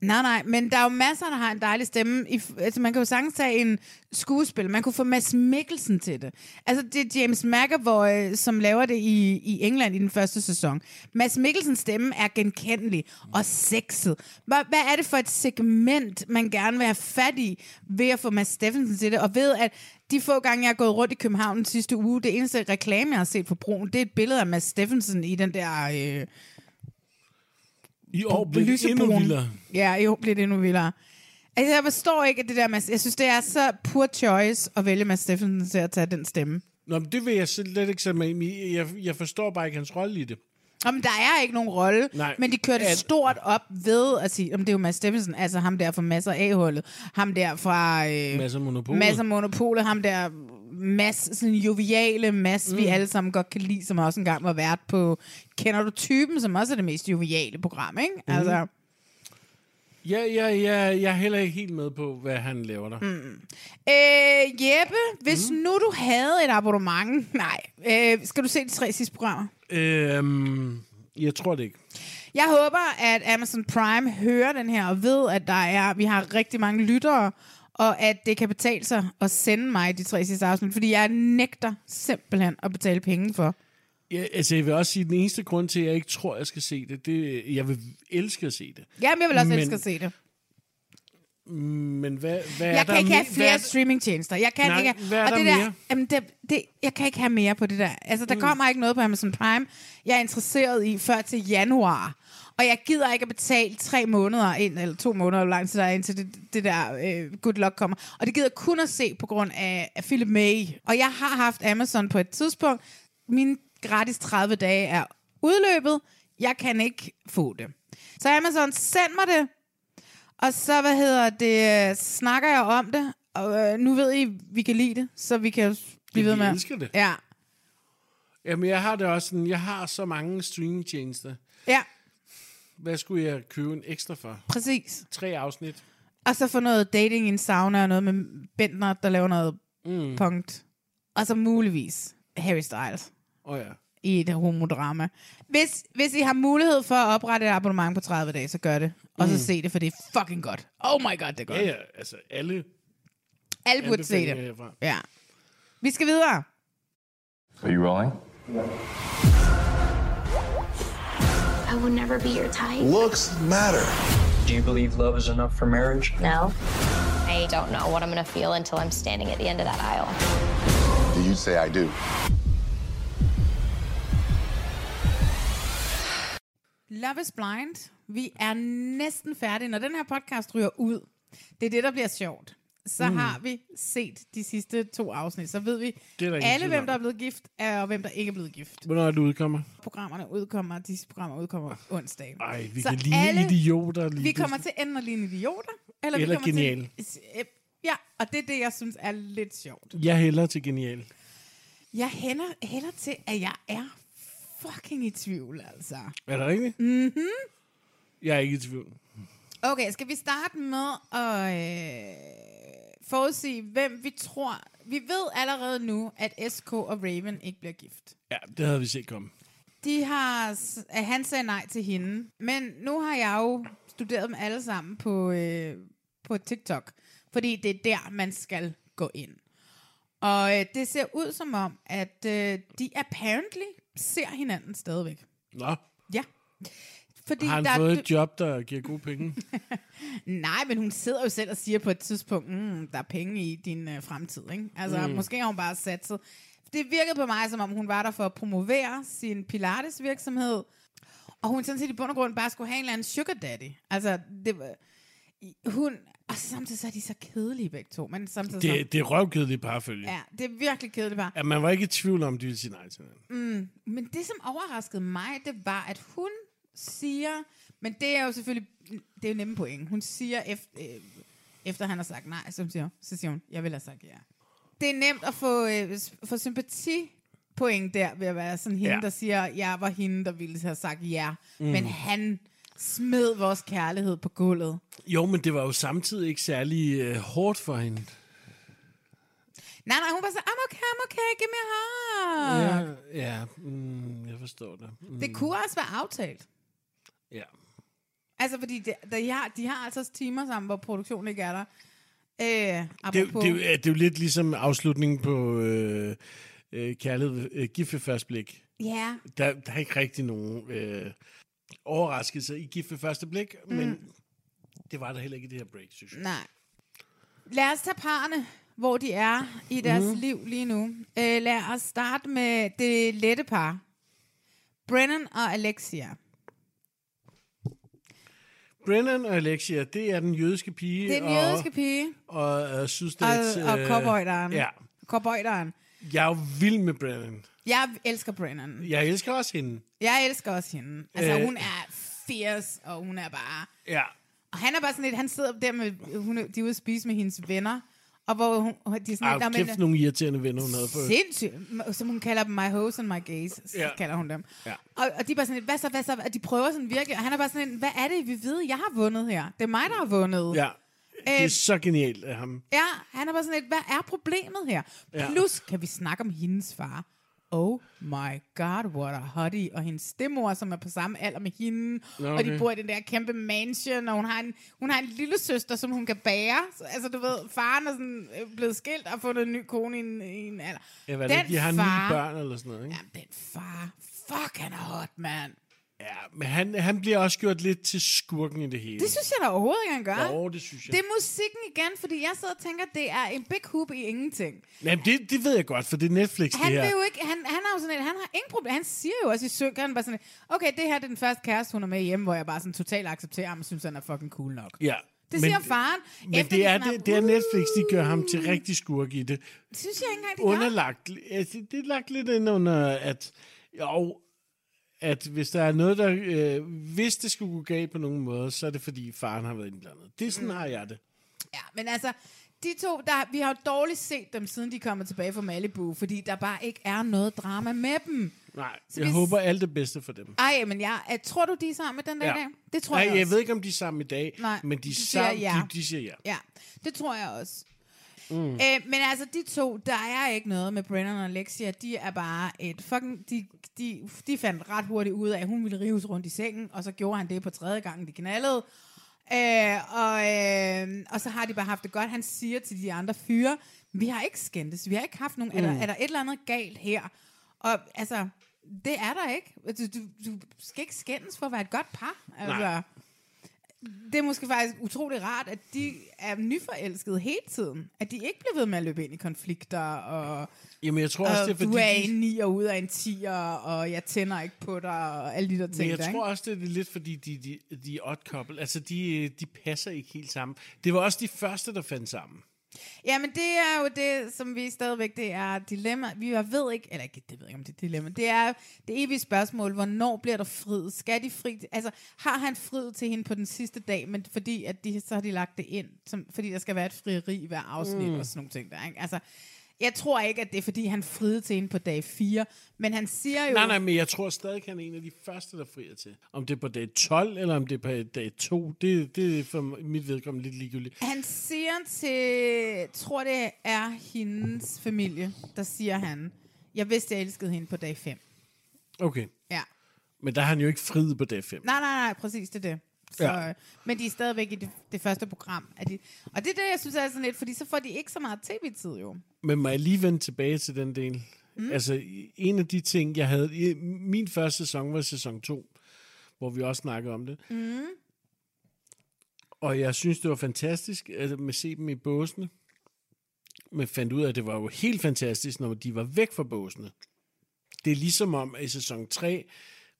Nej, nej, men der er jo masser, der har en dejlig stemme. I, altså, man kan jo sagtens tage en skuespil. Man kunne få Mads Mikkelsen til det. Altså, det er James McAvoy, som laver det i, i England i den første sæson. Mads Mikkelsens stemme er genkendelig og sexet. Hvad, hvad er det for et segment, man gerne vil have fat i ved at få Mads Steffensen til det? Og ved, at de få gange, jeg har gået rundt i København den sidste uge, det eneste reklame, jeg har set på broen, det er et billede af Mads Steffensen i den der... Øh, I år blev det endnu vildere. Ja, i år bliver det endnu vildere. Altså, jeg forstår ikke at det der, Mads. Jeg synes, det er så poor choice at vælge Mads Steffensen til at tage den stemme. Nå, men det vil jeg slet ikke sætte mig ind i. Jeg, jeg forstår bare ikke hans rolle i det. Jamen, der er ikke nogen rolle, Nej. men de kørte At- stort op ved at sige, om det er jo Mads Steffensen, altså ham der fra Masser A-hullet, ham der fra øh, Masser Monopolet. Masser Monopolet, ham der Mads, sådan en joviale Mads, mm. vi alle sammen godt kan lide, som også engang var vært på Kender du typen, som også er det mest joviale program, ikke? Mhm. Altså, Ja, ja, ja, jeg er heller ikke helt med på, hvad han laver der. Mm. Øh, Jeppe, hvis mm. nu du havde et abonnement... Nej, øh, skal du se de tre sidste programmer? Øhm, jeg tror det ikke. Jeg håber, at Amazon Prime hører den her og ved, at der er, vi har rigtig mange lyttere, og at det kan betale sig at sende mig de tre sidste afsnit, fordi jeg nægter simpelthen at betale penge for. Ja, altså, jeg vil også sige, at den eneste grund til, at jeg ikke tror, jeg skal se det, det jeg vil elske at se det. Jamen, jeg vil også Men- elske at se det. Men hvad, hvad er Jeg der kan ikke have flere hvad, streamingtjenester. Jeg kan Nej, ikke hvad er og der det der, mere? Jamen det, det, jeg kan ikke have mere på det der. Altså, der mm. kommer ikke noget på Amazon Prime, jeg er interesseret i før til januar. Og jeg gider ikke at betale tre måneder ind, eller to måneder, hvor lang tid der er, indtil det, det der øh, good luck kommer. Og det gider jeg kun at se på grund af, af Philip May. Og jeg har haft Amazon på et tidspunkt. Mine gratis 30 dage er udløbet. Jeg kan ikke få det. Så Amazon, send mig det. Og så, hvad hedder det, øh, snakker jeg om det, og øh, nu ved I, vi kan lide det, så vi kan blive ved med. elsker det. Ja, Jamen, jeg har det også sådan, jeg har så mange streamingtjenester. ja, Hvad skulle jeg købe en ekstra for? præcis. Tre afsnit. Og så få noget dating i en sauna, og noget med Bentner, der laver noget Mm. punkt. Og så muligvis Harry Styles Åh oh, ja. I et homodrama. Hvis, hvis I har mulighed for at oprette et abonnement på 30 dage, så gør det. Og så Mm. se det, for det er fucking godt. Oh my god, det er godt. Ja, ja, altså alle... Alle burde se det. herfra. Ja. Vi skal videre. Are you rolling? I will never be your type. Looks matter. Do you believe love is enough for marriage? No. I don't know what I'm going to feel until I'm standing at the end of that aisle. You say I do. Love is Blind. Vi er næsten færdige. Når den her podcast ryger ud, det er det, der bliver sjovt. Så Mm. har vi set de sidste to afsnit. Så ved vi alle, hvem der er blevet gift, og hvem der ikke er blevet gift. Hvornår er det udkommer? Programmerne udkommer, disse programmer udkommer onsdag. Ej, vi Så kan ligne idioter lige Vi kommer til enten at ligne idioter, eller, Eller vi kommer geniale. til... Ja, og det er det, jeg synes er lidt sjovt. Jeg hælder til genial. Jeg hænder, hælder til, at jeg er fucking i tvivl, altså. Er det rigtigt? Mhm. Jeg er ikke i tvivl. Okay, skal vi starte med at øh, forudsige, hvem vi tror... Vi ved allerede nu, at SK og Raven ikke bliver gift. Ja, det havde vi set komme. De har... s- At han sagde nej til hende. Men nu har jeg jo studeret dem alle sammen på, øh, på TikTok. Fordi det er der, man skal gå ind. Og øh, det ser ud som om, at øh, de apparently ser hinanden stadigvæk. Nå, Ja. Fordi har han der er fået et job, der giver gode penge? Nej, men hun sidder jo selv og siger på et tidspunkt, mm, der er penge i din øh, fremtid. Ikke? Altså, Mm. måske har hun bare satset. Det virkede på mig, som om hun var der for at promovere sin Pilates virksomhed. Og hun sådan set i bund og grund bare skulle have en eller anden sugar daddy. Altså, det. Hun... Og samtidig så er de så kedelige begge to. Men samtidig så, Det, det er røvkedeligt parfølge. Ja, det er virkelig kedeligt bare. Ja, man var ikke i tvivl om, de ville sige nej til hinanden. Mm, men det, som overraskede mig, det var, at hun siger... Men det er jo selvfølgelig... Det er jo nemme point. Hun siger, efter, øh, efter han har sagt nej, så siger, så siger hun, jeg vil have sagt ja. Det er nemt at få, øh, få sympati point der ved at være sådan hende, Ja. der siger, jeg var hende, der ville have sagt ja. Mm. Men han smed vores kærlighed på gulvet. Jo, men det var jo samtidig ikke særlig øh, hårdt for hende. Nej, nej, hun var så, I'm okay, I'm okay, give me a hug. Ja, ja mm, jeg forstår det. Mm, Det kunne også være aftalt. Ja. Altså, fordi de, de, har, de har altså timer sammen, hvor produktionen ikke er der. Øh, Det, er apropos, det, er jo- det er jo lidt ligesom afslutningen på øh, øh, Kærlighed øh, Gift ved første blik. Ja, Der, der er ikke rigtig nogen øh, overraskelser i Gift ved første blik, mm. men det var der heller ikke i det her break, synes jeg. nej. Lad os tage parerne, hvor de er i deres mm. liv lige nu. Øh, lad os starte med det lette par. Brennan og Alexia. Brennan og Alexia, det er den jødiske pige. Det er den og, jødiske pige. Og uh, sydstats... Og, og øh, cowboyderen. Ja. Cowboyderen. Jeg er jo vild med Brennan. Jeg elsker Brennan. Jeg elsker også hende. Jeg elsker også hende. Altså, Øh. hun er fierce, og hun er bare... Ja. Og han er bare sådan lidt, han sidder der med, hun, de er ude at spise med hendes venner, og hvor hun, de er sådan lidt, Ej, "Nå, men- kæft nogle irriterende venner, hun havde på. Sindssygt. Som hun kalder dem, my hoes and my gays, Ja. ja. kalder hun dem. Ja. Og, og de er bare sådan lidt, hvad så, hvad så? Og de prøver sådan virkelig, og han er bare sådan lidt, hvad er det, vi ved, jeg har vundet her? Det er mig, der har vundet. Ja. Det er Øh, så genialt af ham. Ja, han er bare sådan lidt, hvad er problemet her? Ja. Plus kan vi snakke om hendes far. Oh my god, what a hottie. Og hendes stemmor, som er på samme alder med hende. Nå, Og de okay. bor i den der kæmpe mansion, og hun har en, hun har en lille søster, som hun kan bære. Så, altså, du ved, faren er sådan øh, blevet skilt og fundet en ny kone i en, i en alder. Ja, hvad er det, Den de har far- ni børn eller sådan noget, ikke? Den far, fuck, han er hot, mand. Ja, men han, han bliver også gjort lidt til skurken i det hele. Det synes jeg da overhovedet ikke, han gør. Jo, det synes jeg. Det er musikken igen, fordi jeg sidder og tænker, det er en big hoop i ingenting. Jamen, det, det ved jeg godt, for det er Netflix, Han det her. jo ikke, han, han har jo sådan et, han har ingen problem. Han siger jo også i synk, han bare sådan, okay, det her det er den første kæreste, hun er med hjemme, hvor jeg bare sådan totalt accepterer ham og synes, han er fucking cool nok. Ja. Det siger faren. Men efter det de er, det, det er Netflix, de gør ham til rigtig skurk i det. Det synes jeg ikke engang, de gør. Underlagt, altså, det er lagt lidt ind under, at jo, at hvis der er noget, der... Øh, hvis det skulle gå galt på nogen måde, så er det fordi faren har været indblandet. Det er sådan, Mm. har jeg det. Ja, men altså, de to, der, vi har jo dårligt set dem, siden de kommer tilbage fra Malibu, fordi der bare ikke er noget drama med dem. Nej, Så jeg hvis- håber alt det bedste for dem. Ej, men jeg, jeg tror du, de er sammen den dag i dag? Det tror Nej, jeg også. jeg ved ikke, om de er sammen i dag, Nej, men de, er de siger sammen, ja. de, de siger ja. Ja, det tror jeg også. Mm. Øh, men altså, de to, der er ikke noget med Brennan og Alexia. De er bare et fucking... De, de, de fandt ret hurtigt ud af, at hun ville rives rundt i sengen, og så gjorde han det på tredje gang, de knaldede. Øh, og, øh, og så har de bare haft det godt. Han siger til de andre fyre, vi har ikke skændtes, vi har ikke haft nogen... Mm. Er, der, er der et eller andet galt her? Og altså, det er der ikke. Du, du, du skal ikke skændes for at være et godt par. Altså, Nej. Det er måske faktisk utrolig rart, at de er nyforelskede hele tiden. At de ikke bliver ved med at løbe ind i konflikter, og, Jamen, jeg tror også, og det er fordi... du er en nier ud af en tier, og jeg tænder ikke på dig, og alle de der ting. Men jeg der, tror ikke? også, det er lidt fordi, de, de, de er odd couple. Altså, de, de passer ikke helt sammen. Det var også de første, der fandt sammen. Ja, men det er jo det, som vi stadigvæk, det er dilemma. Vi ved ikke, eller ikke, det ved ikke, om det er dilemma. Det er det evige spørgsmål, hvornår bliver der frid? Skal de fri? Altså, har han frid til hende på den sidste dag, men fordi at de, så har de lagt det ind, som, fordi der skal være et frieri hver afsnit mm. og sådan nogle ting der, ikke? Altså, jeg tror ikke, at det er, fordi han friede til hende på dag 4, men han siger jo... Nej, nej, men jeg tror stadig, han er en af de første, der frier til. Om det er på dag 12, eller om det er på dag 2, det, det er for mit vedkommende lidt ligegyldigt. Han siger til, tror det er hendes familie, der siger han, jeg vidste, jeg elskede hende på dag 5. Okay. Ja. Men der har han jo ikke friet på dag 5. Nej, nej, nej, præcis, det er det. Så, Ja. Men de er stadigvæk i det, det første program. Er de, og det er det, jeg synes er sådan lidt, fordi så får de ikke så meget tv-tid jo. Men må jeg lige vende tilbage til den del? Mm. Altså, en af de ting, jeg havde... Min første sæson var sæson 2, hvor vi også snakkede om det. Mm. Og jeg synes, det var fantastisk at med se dem i båsene. Men fandt ud af, at det var jo helt fantastisk, når de var væk fra båsene. Det er ligesom om, at i sæson 3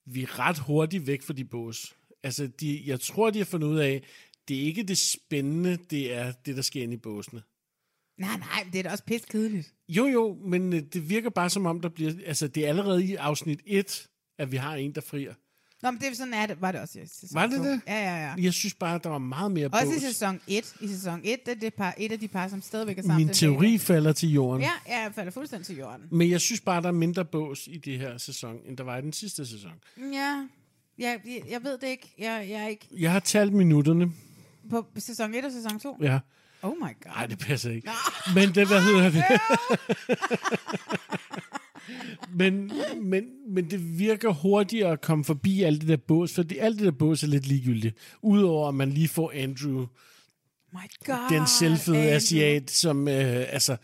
vi er ret hurtigt væk fra de bås. Altså, de, jeg tror, de har fundet ud af, det er ikke det spændende, det er det, der sker inde i båsene. Nej, nej, det er da også pisse kedeligt. Jo, jo, men øh, det virker bare som om, der bliver... Altså, det er allerede i afsnit 1, at vi har en, der frier. Nå, men det er sådan, er det, var det også i sæson Var det to. det? Ja, ja, ja. Jeg synes bare, at der var meget mere Også i bås. sæson 1. I sæson 1, det er det par, et af de par, som stadigvæk er sammen. Min i teori dag. falder til jorden. Ja, ja, jeg falder fuldstændig til jorden. Men jeg synes bare, der er mindre bås i det her sæson, end der var i den sidste sæson. Ja, jeg, jeg, jeg ved det ikke. Jeg, jeg er ikke Jeg har talt minutterne. på sæson 1 og sæson 2. Ja. Oh my god. Nej, det passer ikke. Men det, hvad hedder det? men, men, men det virker hurtigere at komme forbi alt det der bås, for det, alt det der bås er lidt ligegyldigt. Udover at man lige får Andrew, My god. den selvfede Andrew. asiat, som, øh, altså,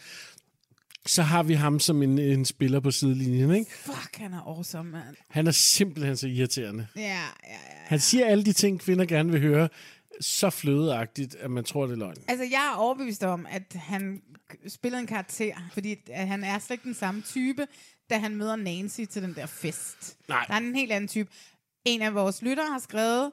så har vi ham som en, en spiller på sidelinjen, ikke? Fuck, han er awesome, man. Han er simpelthen så irriterende. Ja, ja, ja. Han siger alle de ting, kvinder gerne vil høre, så flødeagtigt, at man tror, det er løgn. Altså, jeg er overbevist om, at han spillede en karakter, fordi at han er slet ikke den samme type, da han møder Nancy til den der fest. Nej. Der er en helt anden type. En af vores lyttere har skrevet,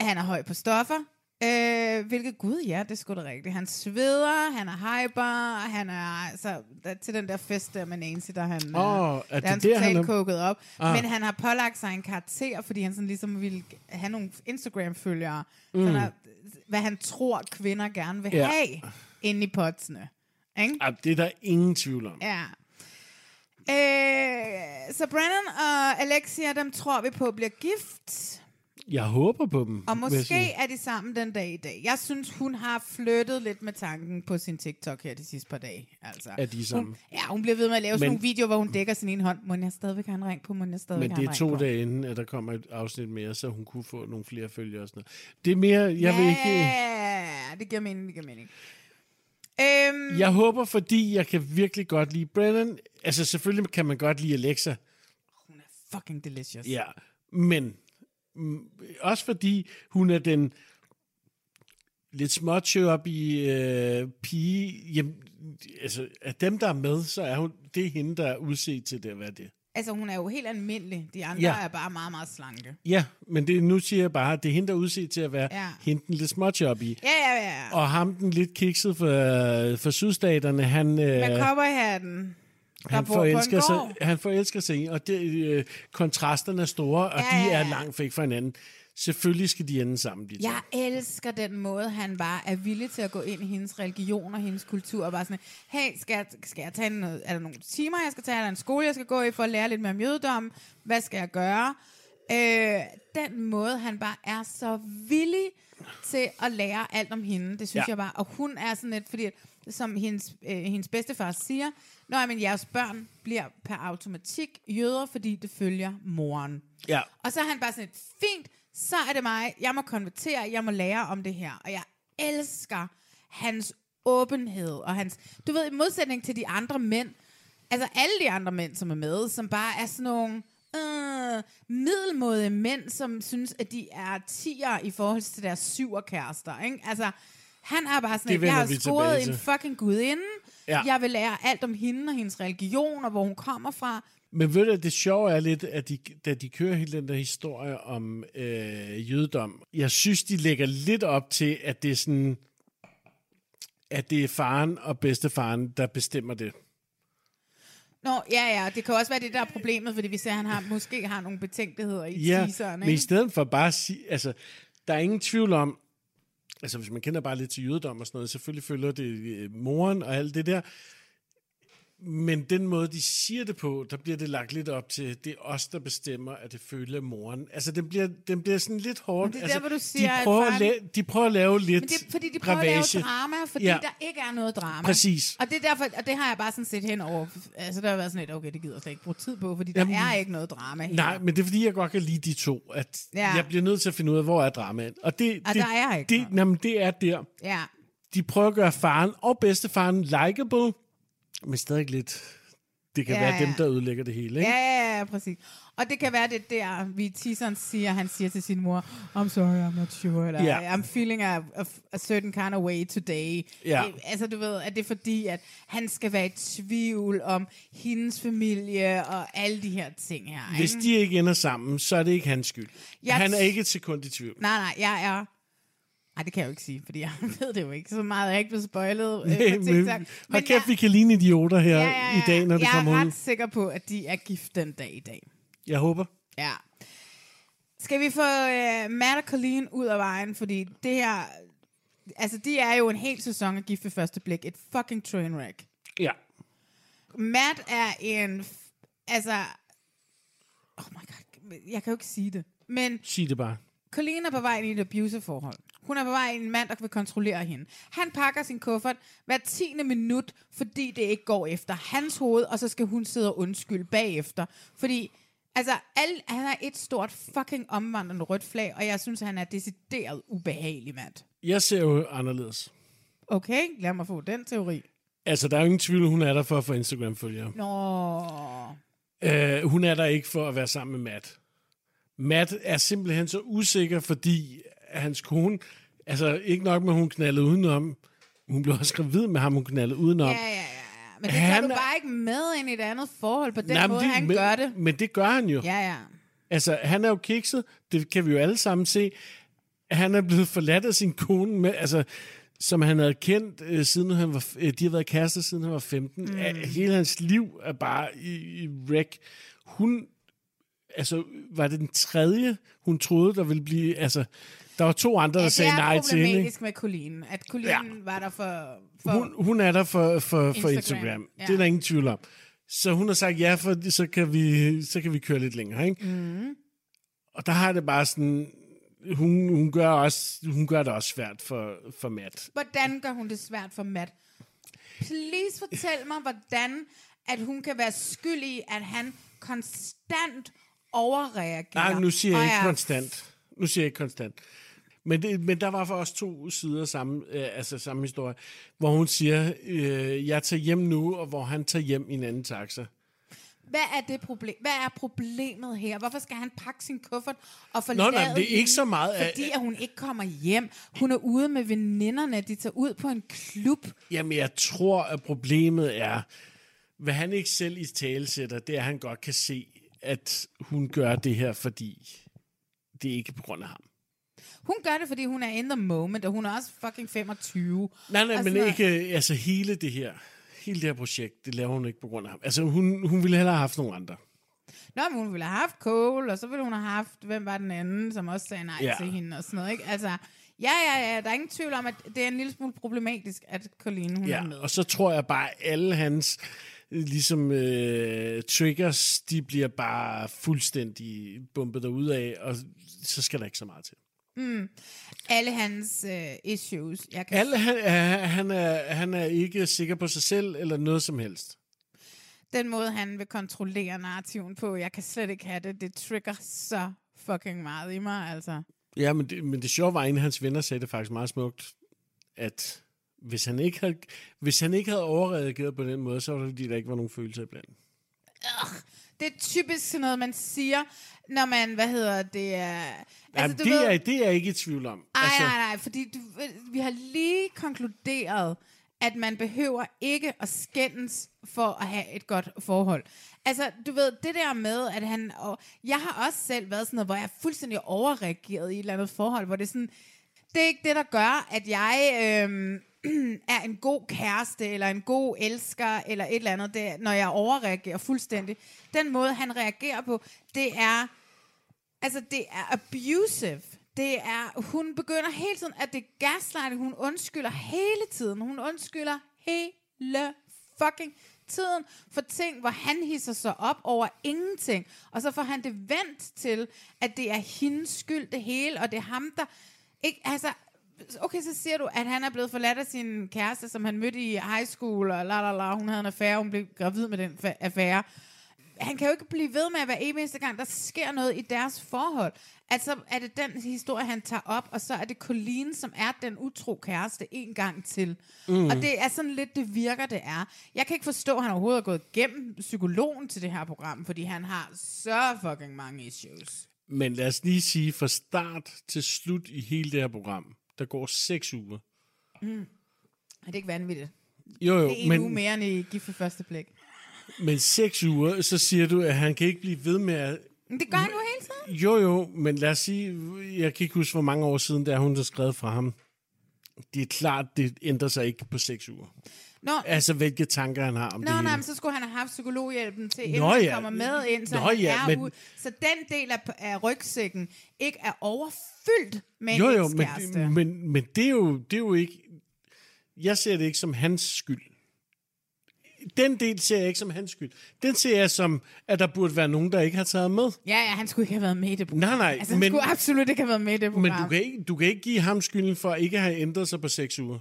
at han er høj på stoffer. Øh, hvilket gud, ja, det sgu da rigtigt. Han sveder, han er hyper, han er altså, der, til den der fest der med Nancy, der han, øh, er der det han der, han er- koket op. Ah. Men han har pålagt sig en karakter, fordi han sådan ligesom ville have nogle Instagram-følgere. Mm. Sådan, hvad han tror, kvinder gerne vil Ja. have inde i potsene. Ikke? Ja, det er der ingen tvivl om. Ja. Øh, så Brennan og Alexia, dem tror vi på bliver gift. Jeg håber på dem. Og måske er de sammen den dag i dag. Jeg synes, hun har flyttet lidt med tanken på sin TikTok her de sidste par dage. Altså, Er de sammen? Hun, ja, hun bliver ved med at lave sådan Men- nogle videoer, hvor hun dækker sin ene hånd. Må jeg stadigvæk have en ring på? Må jeg stadigvæk Men det er to på? dage inden, at der kommer et afsnit mere, så hun kunne få nogle flere følgere og sådan noget. Det er mere, jeg vil ikke... Ja, det giver mening, det giver mening. Øhm, Jeg håber, fordi jeg kan virkelig godt lide Brennan. Altså, selvfølgelig kan man godt lide Alexa. Fucking delicious. Ja, men også fordi hun er den lidt småt op i øh, pige. Jamen, altså, af dem, der er med, så er hun, det er hende, der er udset til det at være det. Altså, hun er jo helt almindelig. De andre Ja. er bare meget, meget slanke. Ja, men det, nu siger jeg bare, at det er hende, der er udset til at være Ja. hende den lidt småt op i. Ja, ja, ja. Og ham den lidt kikset for, for sydstaterne, han, Med øh, cowboyhatten. Han, forelsker sig, han forelsker sig i, og det, øh, kontrasterne er store, og Ja, de er langt væk fra hinanden. Selvfølgelig skal de ende sammen, de to. Jeg elsker den måde, han bare er villig til at gå ind i hendes religion og hendes kultur, og bare sådan, hey, skal jeg, skal jeg tage noget, er der nogle timer, jeg skal tage, er der en skole, jeg skal gå i for at lære lidt mere om jødedom, hvad skal jeg gøre? Øh, den måde, han bare er så villig til at lære alt om hende, det synes Ja. ja. jeg bare, og hun er sådan lidt, fordi at, som hendes, øh, hendes bedstefar siger, Nå, men jeres børn bliver per automatik jøder, fordi det følger moren. Ja. Og så er han bare sådan et, fint, så er det mig, jeg må konvertere, jeg må lære om det her. Og jeg elsker hans åbenhed, og hans, du ved, i modsætning til de andre mænd, altså alle de andre mænd, som er med, som bare er sådan nogle øh, middelmåde mænd, som synes, at de er tiger i forhold til deres syver kærester, ikke? Altså, han er bare sådan, at jeg har scoret en fucking gudinde, Ja. jeg vil lære alt om hende og hendes religion, og hvor hun kommer fra. Men ved du, det sjove er lidt, at de, da de kører hele den der historie om øh, jødedom, jeg synes, de lægger lidt op til, at det er sådan, at det er faren og bedstefaren, der bestemmer det. Nå, ja, ja, det kan også være det, der er problemet, fordi vi ser, at han har, måske har nogle betænkeligheder i Ja, teaseren, men i ikke? stedet for bare at sige, altså, der er ingen tvivl om, altså hvis man kender bare lidt til jødedom og sådan noget, selvfølgelig følger det øh, moren og alt det der, men den måde, de siger det på, der bliver det lagt lidt op til, det er os, der bestemmer, at det følger moren. Altså, den bliver, den bliver sådan lidt hårdt. Men det er altså, der, hvor du siger, de at prøver, at faren- lave, de prøver at lave lidt Men det er, fordi de prøver at ravage. lave drama, fordi Ja. der ikke er noget drama. Præcis. Og det er derfor, og det har jeg bare sådan set hen over. Altså, der har været sådan lidt, okay, det gider jeg slet ikke bruge tid på, fordi der Jamen, er ikke noget drama her. Nej, men det er fordi, jeg godt kan lide de to. At Ja. Jeg bliver nødt til at finde ud af, hvor er dramaet. Og, det, Og det, der er ikke det, jamen, det er der. Ja. De prøver at gøre faren og bedstefaren likable, men stadig lidt det kan Ja, være dem, der ødelægger det hele. Ikke? Ja, ja, ja, præcis. Og det kan være det der, vi teaseren siger, han siger til sin mor, I'm sorry, I'm not sure, eller Ja. I'm feeling a, a, a certain kind of way today. Ja. Det, altså du ved, at det er fordi, at han skal være i tvivl om hendes familie og alle de her ting her. Hvis de ikke ender sammen, så er det ikke hans skyld. Jeg Han er ikke et sekund i tvivl. Nej, nej, jeg er... Nej, det kan jeg jo ikke sige, fordi jeg ved det jo ikke. Så meget er jeg ikke blevet spoilet øh, på men, TikTok. hold kæft, vi kan ligne idioter her ja, ja, ja. i dag, når det jeg kommer er ret ud. sikker på, at de er gift den dag i dag. Jeg håber. Ja. Skal vi få uh, Matt og Colleen ud af vejen? Fordi det her... Altså, de er jo en hel sæson af gift ved første blik. Et fucking trainwreck. Ja. Matt er en... Altså... Oh my god. Jeg kan jo ikke sige det. Men Sig det bare. Colleen er på vej ind i et abusive forhold. Hun er på vej en mand, der vil kontrollere hende. Han pakker sin kuffert hver tiende minut, fordi det ikke går efter hans hoved, og så skal hun sidde og undskylde bagefter. Fordi, altså, alle, han er et stort fucking omvandrende rødt flag, og jeg synes, han er decideret ubehagelig mand. Jeg ser jo anderledes. Okay, lad mig få den teori. Altså, der er jo ingen tvivl, hun er der for at få Instagram-følgere. Nå. Øh, hun er der ikke for at være sammen med Matt. Matt er simpelthen så usikker, fordi hans kone... Altså, ikke nok med, at hun knaldede udenom. Hun blev også gravid med ham, hun knaldede udenom. Ja, ja, ja. Men det tager Han du er- bare ikke med ind i et andet forhold på den Nej, måde, det- han men, gør det. Men det gør han jo. Ja, ja. Altså, han er jo kikset. Det kan vi jo alle sammen se. Han er blevet forladt af sin kone, med, altså, som han havde kendt, øh, siden han var, øh, de har været kærester, siden han var 15. Mm. Hele hans liv er bare i, i wreck. Hun, altså, var det den tredje, hun troede, der ville blive, altså, der var to andre, der Ja, sagde nej det er til hende. ikke? problematisk med Colleen. At Colleen ja. var der for... for Hun, hun er der for, for, for Instagram, Instagram. ja. Det er der ingen tvivl om. Så hun har sagt ja, for så kan vi, så kan vi køre lidt længere. Ikke? mm. Og der har det bare sådan, hun, hun, gør, også, hun gør det også svært for, for Matt. Hvordan gør hun det svært for Matt? Please fortæl mig, hvordan at hun kan være skyld i, at han konstant overreagerer. Nej, nu siger jeg ikke er- konstant. Nu siger jeg ikke konstant. Men, det, men der var for os to sider samme, øh, altså samme historie, hvor hun siger, øh, jeg tager hjem nu, og hvor han tager hjem i en anden taxa. Hvad er det problem? Hvad er problemet her? Hvorfor skal han pakke sin kuffert og Nå, forlade nej, men det er ikke så meget af- Fordi at hun ikke kommer hjem. Hun er ude med veninderne. De tager ud på en klub. Jamen, jeg tror, at problemet er, hvad han ikke selv i tale sætter, det er, at han godt kan se, at hun gør det her, fordi det er ikke på grund af ham. Hun gør det, fordi hun er in the moment, og hun er også fucking 25. Nej, nej, Og men ikke, altså hele det her, hele det her projekt, det laver hun ikke på grund af ham. Altså, hun, hun ville hellere have haft nogle andre. Nå, men hun ville have haft Cole, og så ville hun have haft, hvem var den anden, som også sagde nej Ja. til hende og sådan noget, ikke? Altså, ja, ja, ja, der er ingen tvivl om, at det er en lille smule problematisk, at Colleen, hun Ja, er med. og så tror jeg bare, at alle hans øh, ligesom øh, triggers, de bliver bare fuldstændig bumpet derud af, og så skal der ikke så meget til. Mm. Alle hans øh, issues. Jeg kan Alle, han, er, han, er, han er ikke sikker på sig selv, eller noget som helst. Den måde, han vil kontrollere narrativen på, jeg kan slet ikke have det. Det trigger så fucking meget i mig, altså. Ja, men det, men det sjove var, at hans venner sagde det faktisk meget smukt, at hvis han ikke havde, hvis han ikke havde overreageret på den måde, så var det fordi, der ikke var nogen følelser iblandt. Det er typisk sådan noget, man siger, når man, hvad hedder det, er... Altså, det, er, det er jeg ikke i tvivl om. Ej, altså, nej, nej, fordi du, vi har lige konkluderet, at man behøver ikke at skændes for at have et godt forhold. Altså, du ved, det der med, at han... Og jeg har også selv været sådan noget, hvor jeg er fuldstændig overreageret i et eller andet forhold, hvor det er sådan... Det er ikke det, der gør, at jeg øhm, er en god kæreste, eller en god elsker, eller et eller andet, det, når jeg overreagerer fuldstændig. Den måde, han reagerer på, det er... Altså, det er abusive. Det er, hun begynder hele tiden, at det er gaslighting. Hun undskylder hele tiden. Hun undskylder hele fucking tiden for ting, hvor han hisser sig op over ingenting. Og så får han det vendt til, at det er hendes skyld det hele, og det er ham, der... Ikke, altså, okay, så siger du, at han er blevet forladt af sin kæreste, som han mødte i high school, og la la la, hun havde en affære, hun blev gravid med den affære. han kan jo ikke blive ved med at være evig eneste gang, der sker noget i deres forhold. Altså er det den historie, han tager op, og så er det Colleen, som er den utro kæreste en gang til. Mm. Og det er sådan lidt, det virker, det er. Jeg kan ikke forstå, at han overhovedet er gået igennem psykologen til det her program, fordi han har så fucking mange issues. Men lad os lige sige, fra start til slut i hele det her program, der går seks uger. Mm. Er det ikke vanvittigt? Jo, jo, det er en men- uge mere end i Gift for første blik. Men seks uger, så siger du, at han kan ikke blive ved med at... Men det gør han jo hele tiden. Jo, jo, men lad os sige, jeg kan ikke huske, hvor mange år siden, der hun har skrevet fra ham. Det er klart, det ændrer sig ikke på seks uger. Nå, Altså, hvilke tanker han har om Nå, det nej, men så skulle han have haft psykologhjælpen til, inden Nå, han ja. kommer med ind, så, Nå, han ja, er men- ude. så den del af, af rygsækken ikke er overfyldt med jo, jo, men, ekskæreste. men, men det, er jo, det er jo ikke... Jeg ser det ikke som hans skyld. Den del ser jeg ikke som hans skyld. Den ser jeg som, at der burde være nogen, der ikke har taget med. Ja, ja, han skulle ikke have været med i det program. Nej, nej, Altså, han men- skulle absolut ikke have været med i det program. Men du kan, ikke, du kan ikke give ham skylden for at ikke have ændret sig på seks uger.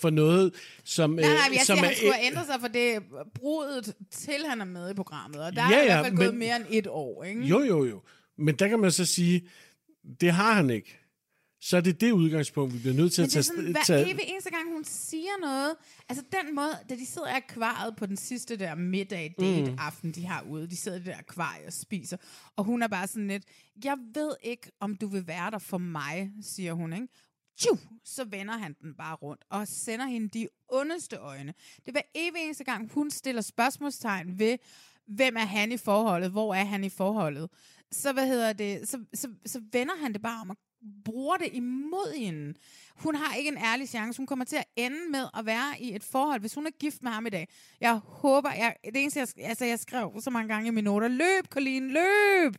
For noget, som... Nej, nej, øh, men jeg som siger, er, han skulle have ændret sig for det brudet til han er med i programmet. Og der er Ja, ja, i ja, hvert fald gået men- mere end et år, ikke? Jo, jo, jo. Men der kan man så sige, det har han ikke. Så er det det udgangspunkt, vi bliver nødt til Men at det er tage... sådan, hver tage evig eneste gang, hun siger noget, altså den måde, da de sidder i akvariet på den sidste der middag date Mm. aften, de har ude, de sidder i det der akvarie og spiser, og hun er bare sådan lidt, jeg ved ikke, om du vil være der for mig, siger hun, ikke? Tju, så vender han den bare rundt og sender hende de ondeste øjne. Det var evig eneste gang, hun stiller spørgsmålstegn ved, hvem er han i forholdet, hvor er han i forholdet. Så, hvad hedder det, så, så, så vender han det bare om og bruger det imod hende. Hun har ikke en ærlig chance. Hun kommer til at ende med at være i et forhold, hvis hun er gift med ham i dag. Jeg håber, jeg, det eneste, jeg, altså, jeg skrev så mange gange i mine noter, løb, Colleen, løb!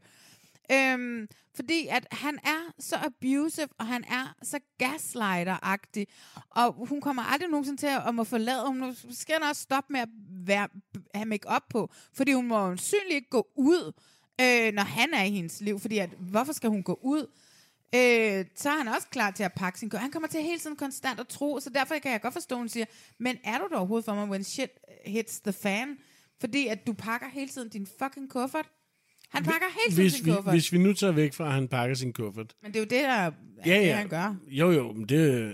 Øhm, fordi at han er så abusive, og han er så gaslighter-agtig, og hun kommer aldrig nogensinde til at, at må forlade, hun skal også stoppe med at være, have make op på, fordi hun må synligt ikke gå ud, øh, når han er i hendes liv, fordi at, hvorfor skal hun gå ud? Øh, så er han også klar til at pakke sin kø. Han kommer til hele tiden konstant at tro, så derfor kan jeg godt forstå, at hun siger, men er du der overhovedet for mig, when shit hits the fan? Fordi at du pakker hele tiden din fucking kuffert. Han pakker tiden hvis sin vi, kuffert. hvis vi nu tager væk fra, at han pakker sin kuffert. Men det er jo det, der er Ja, det, ja. han gør. Jo, jo, men det...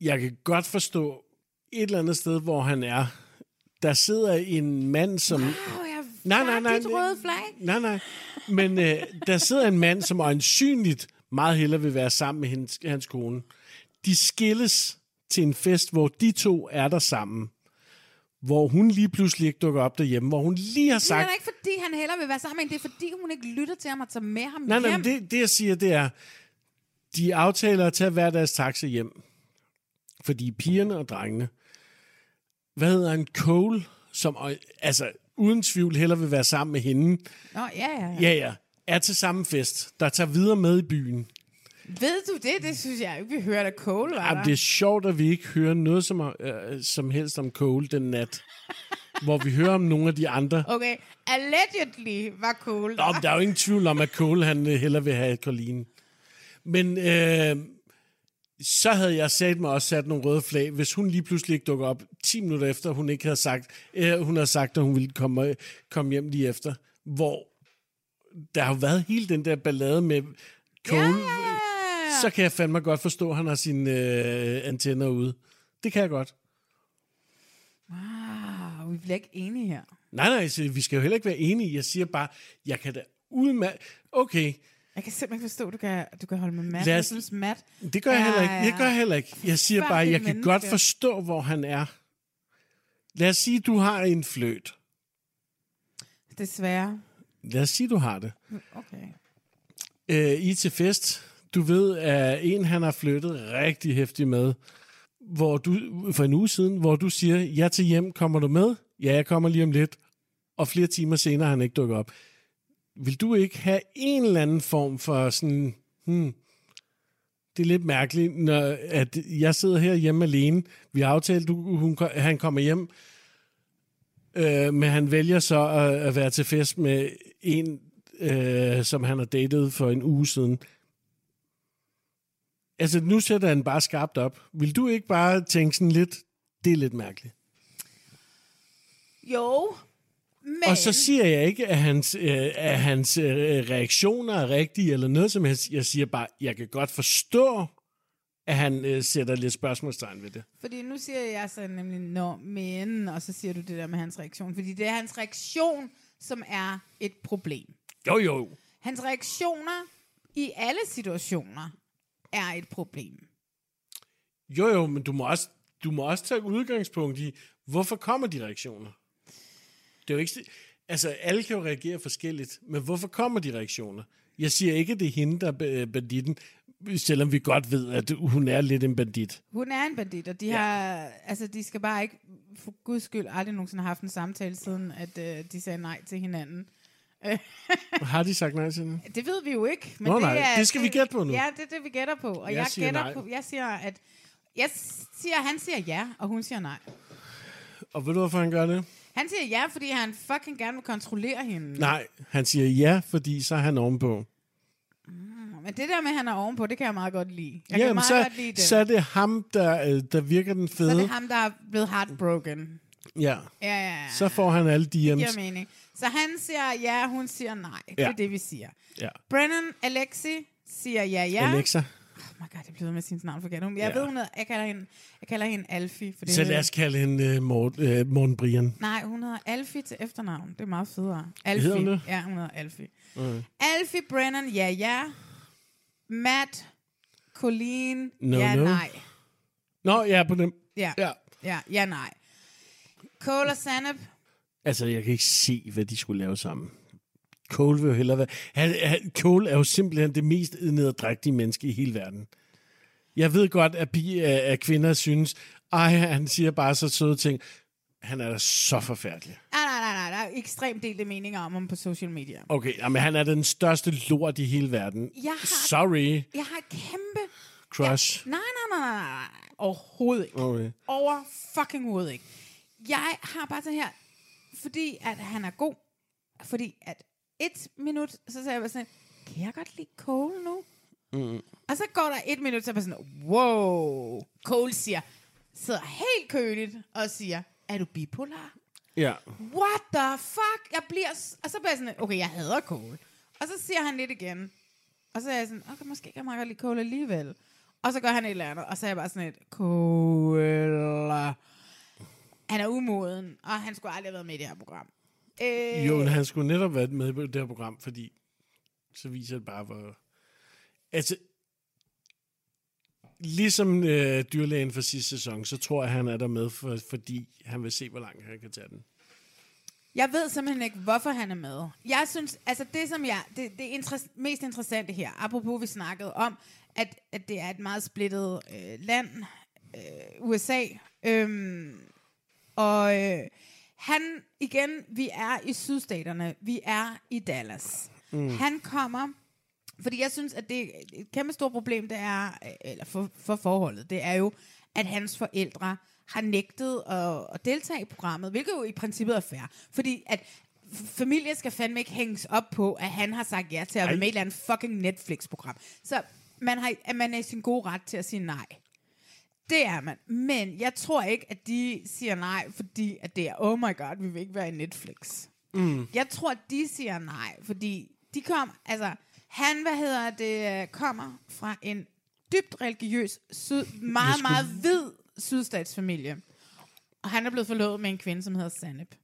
Jeg kan godt forstå et eller andet sted, hvor han er. Der sidder en mand, som... Wow, jeg Nej, nej, nej. dit røde flag. Nej, nej. Men øh, der sidder en mand, som øjensynligt meget hellere vil være sammen med hans, hans kone. De skilles til en fest, hvor de to er der sammen. Hvor hun lige pludselig ikke dukker op derhjemme. Hvor hun lige har Det er sagt... ikke, fordi han hellere vil være sammen med. Det er, fordi hun ikke lytter til ham og tager med ham Nej, nej, hjem. men det, det jeg siger, det er, de aftaler at tage hver deres taxa hjem. Fordi pigerne og drengene, hvad hedder en Cole, som øh, altså uden tvivl heller vil være sammen med hende, Nå, ja, ja, ja. ja ja, er til samme fest, der tager videre med i byen. Ved du det? Det synes jeg ikke, vi hørte af Cole, var Jamen, der? det er sjovt, at vi ikke hører noget som, øh, som helst om Cole den nat. hvor vi hører om nogle af de andre. Okay, allegedly var Cole Nå, men der er jo ingen tvivl om, at Cole han øh, hellere vil have Colleen. Men øh, så havde jeg sat mig også sat nogle røde flag, hvis hun lige pludselig ikke dukker op 10 minutter efter, hun ikke havde sagt, øh, hun havde sagt, at hun ville komme, komme hjem lige efter. Hvor der har jo været hele den der ballade med Cole. Ja, ja, ja. Så kan jeg fandme godt forstå, at han har sine øh, antenner ude. Det kan jeg godt. Wow, vi bliver ikke enige her. Nej, nej, så vi skal jo heller ikke være enige. Jeg siger bare, jeg kan da udmærke... Okay, Jeg kan simpelthen ikke forstå, at du kan, du kan holde med Matt. Lad Jeg os- synes, Matt... det gør jeg heller ikke. Jeg gør jeg heller ikke. Jeg siger bare, jeg kan godt forstå, hvor han er. Lad os sige, du har en fløt. Desværre. Lad os sige, du har det. Okay. Øh, I er til fest. Du ved, at en, han har flyttet rigtig hæftigt med, hvor du, for en uge siden, hvor du siger, ja til hjem, kommer du med? Ja, jeg kommer lige om lidt. Og flere timer senere har han ikke dukket op. Vil du ikke have en eller anden form for sådan, hmm, det er lidt mærkeligt, når at jeg sidder her hjemme alene. Vi har aftalt, du, hun, han kommer hjem, øh, men han vælger så at, at være til fest med en, øh, som han har datet for en uge siden. Altså, nu sætter han bare skarpt op. Vil du ikke bare tænke sådan lidt, det er lidt mærkeligt? Jo, Men, Og så siger jeg ikke, at hans, øh, at hans øh, reaktioner er rigtige eller noget som helst. Jeg siger bare, jeg kan godt forstå, at han øh, sætter lidt spørgsmålstegn ved det. Fordi nu siger jeg så nemlig, nå, men, og så siger du det der med hans reaktion. Fordi det er hans reaktion, som er et problem. Jo, jo. Hans reaktioner i alle situationer er et problem. Jo, jo, men du må også, du må også tage udgangspunkt i, hvorfor kommer de reaktioner? Det er jo ikke... Altså, alle kan jo reagere forskelligt, men hvorfor kommer de reaktioner? Jeg siger ikke, at det er hende, der er banditten, selvom vi godt ved, at hun er lidt en bandit. Hun er en bandit, og de ja. har, altså de skal bare ikke, for guds skyld, aldrig nogensinde have haft en samtale, siden at øh, de sagde nej til hinanden. Har de sagt nej til hende? Det ved vi jo ikke. Men Nå, det, nej, er, det skal vi gætte på nu. Ja, det er det, vi gætter på. Og Jeg jeg, siger gætter nej. på, jeg siger, at jeg siger, han siger ja, og hun siger nej. Og ved du, hvorfor han gør det? Han siger ja, fordi han fucking gerne vil kontrollere hende. Nej, han siger ja, fordi så er han ovenpå. Men det der med, at han er ovenpå, det kan jeg meget godt lide. Jeg kan Jamen, meget så, godt lide det. så er det ham, der, øh, der virker den så fede. er det ham, der er blevet heartbroken. Ja. Ja, ja, ja. Så får han alle Det DM's. giver mening. Så han siger ja, hun siger nej. Det Ja. er det, vi siger. Ja. Brennan Alexi siger ja, ja. Alexa. Oh my god, jeg bliver med sin navn forkert. Jeg Ja. ved, hun hedder, jeg kalder hende, jeg kalder hende Alfie. For det Så hedder- lad os kalde hende uh, Morten, uh, Morten Brian. Nej, hun hedder Alfie til efternavn. Det er meget federe. Hedder Alfie. hun det? Ja, hun hedder Alfie. Okay. Alfie Brennan, ja, ja. Matt, Colleen, No, ja, no. nej. Nå, ja, på dem. Ja, Ja. ja, ja, nej. Cole og Sanep, Altså, jeg kan ikke se, hvad de skulle lave sammen. Cole vil jo hellere være... Han, han, Cole er jo simpelthen det mest nederdrægtige menneske i hele verden. Jeg ved godt, at, pige, at kvinder synes, ej, han siger bare så søde ting. Han er da så forfærdelig. nej, nej, nej, nej, der er ekstremt delte meninger om ham på social media. Okay, jamen, han er den største lort i hele verden. Jeg har- Sorry, Jeg har et kæmpe... crush. Nej, nej, nej, nej, nej. Overhovedet ikke. Okay. Over fucking hovedet ikke. Jeg har bare sådan her, fordi at han er god, fordi at et minut, så sagde jeg bare sådan, kan jeg godt lide Cole nu? Mm. Og så går der et minut, så er jeg bare sådan, wow. Cole siger, sidder helt køligt og siger, er du bipolar? Ja. What the fuck? Jeg bliver... Og så bliver jeg sådan, okay, jeg hader Cole. Og så siger han lidt igen. Og så er jeg sådan, okay, måske kan jeg meget godt lide Cole alligevel. Og så gør han et eller andet, og så er jeg bare sådan et, Cole... Han er umoden, og han skulle aldrig have været med i det her program. Øh, Jo, men han skulle netop være med på det her program, fordi så viser det bare, hvor... Altså, ligesom øh, dyrlægen for sidste sæson, så tror jeg, han er der med, for, fordi han vil se, hvor langt han kan tage den. Jeg ved simpelthen ikke, hvorfor han er med. Jeg synes, altså det som jeg, det, det interess- mest interessante her, apropos vi snakkede om, at, at det er et meget splittet øh, land, øh, USA, øhm, og øh, han, igen, vi er i sydstaterne, vi er i Dallas. Mm. Han kommer, fordi jeg synes, at det et kæmpe stort problem, det er, øh, eller for, for forholdet, det er jo, at hans forældre har nægtet at, at deltage i programmet, hvilket jo i princippet er fair. Fordi at f- familie skal fandme ikke hænges op på, at han har sagt ja til at være med i et eller andet fucking Netflix-program. Så man, har, at man er i sin gode ret til at sige nej. Det er man. Men jeg tror ikke, at de siger nej, fordi at det er, oh my god, vi vil ikke være i Netflix. Mm. Jeg tror, de siger nej, fordi de kom, altså, han, hvad hedder det, kommer fra en dybt religiøs, syd, meget, skulle- meget hvid sydstatsfamilie. Og han er blevet forlovet med en kvinde, som hedder Sanep.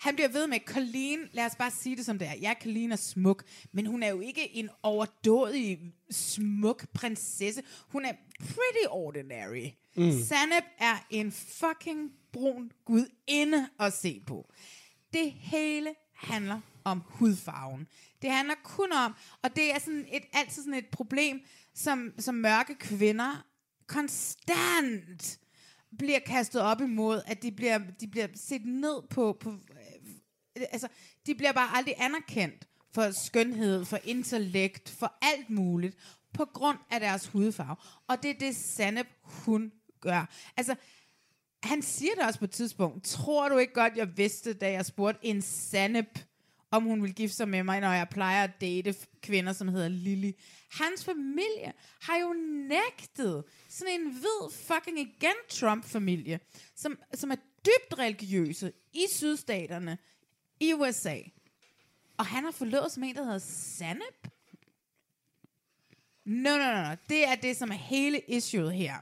Han bliver ved med Colleen, lad os bare sige det som det er. Ja, Colleen er smuk, men hun er jo ikke en overdådig, smuk prinsesse. Hun er pretty ordinary. Mm. Sanep er en fucking brun gudinde at se på. Det hele handler om hudfarven. Det handler kun om, og det er sådan et, altid sådan et problem, som, som mørke kvinder konstant bliver kastet op imod, at de bliver, de bliver set ned på, på øh, altså, de bliver bare aldrig anerkendt for skønhed, for intellekt, for alt muligt, på grund af deres hudfarve. Og det er det, Sanep, hun gør. Altså, han siger det også på et tidspunkt. Tror du ikke godt, jeg vidste, da jeg spurgte en Sanep, om hun ville gifte sig med mig, når jeg plejer at date kvinder, som hedder Lily. Hans familie har jo nægtet sådan en hvid fucking igen Trump-familie, som, som er dybt religiøse i sydstaterne i USA. Og han har forlovet som en, der hedder Sanep. No, no, no, no. Det er det, som er hele issueet her.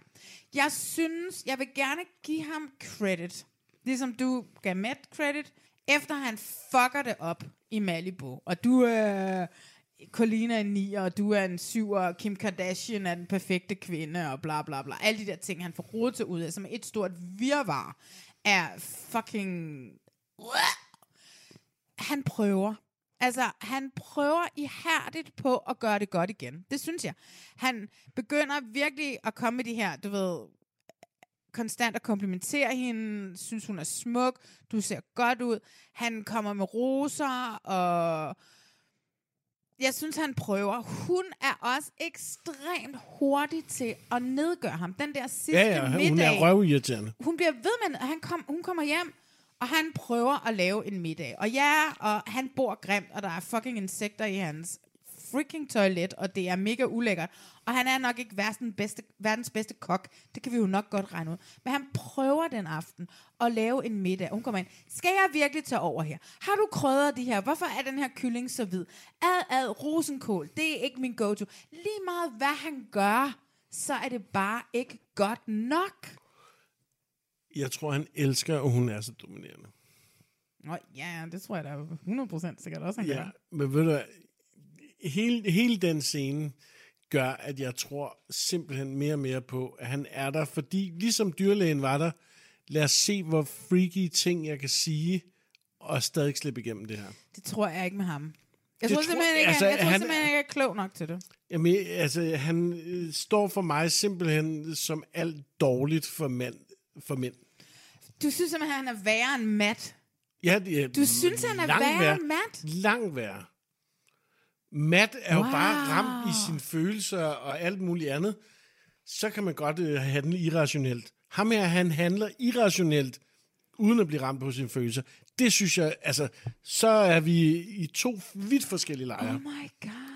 Jeg synes, jeg vil gerne give ham credit. Ligesom du gav Matt credit, efter han fucker det op i Malibu. Og du øh, er Colina en 9, og du er en 7, og Kim Kardashian er den perfekte kvinde, og bla bla bla. Alle de der ting, han får rodet til ud af, som et stort virvar er fucking... Han prøver. Altså, han prøver ihærdigt på at gøre det godt igen. Det synes jeg. Han begynder virkelig at komme med de her, du ved, konstant at komplimentere hende, synes hun er smuk, du ser godt ud. Han kommer med roser, og jeg synes, han prøver. Hun er også ekstremt hurtig til at nedgøre ham. Den der sidste Ja, ja, middag. hun er røvirriterende. Hun bliver ved med, at han kom, hun kommer hjem, og han prøver at lave en middag. Og ja, og han bor grimt, og der er fucking insekter i hans freaking toilet, og det er mega ulækkert. Og han er nok ikke verdens bedste, verdens bedste kok. Det kan vi jo nok godt regne ud. Men han prøver den aften at lave en middag. Hun kommer ind. Skal jeg virkelig tage over her? Har du krydret de her? Hvorfor er den her kylling så hvid? Ad, ad, rosenkål. Det er ikke min go-to. Lige meget hvad han gør, så er det bare ikke godt nok. Jeg tror, han elsker, at hun er så dominerende. Nå, ja, det tror jeg da er 100% sikkert også, han Ja, gør. men ved du, hvad, hele, hele den scene gør, at jeg tror simpelthen mere og mere på, at han er der, fordi ligesom dyrlægen var der, lad os se, hvor freaky ting jeg kan sige, og stadig slippe igennem det her. Det tror jeg ikke med ham. Jeg Det tror tror- simpelthen ikke, altså, han, jeg tror han- simpelthen ikke, jeg er klog nok til det. Jamen, altså, han øh, står for mig simpelthen som alt dårligt for, mand, for mænd. Du synes simpelthen, han er værre end Matt. Ja, det er Du synes, han er langt værre end Matt? Langt værre. Matt er wow. jo bare ramt i sine følelser og alt muligt andet. Så kan man godt øh, handle irrationelt. Ham her, han handler irrationelt, uden at blive ramt på sine følelser. Det synes jeg, altså, så er vi i to vidt forskellige lejre. Oh my god.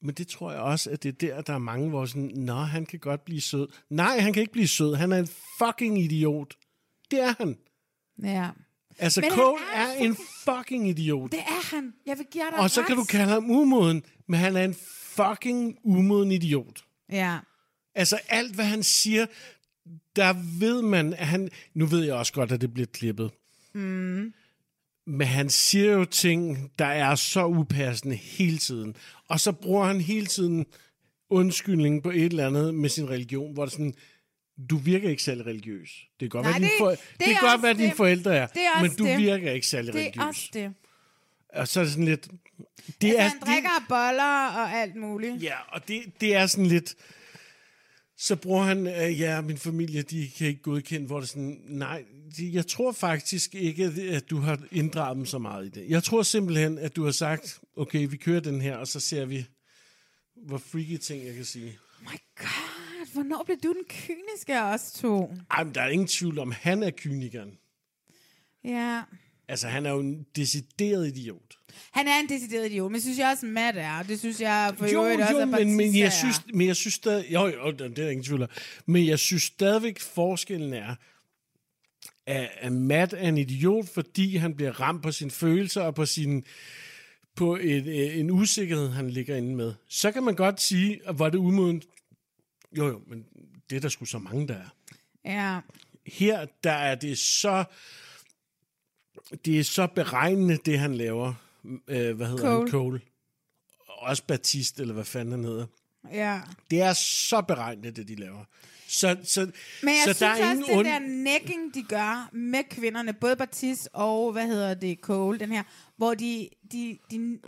Men det tror jeg også, at det er der, der er mange, hvor sådan, nå, han kan godt blive sød. Nej, han kan ikke blive sød. Han er en fucking idiot. Det er han. Ja. Altså, Men Cole er er, en fucking idiot. Det er han. Jeg vil give dig Og så ret. kan du kalde ham umoden, men han er en fucking umoden idiot. Ja. Altså, alt hvad han siger, der ved man, at han... Nu ved jeg også godt, at det bliver klippet. Mm. Men han siger jo ting, der er så upassende hele tiden. Og så bruger han hele tiden undskyldning på et eller andet med sin religion, hvor det sådan, du virker ikke særlig religiøs. Det kan godt Nej, være, dine det- for... det det kan godt være, dine det. forældre er, Det er men du det. virker ikke særlig Det er religiøs. også det. Og så er det sådan lidt... Det altså, er, han drikker boller og alt muligt. Ja, og det, det er sådan lidt... Så bruger han, øh, ja, min familie, de kan ikke godkende, hvor det er sådan, nej, de, jeg tror faktisk ikke, at- at du har inddraget dem så meget i det. Jeg tror simpelthen, at du har sagt, okay, vi kører den her, og så ser vi, hvor freaky ting jeg kan sige. God, hvornår blev du den kyniske af os to? Ej, men der er ingen tvivl om, han er kynikeren. Ja. Altså, han er jo en decideret idiot. Han er en decideret idiot, men synes jeg også, Matt er. Det synes jeg for jo, øvrigt også, jo, at men, men, Batista jeg er. synes, men jeg synes stadig... Jo, jo, det er ingen tvivl om. Men jeg synes stadigvæk, forskellen er, at, at Matt er en idiot, fordi han bliver ramt på sine følelser og på sin på et, øh, en usikkerhed, han ligger inde med. Så kan man godt sige, at var det umodent. Jo, jo, men det er der sgu så mange, der er. Ja. Her, der er det så... Det er så beregnende, det han laver. Øh, hvad hedder Cole. han? Cole. Også Batiste, eller hvad fanden han hedder. Ja. Det er så beregnende, det de laver. Så, så, Men jeg så synes der er også, ingen den ond... der necking, de gør med kvinderne, både Batiste og, hvad hedder det, Cole, den her, hvor de, de, de,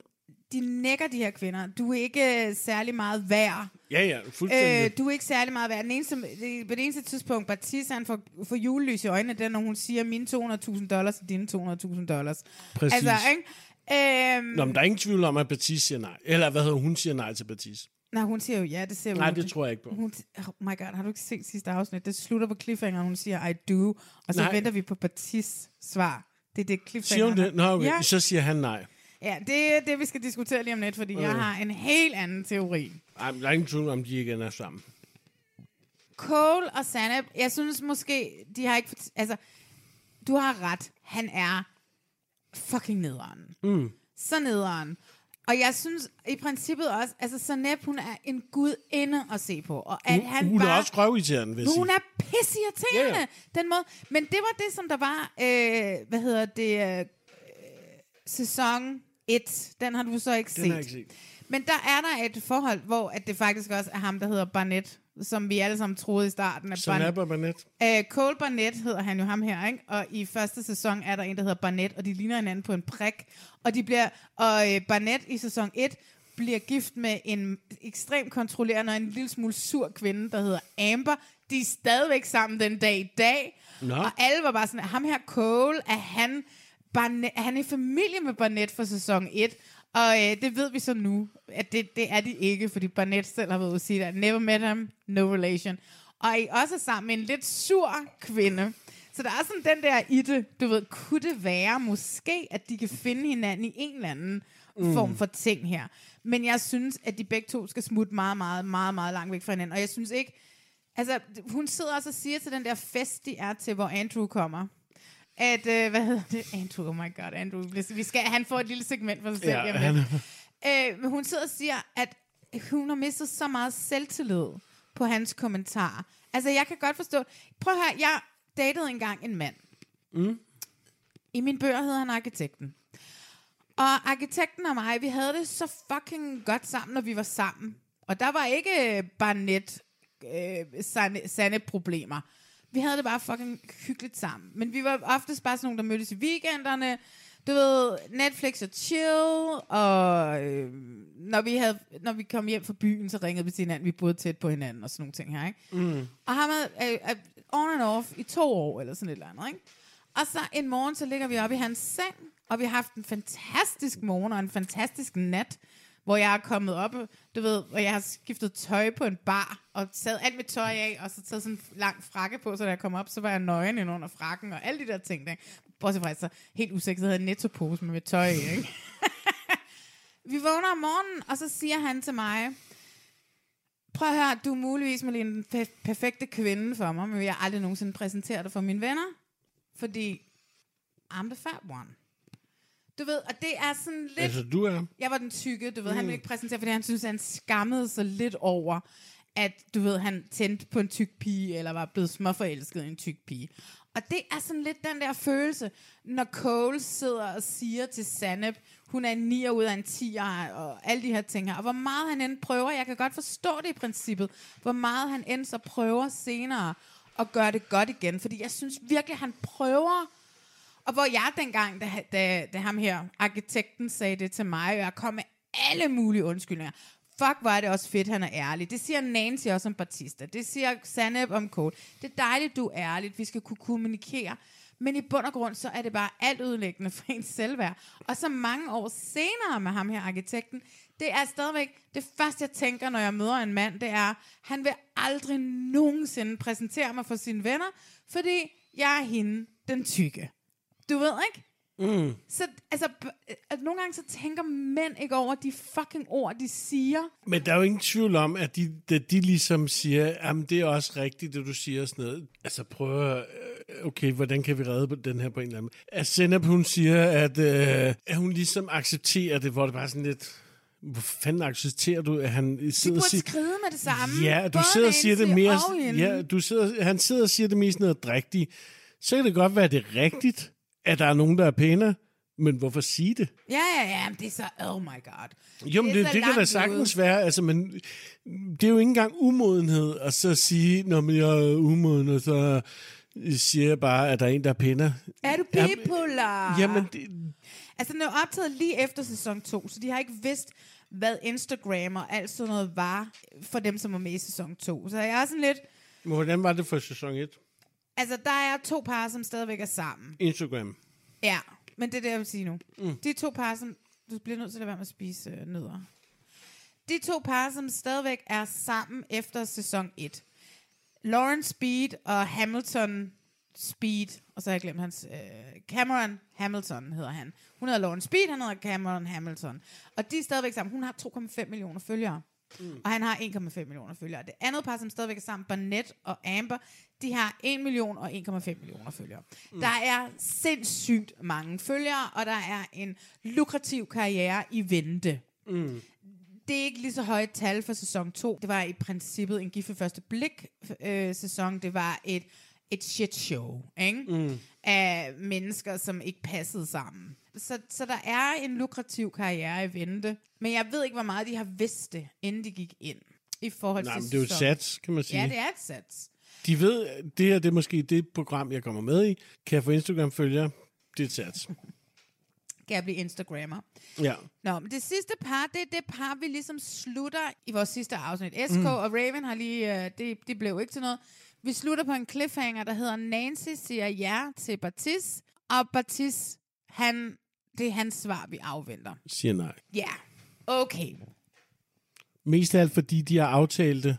de nækker de her kvinder. Du er ikke øh, særlig meget værd. Ja, ja, fuldstændig. Øh, du er ikke særlig meget værd. Den eneste, det, på det eneste tidspunkt, Batiste han får, får julelys i øjnene, er, når hun siger, mine 200.000 dollars er dine 200.000 dollars. Præcis. Altså, ikke? Øhm, Nå, men der er ingen tvivl om, at Batiste siger nej. Eller hvad hedder hun siger nej til Batiste. Nej, hun siger jo ja, det ser Nej, det tror jeg ikke på. Hun, oh my god, har du ikke set sidste afsnit? Det slutter på cliffhanger, hun siger, I do. Og så Nej. venter vi på Batis svar. Det er det cliffhanger. Siger hun det? Nå, okay. Ja, Så siger han nej. Ja, det er det, vi skal diskutere lige om lidt, fordi okay. jeg har en helt anden teori. Ej, der er ingen tvivl om, de ikke er sammen. Cole og Sanep, jeg synes måske, de har ikke... Altså, du har ret. Han er fucking nederen. Mm. Så nederen. Og jeg synes i princippet også, altså Sanep, hun er en gudinde at se på. Og at Hun, han hun bare, er også røvirriterende, vil hun sige. er pissirriterende, yeah. den måde. Men det var det, som der var, øh, hvad hedder det, øh, sæson 1. Den har du så ikke Den set. har jeg ikke set. Men der er der et forhold, hvor at det faktisk også er ham, der hedder Barnett, som vi alle sammen troede i starten. At og Barnett. Uh, Cole Barnett hedder han jo ham her, ikke? Og i første sæson er der en, der hedder Barnett, og de ligner hinanden på en prik. Og de bliver, og uh, Barnett i sæson 1 bliver gift med en ekstremt kontrollerende og en lille smule sur kvinde, der hedder Amber. De er stadigvæk sammen den dag i dag. Nå. Og alle var bare sådan, ham her Cole, er han, Barnett, er han i familie med Barnett for sæson 1? Og øh, det ved vi så nu, at det, det er de ikke, fordi Barnett selv har været ude at sige, at never met him, no relation. Og I også er sammen med en lidt sur kvinde. Så der er sådan den der i det, du ved, kunne det være måske, at de kan finde hinanden i en eller anden mm. form for ting her. Men jeg synes, at de begge to skal smutte meget, meget, meget, meget langt væk fra hinanden. Og jeg synes ikke, altså hun sidder også og siger til den der fest, de er til, hvor Andrew kommer, at, øh, hvad hedder det? Andrew, oh my god, Andrew. Vi skal, han får et lille segment for sig selv. Ja, han øh, men hun sidder og siger, at hun har mistet så meget selvtillid på hans kommentarer. Altså, jeg kan godt forstå... Prøv at høre, jeg datede engang en mand. Mm. I min bøger hedder han arkitekten. Og arkitekten og mig, vi havde det så fucking godt sammen, når vi var sammen. Og der var ikke øh, bare net øh, sande, sande problemer. Vi havde det bare fucking hyggeligt sammen. Men vi var oftest bare sådan nogle, der mødtes i weekenderne. Du ved, Netflix og chill, og øh, når, vi havde, når vi kom hjem fra byen, så ringede vi til hinanden. Vi boede tæt på hinanden og sådan nogle ting her, ikke? Mm. Og har man øh, øh, on and off i to år, eller sådan et eller andet, ikke? Og så en morgen, så ligger vi oppe i hans seng, og vi har haft en fantastisk morgen og en fantastisk nat, hvor jeg er kommet op, du ved, og jeg har skiftet tøj på en bar, og taget alt mit tøj af, og så taget sådan en lang frakke på, så da jeg kom op, så var jeg nøgen ind under frakken, og alle de der ting, der. Bortset fra, så helt usikkert havde jeg nettopose med mit tøj i, ikke? vi vågner om morgenen, og så siger han til mig, prøv at høre, du er muligvis Malene, den pe- perfekte kvinde for mig, men jeg har aldrig nogensinde præsenteret dig for mine venner, fordi I'm the fat one. Du ved, og det er sådan lidt... Altså, du er... Jeg var den tykke, du ved, mm. han ville ikke præsentere, fordi han synes, han skammede sig lidt over, at du ved, han tændte på en tyk pige, eller var blevet småforelsket i en tyk pige. Og det er sådan lidt den der følelse, når Cole sidder og siger til Sanep, hun er en 9 ud af en 10 og alle de her ting her. Og hvor meget han end prøver, jeg kan godt forstå det i princippet, hvor meget han end så prøver senere at gøre det godt igen. Fordi jeg synes virkelig, han prøver og hvor jeg dengang, da, da, da ham her, arkitekten, sagde det til mig, og jeg kom med alle mulige undskyldninger. Fuck, hvor er det også fedt, han er ærlig. Det siger Nancy også om Batista. Det siger Sanep om Cole. Det er dejligt, du er ærlig. Vi skal kunne kommunikere. Men i bund og grund, så er det bare alt ødelæggende for ens selvværd. Og så mange år senere med ham her, arkitekten, det er stadigvæk det første, jeg tænker, når jeg møder en mand, det er, han vil aldrig nogensinde præsentere mig for sine venner, fordi jeg er hende, den tykke. Du ved ikke? Mm. Så altså, at nogle gange så tænker mænd ikke over de fucking ord, de siger. Men der er jo ingen tvivl om, at de, de, de ligesom siger, at det er også rigtigt, det du siger og sådan noget. Altså prøv at, øh, okay, hvordan kan vi redde på den her på en eller anden måde? At Senap, hun siger, at, øh, at hun ligesom accepterer det, hvor det bare sådan lidt, hvor fanden accepterer du, at han De sidder og siger... skride med det samme. Ja, du Både sidder og siger det mere... Ja, du sidder, han sidder og siger det mest noget rigtigt. Så kan det godt være, at det er rigtigt, at der er nogen, der er pænere, men hvorfor sige det? Ja, ja, ja, men det er så, oh my god. Jo, men det, det, det kan da sagtens ude. være, altså, men det er jo ikke engang umodenhed at så sige, når man er umoden, og så siger jeg bare, at der er en, der er pænere. Er du bipolar? Jamen, det, Altså, den er optaget lige efter sæson 2, så de har ikke vidst, hvad Instagram og alt sådan noget var for dem, som var med i sæson 2. Så jeg er sådan lidt... hvordan var det for sæson 1? Altså, der er to par, som stadigvæk er sammen. Instagram. Ja, men det er det, jeg vil sige nu. Mm. De to par, som... Du bliver nødt til at lade være med at spise øh, nødder. De to par, som stadigvæk er sammen efter sæson 1. Lauren Speed og Hamilton Speed, og så har jeg glemt hans... Øh, Cameron Hamilton hedder han. Hun hedder Lauren Speed, han hedder Cameron Hamilton. Og de er stadigvæk sammen. Hun har 2,5 millioner følgere. Mm. Og han har 1,5 millioner følgere. Det andet par, som stadigvæk er sammen, Barnett og Amber, de har 1 million og 1,5 millioner følgere. Mm. Der er sindssygt mange følgere, og der er en lukrativ karriere i vente. Mm. Det er ikke lige så højt tal for sæson 2. Det var i princippet en gift første blik øh, sæson. Det var et, et shit show ikke? Mm. af mennesker, som ikke passede sammen. Så, så der er en lukrativ karriere i vente. Men jeg ved ikke, hvor meget de har vidst det, inden de gik ind. I forhold Nej, til men det er jo et sats, kan man sige. Ja, det er et sats. De ved, det her det er måske det program, jeg kommer med i. Kan jeg få Instagram-følgere? Det er sats. Kan jeg blive Instagrammer. Ja. Nå, men det sidste par, det er det par, vi ligesom slutter i vores sidste afsnit. SK mm. og Raven har lige, øh, det, det blev ikke til noget. Vi slutter på en cliffhanger, der hedder Nancy siger ja til Batis, og Batis, han, det er hans svar, vi afventer. Siger nej. Ja, okay. Mest af alt, fordi de har aftalt det.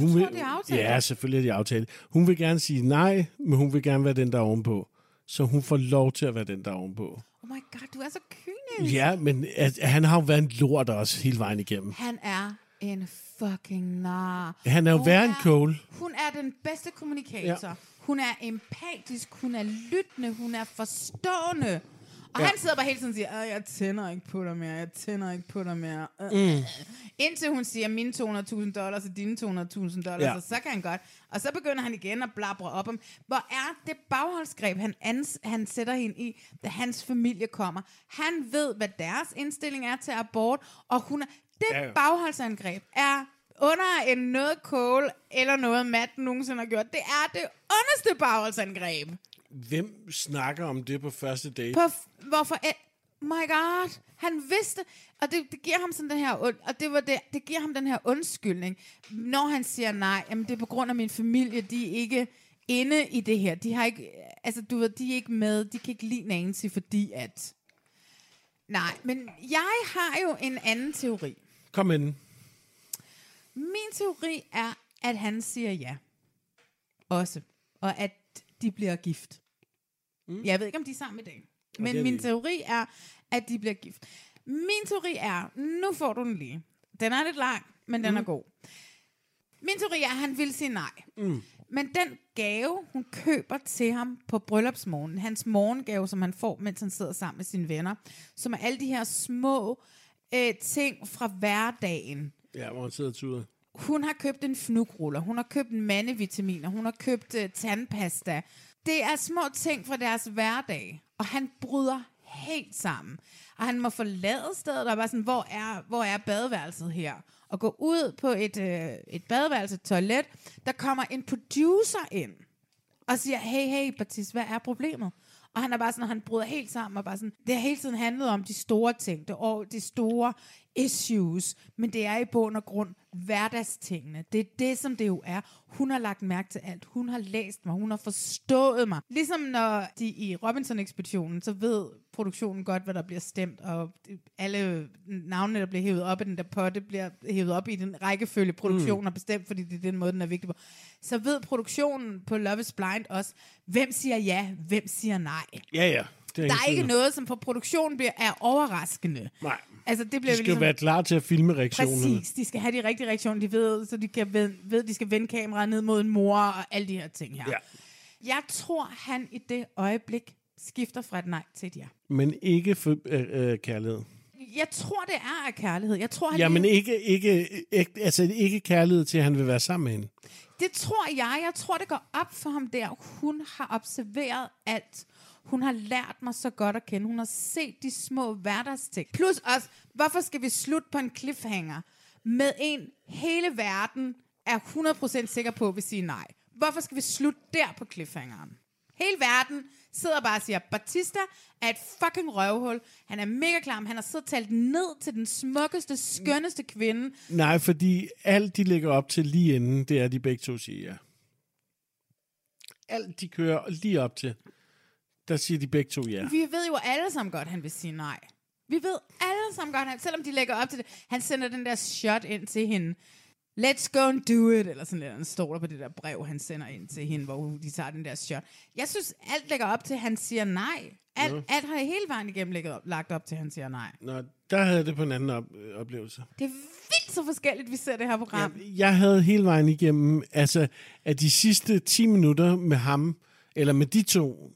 Hun tror, de har aftalt Ja, det? selvfølgelig har de aftalt det. Hun vil gerne sige nej, men hun vil gerne være den, der er ovenpå. Så hun får lov til at være den, der er ovenpå. Oh my god, du er så kynisk. Ja, men at, han har jo været en lort også hele vejen igennem. Han er en fucking nar. Han er jo værre end Cole. Hun er den bedste kommunikator. Ja. Hun er empatisk, hun er lyttende, hun er forstående. Og Ja. han sidder bare hele tiden og siger, "Øh, jeg tænder ikke på dig mere, jeg tænder ikke på dig mere. Øh. Mm. Indtil hun siger, mine 200.000 dollars og dine 200.000 dollars, Ja. ja. så, kan han godt. Og så begynder han igen at blabre op om, hvor er det bagholdsgreb, han, ans, han sætter hende i, da hans familie kommer. Han ved, hvad deres indstilling er til abort, og hun er, det Ja, ja, bagholdsangreb er under en noget Cole eller noget Matt nogensinde har gjort. Det er det underste bagholdsangreb. Hvem snakker om det på første date? På f- hvorfor... My God, han vidste, og det, det giver ham sådan den her, und- og det, var det, det giver ham den her undskyldning, når han siger nej, jamen det er på grund af min familie, de er ikke inde i det her, de har ikke, altså du ved, de er ikke med, de kan ikke lide Nancy, fordi at, nej, men jeg har jo en anden teori. Kom den. Min teori er, at han siger ja. Også. Og at de bliver gift. Mm. Jeg ved ikke, om de er sammen i dag. Men min teori er, at de bliver gift. Min teori er, nu får du den lige. Den er lidt lang, men den Mm. er god. Min teori er, at han vil sige nej. Mm. Men den gave, hun køber til ham på bryllupsmorgen, hans morgengave, som han får, mens han sidder sammen med sine venner, som er alle de her små øh, ting fra hverdagen, Ja, hvor han sidder og tuder. hun har købt en fnugruller, hun har købt mandevitaminer, hun har købt uh, tandpasta. Det er små ting fra deres hverdag, og han bryder helt sammen. Og han må forlade stedet, og bare sådan, hvor er, hvor er badeværelset her? Og gå ud på et, øh, et badeværelse, et toilet. Der kommer en producer ind og siger, hey, hey, Batis, hvad er problemet? Og han er bare sådan, han bryder helt sammen, og bare sådan, det har hele tiden handlet om de store ting, det, og de store issues, men det er i bund og grund hverdagstingene. Det er det, som det jo er. Hun har lagt mærke til alt. Hun har læst mig. Hun har forstået mig. Ligesom når de i Robinson-ekspeditionen, så ved produktionen godt, hvad der bliver stemt, og alle navnene, der bliver hævet op i den der potte, bliver hævet op i den rækkefølge, produktionen mm. har bestemt, fordi det er den måde, den er vigtig på. Så ved produktionen på Love is Blind også, hvem siger ja, hvem siger nej. Ja, ja. Det Der ingen er ikke noget, som for produktionen bliver, er overraskende. Nej. Altså, det bliver De skal jo være klar til at filme reaktionerne. Præcis, de skal have de rigtige reaktioner, de ved, så de kan ved, ved de skal vende kameraet ned mod en mor og alle de her ting her. Ja. Jeg tror, han i det øjeblik skifter fra et nej til et ja. Men ikke for øh, øh, kærlighed. Jeg tror, det er af kærlighed. Jeg tror, han Ja, men ikke, ikke, ikke, altså ikke kærlighed til, at han vil være sammen med hende. Det tror jeg. Jeg tror, det går op for ham der. Hun har observeret alt. Hun har lært mig så godt at kende. Hun har set de små hverdagsting. Plus også, hvorfor skal vi slutte på en cliffhanger med en hele verden er 100% sikker på, at vi siger nej? Hvorfor skal vi slutte der på cliffhangeren? Hele verden sidder bare og siger, Batista er et fucking røvhul. Han er mega klam. Han har siddet talt ned til den smukkeste, skønneste kvinde. Nej, fordi alt, de lægger op til lige inden, det er, de begge to siger. Alt, de kører lige op til, der siger de begge to ja. Vi ved jo alle sammen godt, han vil sige nej. Vi ved alle sammen godt, at selvom de lægger op til det, han sender den der shot ind til hende. let's go and do it, eller sådan lidt, han står der på det der brev, han sender ind til hende, hvor de tager den der shot. Jeg synes, alt lægger op til, at han siger nej. Alt, Ja. alt har hele vejen igennem lægget op, lagt op til, at han siger nej. Nå, der havde jeg det på en anden op, øh, oplevelse. Det er vildt så forskelligt, vi ser det her program. Jeg havde hele vejen igennem, altså, at de sidste 10 minutter med ham, eller med de to,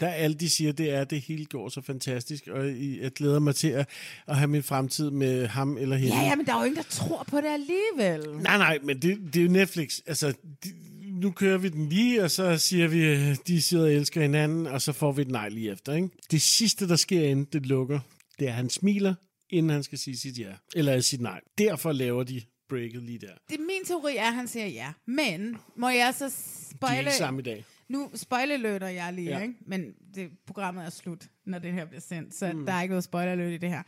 der alt de siger, det er, at det hele går så fantastisk, og jeg glæder mig til at, at have min fremtid med ham eller hende. Ja, ja, men der er jo ingen, der tror på det alligevel. Nej, nej, men det, det er jo Netflix. Altså, de, nu kører vi den lige, og så siger vi, de sidder og elsker hinanden, og så får vi et nej lige efter. Ikke? Det sidste, der sker inden det lukker, det er, at han smiler, inden han skal sige sit ja. Eller sit nej. Derfor laver de breaket lige der. Det, min teori er, at han siger ja. Men må jeg så De er spoile... ikke sammen i dag. Nu spoilerløter jeg lige, Ja. ikke? Men det, programmet er slut, når det her bliver sendt, så Mm. der er ikke noget spoilerløt i det her.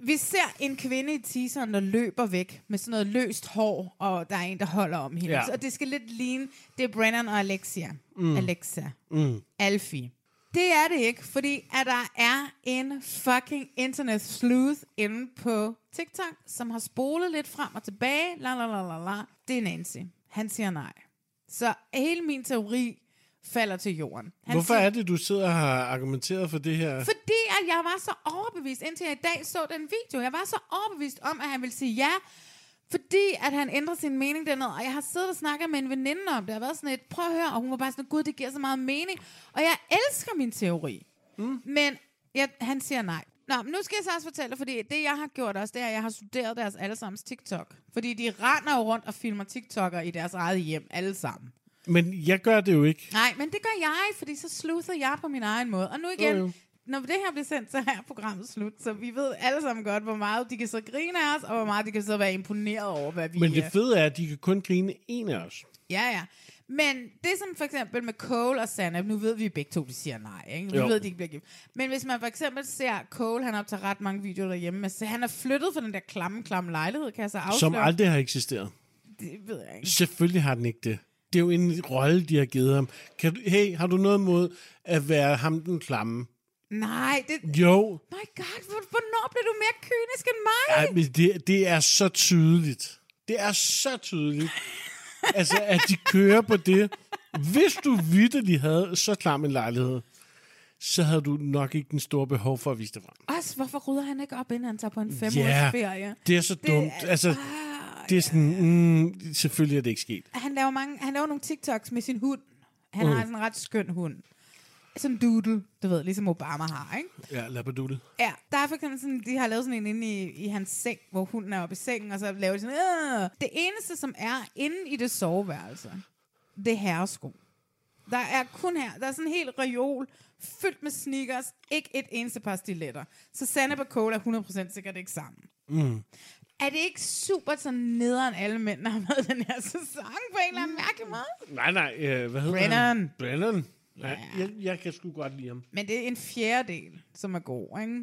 Vi ser en kvinde i teaseren, der løber væk med sådan noget løst hår, og der er en, der holder om hende. Ja. Så det skal lidt ligne, det er Brennan og Alexia. Mm. Alexa. Mm. Alfie. Det er det ikke, fordi at der er en fucking internet sleuth inde på TikTok, som har spolet lidt frem og tilbage. La, la, la, la, la. Det er Nancy. Han siger nej. Så hele min teori falder til jorden. Han Hvorfor siger, er det, du sidder og har argumenteret for det her? Fordi at jeg var så overbevist, indtil jeg i dag så den video. Jeg var så overbevist om, at han ville sige ja, fordi at han ændrer sin mening dernede. Og jeg har siddet og snakket med en veninde om det. Jeg har været sådan et, prøv at høre, og hun var bare sådan, gud, det giver så meget mening. Og jeg elsker min teori. Mm. Men jeg, han siger nej. Nå, men nu skal jeg så også fortælle, fordi det jeg har gjort også, det er, at jeg har studeret deres allesammens TikTok. Fordi de render jo rundt og filmer TikToker i deres eget hjem, alle sammen. Men jeg gør det jo ikke. Nej, men det gør jeg, fordi så sluther jeg på min egen måde. Og nu igen, jo. når det her bliver sendt, så er programmet slut. Så vi ved alle sammen godt, hvor meget de kan så grine af os, og hvor meget de kan så være imponeret over, hvad vi Men det fede er, at de kan kun grine en af os. Ja, ja. Men det som for eksempel med Cole og Sanna, nu ved vi begge to, de siger nej, ikke? Vi Jo. ved, de ikke bliver gift. Men hvis man for eksempel ser Cole, han optager ret mange videoer derhjemme, så han er flyttet fra den der klamme, klamme lejlighed, kan jeg så afsløre. Som aldrig har eksisteret. Det ved jeg ikke. Selvfølgelig har den ikke det. Det er jo en rolle, de har givet ham. Kan du, hey, har du noget mod at være ham den klamme? Nej, det... Jo. My God, hvor- hvornår blev du mere kynisk end mig? Ej, men det, det er så tydeligt. Det er så tydeligt. altså, at de kører på det. Hvis du vidderligt havde så klam en lejlighed, så havde du nok ikke den store behov for at vise det frem. Også, hvorfor rydder han ikke op, inden han tager på en fem Ja, det er så Det dumt. er- altså, det er sådan, mm, selvfølgelig er det ikke sket. Han laver, mange, han laver nogle TikToks med sin hund. Han Mm. har sådan en ret skøn hund. Sådan en doodle, du ved, ligesom Obama har, ikke? Ja, labradoodle. Ja, der er for eksempel sådan, de har lavet sådan en inde i, i hans seng, hvor hunden er oppe i sengen, og så laver de sådan, Åh! det eneste, som er inde i det soveværelse, det er herresko. Der er kun her, der er sådan en hel reol, fyldt med sneakers, ikke et eneste par stiletter. Så Sanne og Cole er 100% sikkert ikke sammen. Mm. Er det ikke super sådan nederen alle mændene har været den her sæson på en eller anden mærkelig måde? Nej, nej, øh, hvad hedder Brennan. han? Brennan. Ja, jeg, jeg kan sgu godt lide ham. Men det er en fjerdedel, som er god, ikke?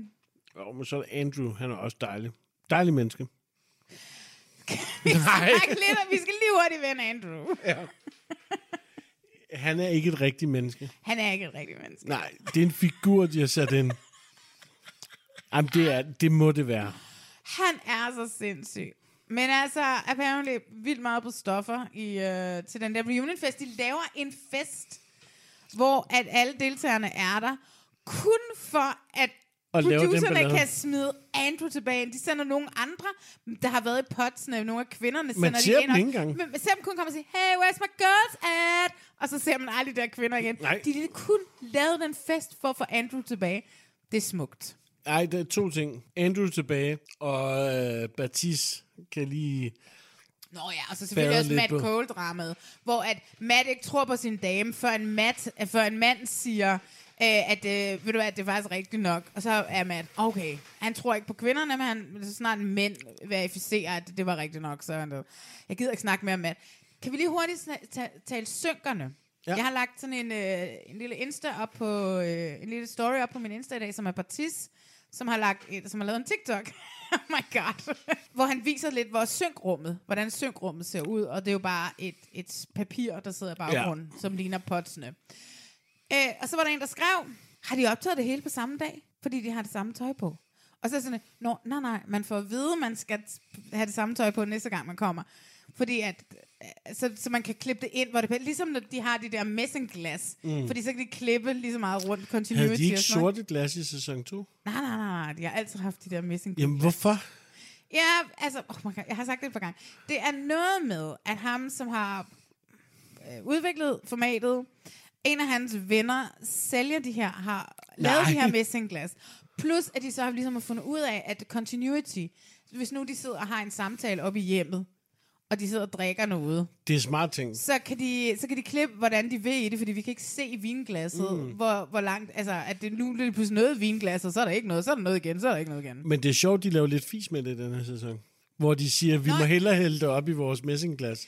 Jo, men så er der Andrew, han er også dejlig. Dejlig menneske. Vi skal, lidt, vi skal lige hurtigt vende Andrew. Ja. Han er ikke et rigtigt menneske. Han er ikke et rigtigt menneske. Nej, det er en figur, de har sat ind. Jamen, det, er, det må det være. Han er så sindssyg. Men altså, apparently vildt meget på stoffer i, øh, til den der reunionfest. De laver en fest, hvor at alle deltagerne er der, kun for at Og producerne kan smide Andrew tilbage. De sender nogle andre, der har været i potsene, nogle af kvinderne Man sender ser de ind. dem ikke engang. Men man ser dem kun komme og sige, hey, where's my girls at? Og så ser man aldrig de der kvinder igen. Nej. De har kun lavet den fest for at få Andrew tilbage. Det er smukt. Ej, der er to ting. Andrew tilbage, og øh, Baptiste kan lige... Nå ja, og så selvfølgelig Bade også lidt Matt på- Cole-dramaet, hvor at Matt ikke tror på sin dame, før en, Matt, øh, før en mand siger, øh, at, øh, ved du hvad, det er faktisk rigtigt nok. Og så er Matt, okay, han tror ikke på kvinderne, men han, så snart en mænd verificerer, at det var rigtigt nok, så er han det. Jeg gider ikke snakke mere om Matt. Kan vi lige hurtigt tale synkerne? Ja. Jeg har lagt sådan en, øh, en lille Insta op på, øh, en lille story op på min Insta i dag, som er Batis, som har, lagt, et- som har lavet en TikTok. oh my god. hvor han viser lidt, hvor synkrummet, hvordan synkrummet ser ud, og det er jo bare et, et papir, der sidder i baggrunden, ja. som ligner potsene. Øh, og så var der en, der skrev, har de optaget det hele på samme dag? Fordi de har det samme tøj på. Og så er sådan, Nå, nej, nej, man får at vide, at man skal have det samme tøj på næste gang, man kommer. Fordi at, øh, så, så man kan klippe det ind, hvor det Ligesom når de har de der messingglas. Mm. Fordi så kan de klippe lige så meget rundt continuity. Havde de ikke sorte glas i sæson 2? Nej, nej, nej, nej. De har altid haft de der messingglas. Jamen, hvorfor? Ja, altså, oh my God, jeg har sagt det et par gange. Det er noget med, at ham, som har øh, udviklet formatet, en af hans venner sælger de her, har lavet Nej. de her messingglas. Plus, at de så har ligesom fundet ud af, at continuity, hvis nu de sidder og har en samtale oppe i hjemmet, og de sidder og drikker noget, Det er smart ting. så kan de, så kan de klippe, hvordan de vil i det, fordi vi kan ikke se i vinglasset, Mm. hvor, hvor langt, altså, at det nu er det pludselig noget i vinglasset, så er der ikke noget, så er der noget igen, så er der ikke noget igen. Men det er sjovt, de laver lidt fis med det den her sæson. Hvor de siger, vi Nå. må hellere hælde det op i vores messingglas.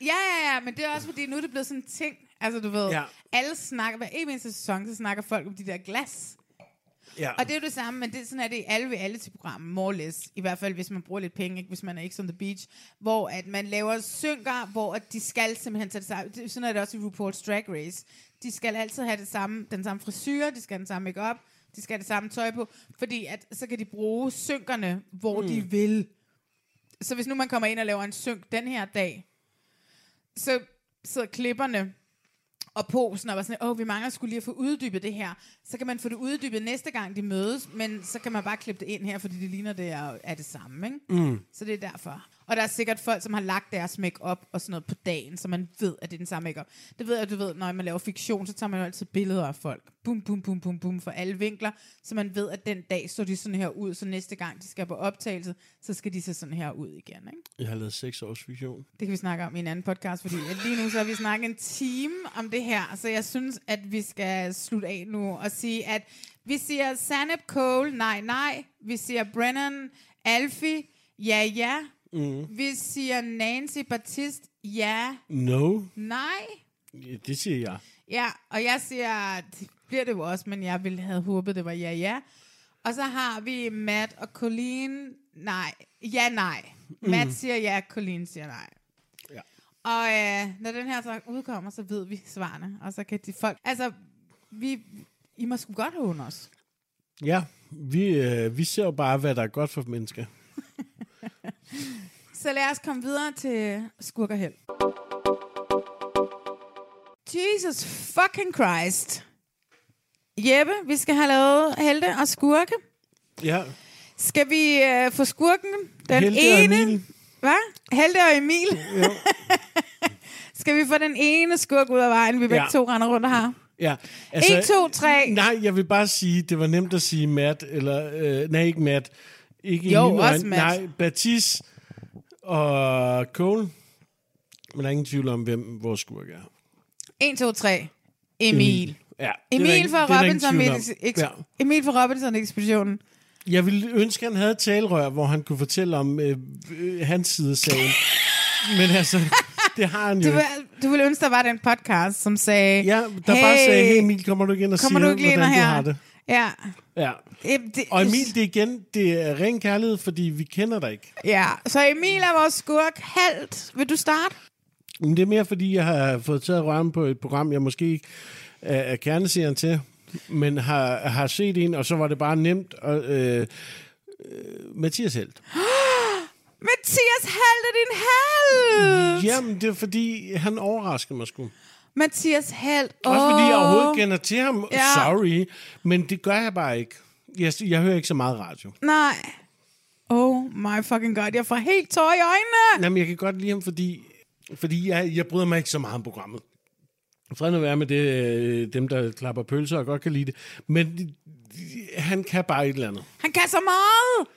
Ja, ja, ja, men det er også fordi, nu er det blevet sådan en ting. Altså, du ved, ja. alle snakker, hver eneste sæson, så snakker folk om de der glas. Ja. Og det er jo det samme, men det, sådan er det i alle ved alle til programmer, more or less. I hvert fald, hvis man bruger lidt penge, ikke? hvis man er ikke on the beach. Hvor at man laver synker, hvor at de skal simpelthen tage det samme. Sådan er det også i RuPaul's Drag Race. De skal altid have det samme, den samme frisyr, de skal have den samme makeup, de skal have det samme tøj på, fordi at, så kan de bruge synkerne, hvor mm. de vil. Så hvis nu man kommer ind og laver en synk den her dag, så sidder klipperne og posen og var sådan, åh, vi mangler skulle lige at få uddybet det her. Så kan man få det uddybet næste gang, de mødes, men så kan man bare klippe det ind her, fordi det ligner, det er, er det samme, ikke? Mm. Så det er derfor. Og der er sikkert folk, som har lagt deres make-up og sådan noget på dagen, så man ved, at det er den samme make-up. Det ved jeg, du ved, når man laver fiktion, så tager man jo altid billeder af folk. Bum, bum, bum, bum, bum, for alle vinkler, så man ved, at den dag så de sådan her ud, så næste gang de skal på optagelse, så skal de se sådan her ud igen, ikke? Jeg har lavet seks års fiktion. Det kan vi snakke om i en anden podcast, fordi lige nu så har vi snakket en time om det her, så jeg synes, at vi skal slutte af nu og sige, at vi siger Sanep Cole, nej, nej. Vi siger Brennan Alfie, ja, ja. Mm. Vi siger Nancy Batiste, ja, No, nej. Ja, det siger jeg. Ja, og jeg siger, det bliver det jo også, men jeg ville have håbet, det var ja, ja. Og så har vi Matt og Colleen, nej, ja, nej. Matt Mm. siger ja, Colleen siger nej. Ja. Og øh, når den her så udkommer, så ved vi svarene, og så kan de folk... Altså, vi, I må sgu godt håne os. Ja, vi, øh, vi ser jo bare, hvad der er godt for mennesker. Så lad os komme videre til skurkerheld. Jesus fucking Christ. Jeppe, vi skal have lavet helte og skurke. Ja, Skal vi øh, få skurken? Den Helte og ene... Emil. Hvad? Helte og Emil. skal vi få den ene skurk ud af vejen, vi begge Ja. to render rundt og har? ja. En, to, tre. Nej, jeg vil bare sige, det var nemt at sige Matt, eller, øh, nej, ikke Matt. Ikke i Jo, mine også øjne. Nej, Batis og Cole. Men der er ingen tvivl om, hvem vores skurk er. 1, 2, 3. Emil. Ja, er der Emil fra Robinson, Ja. Emil fra Robinson Ekspeditionen. Jeg ville ønske, at han havde et talerør, hvor han kunne fortælle om øh, øh, hans side af sagen. Men altså, det har han jo Du vil, du ville ønske, der var den podcast, som sagde... Ja, der hey, bare sagde, hey Emil, kommer du ikke ind og kommer siger, du ikke hvordan her? du har det? Ja. Ja. Det, Og Emil, det er igen, det er ren kærlighed, fordi vi kender dig ikke. Ja, så Emil er vores skurk. Halvt. Vil du starte? Men det er mere, fordi jeg har fået taget røven på et program, jeg måske ikke er, er kerneserien til, men har, har set en, og så var det bare nemt. Og, øh, øh, Mathias Helt. Mathias Held er din held! Jamen, det er fordi, han overrasker mig sgu. Mathias Held. Også fordi jeg overhovedet kender til ham. Ja. Sorry, men det gør jeg bare ikke. Jeg, jeg hører ikke så meget radio. Nej. Oh my fucking god, jeg får helt tår i øjnene. Jamen, jeg kan godt lide ham, fordi, fordi jeg, jeg bryder mig ikke så meget om programmet. Fred nu være med det, øh, dem, der klapper pølser og godt kan lide det. Men han kan bare et eller andet. Han kan så meget.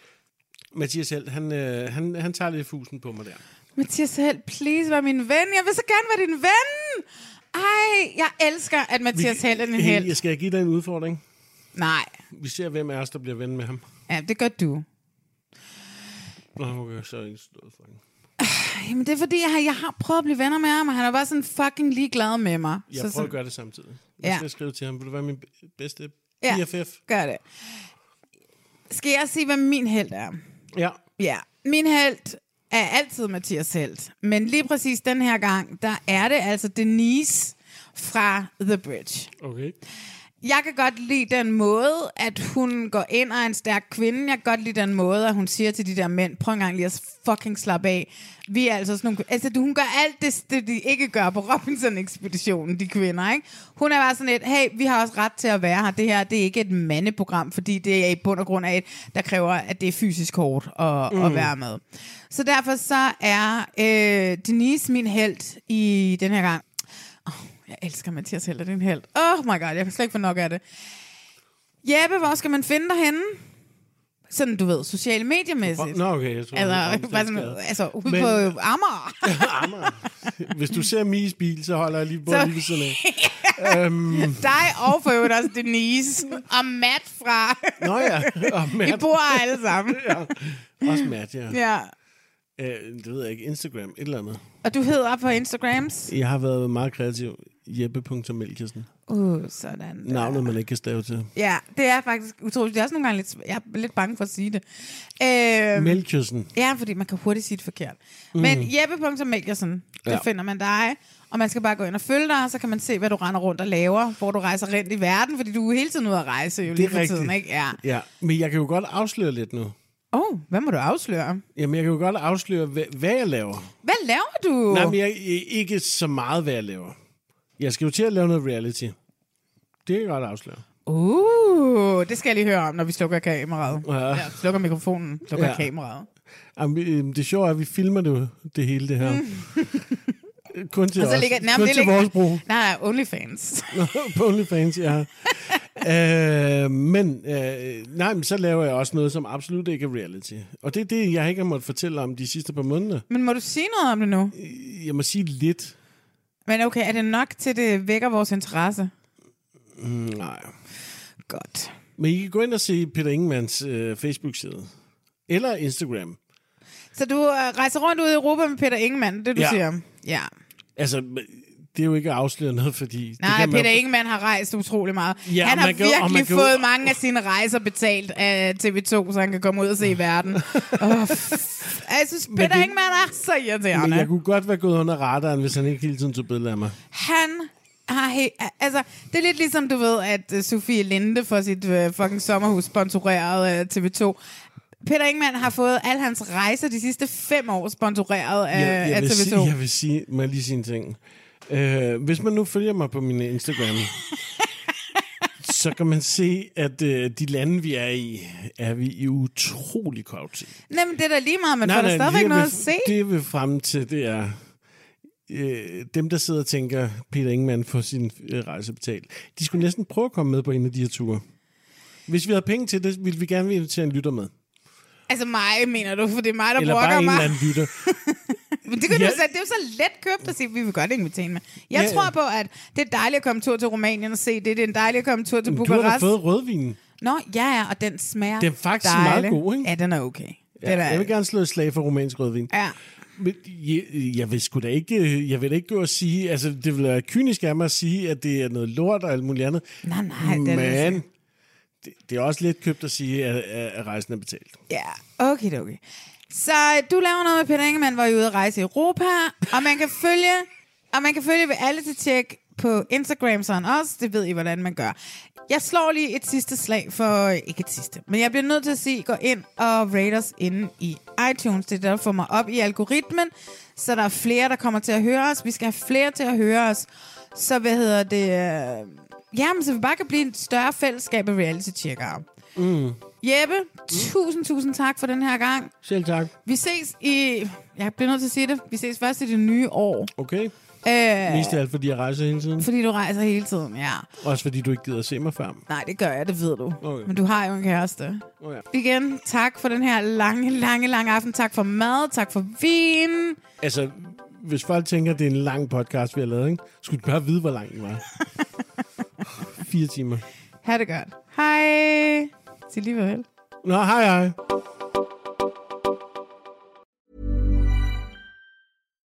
Mathias Helt, han, øh, han, han tager lidt fusen på mig der. Mathias Held, please vær min ven. Jeg vil så gerne være din ven. Ej, jeg elsker, at Mathias Held er Hey, held. jeg skal jeg give dig en udfordring? Nej. Vi ser, hvem af os, der bliver ven med ham. Ja, det gør du. Nå, okay, så er jeg ikke stået for hende. Jamen, det er fordi, jeg har, jeg har prøvet at blive venner med ham, og han er bare sådan fucking ligeglad med mig. Jeg prøver så, at gøre det samtidig. Jeg Ja. skal skrive til ham, vil du være min bedste Ja. BFF? gør det. Skal jeg sige, hvad min held er? Ja. Ja, min held er altid Mathias Helt. Men lige præcis den her gang, der er det altså Denise fra The Bridge. Okay jeg kan godt lide den måde, at hun går ind og er en stærk kvinde. Jeg kan godt lide den måde, at hun siger til de der mænd, prøv en gang lige at fucking slappe af. Vi er altså sådan nogle... Altså, hun gør alt det, det de ikke gør på Robinson-ekspeditionen, de kvinder, ikke? Hun er bare sådan et, hey, vi har også ret til at være her. Det her, det er ikke et mandeprogram, fordi det er i bund og grund af et, der kræver, at det er fysisk hårdt at. Mm. at være med. Så derfor så er øh, Denise min held i den her gang. Oh, jeg elsker Mathias Heller, det er en held. Oh my god, jeg kan slet ikke få nok af det. Jeppe, hvor skal man finde dig henne? Sådan, du ved, sociale mediemæssigt. Nå, okay, jeg tror, Altså, bare sådan, altså ude Men- på Amager. Hvis du ser Mies bil, så holder jeg lige på lige ved siden af. øhm, Dig og for øvrigt også Denise og Matt fra... Nå ja, og I Matt. bor alle sammen. ja. Også Matt, ja. Ja. Øh, det ved jeg ikke. Instagram, et eller andet. Og du hedder på Instagrams? Jeg har været meget kreativ. Jeppe.melkesen. Uh, sådan. der. Navnet, man ikke kan stave til. Ja, det er faktisk utroligt. Det er også nogle gange lidt... Jeg er lidt bange for at sige det. Øh, Melkesen. Ja, fordi man kan hurtigt sige det forkert. Mm. Men Jeppe.Melkersen, der Ja. finder man dig. Og man skal bare gå ind og følge dig, så kan man se, hvad du render rundt og laver, hvor du rejser rundt i verden, fordi du er hele tiden ude at rejse jo Det lige for rigtigt. tiden, ikke? Ja. Ja, men jeg kan jo godt afsløre lidt nu. Åh, oh, hvad må du afsløre? Jamen, jeg kan jo godt afsløre, hvad, hvad jeg laver. Hvad laver du? Nej, men jeg, ikke så meget, hvad jeg laver. Jeg skal jo til at lave noget reality. Det kan jeg godt afsløre. Uh, det skal jeg lige høre om, når vi slukker kameraet. Ja. Ja, slukker mikrofonen, slukker Ja. kameraet. Jamen, øh, det sjove er, at vi filmer det, det hele det her. Kun til Og så os. ligger, nej, Kun det til ligger, vores brug. Nej, OnlyFans. På OnlyFans, ja. øh, men, øh, nej, men så laver jeg også noget, som absolut ikke er reality. Og det er det, jeg ikke har måttet fortælle om de sidste par måneder. Men må du sige noget om det nu? Jeg må sige lidt. Men okay, er det nok til, det vækker vores interesse? Mm, nej. Godt. Men I kan gå ind og se Peter Ingemans øh, Facebook-side. Eller Instagram. Så du øh, rejser rundt ud i Europa med Peter Ingemann, det du Ja. siger? Ja. Altså, det er jo ikke at afsløre noget, fordi... det Nej, kan man- Peter Ingemann har rejst utrolig meget. Ja, han har man kan man virkelig kan fået mange af sine rejser betalt af TV2, så han kan komme ud og se verden. oh, jeg synes, Peter det- Ingemann er så irriterende. Men jeg kunne godt være gået under radaren, hvis han ikke hele tiden tog billeder af mig. Han har he- altså, det er lidt ligesom, du ved, at uh, Sofie Linde får sit uh, fucking sommerhus sponsoreret af TV2. Peter Ingemann har fået alle hans rejser de sidste fem år sponsoreret af, jeg, jeg, af vil TV2. sige, jeg vil sige, må lige sige en ting. Øh, hvis man nu følger mig på min Instagram, så kan man se, at øh, de lande, vi er i, er vi i utrolig kort tid. Nej, men det er da lige meget, men får der stadigvæk noget at se. Det, vil frem til, det er øh, dem, der sidder og tænker, Peter Ingemann får sin øh, rejse betalt. De skulle næsten prøve at komme med på en af de her ture. Hvis vi havde penge til det, ville vi gerne invitere en lytter med. Altså mig, mener du, for det er mig, der Eller brokker bare en mig. eller anden lytter. Men det, kan Ja. du, sige, det er jo så let købt at sige, at vi vil godt invitere med. Jeg Ja, ja, ja. tror på, at det er dejligt at komme tur til Rumænien og se det. Det er en dejlig at komme tur til Du har Bukarest. fået rødvin. Nå, ja, ja, og den smager Den er faktisk dejlig. meget god, ikke? Ja, den er okay. Ja, Den er, jeg vil gerne slå et slag for romansk rødvin. Ja. Men jeg, jeg vil sgu da ikke, jeg vil da ikke gå og sige, altså det vil være kynisk af mig at sige, at det er noget lort og alt muligt andet. Nej, nej, det er det Men ikke. det, det er også lidt købt at sige, at, at at rejsen er betalt. Ja, okay, okay. Så øh, du laver noget med Peter Ingemann, hvor I er ude at rejse i Europa, og man kan følge, og man kan følge reality check på Instagram, sådan også. Det ved I, hvordan man gør. Jeg slår lige et sidste slag for, øh, ikke et sidste, men jeg bliver nødt til at sige, gå ind og rate os inde i iTunes. Det er der får mig op i algoritmen, så der er flere, der kommer til at høre os. Vi skal have flere til at høre os. Så hvad hedder det? øh, Jamen, så vi bare kan blive et større fællesskab af reality-checkere. Mm. Jeppe, tusind, tusind tak for den her gang. Selv tak. Vi ses i... Jeg bliver nødt til at sige det. Vi ses først i det nye år. Okay. Øh, Mest af alt, fordi jeg rejser hele tiden. fordi du rejser hele tiden, ja. Også fordi du ikke gider at se mig før. Nej, det gør jeg, det ved du. Okay. Men du har jo en kæreste. Oh, ja. Igen, tak for den her lange, lange, lange aften. Tak for mad, tak for vin. Altså, hvis folk tænker, at det er en lang podcast, vi har lavet, ikke? skulle de bare vide, hvor lang den var. Fire timer. Ha' det godt. Hej til lige. Nå, hej hej.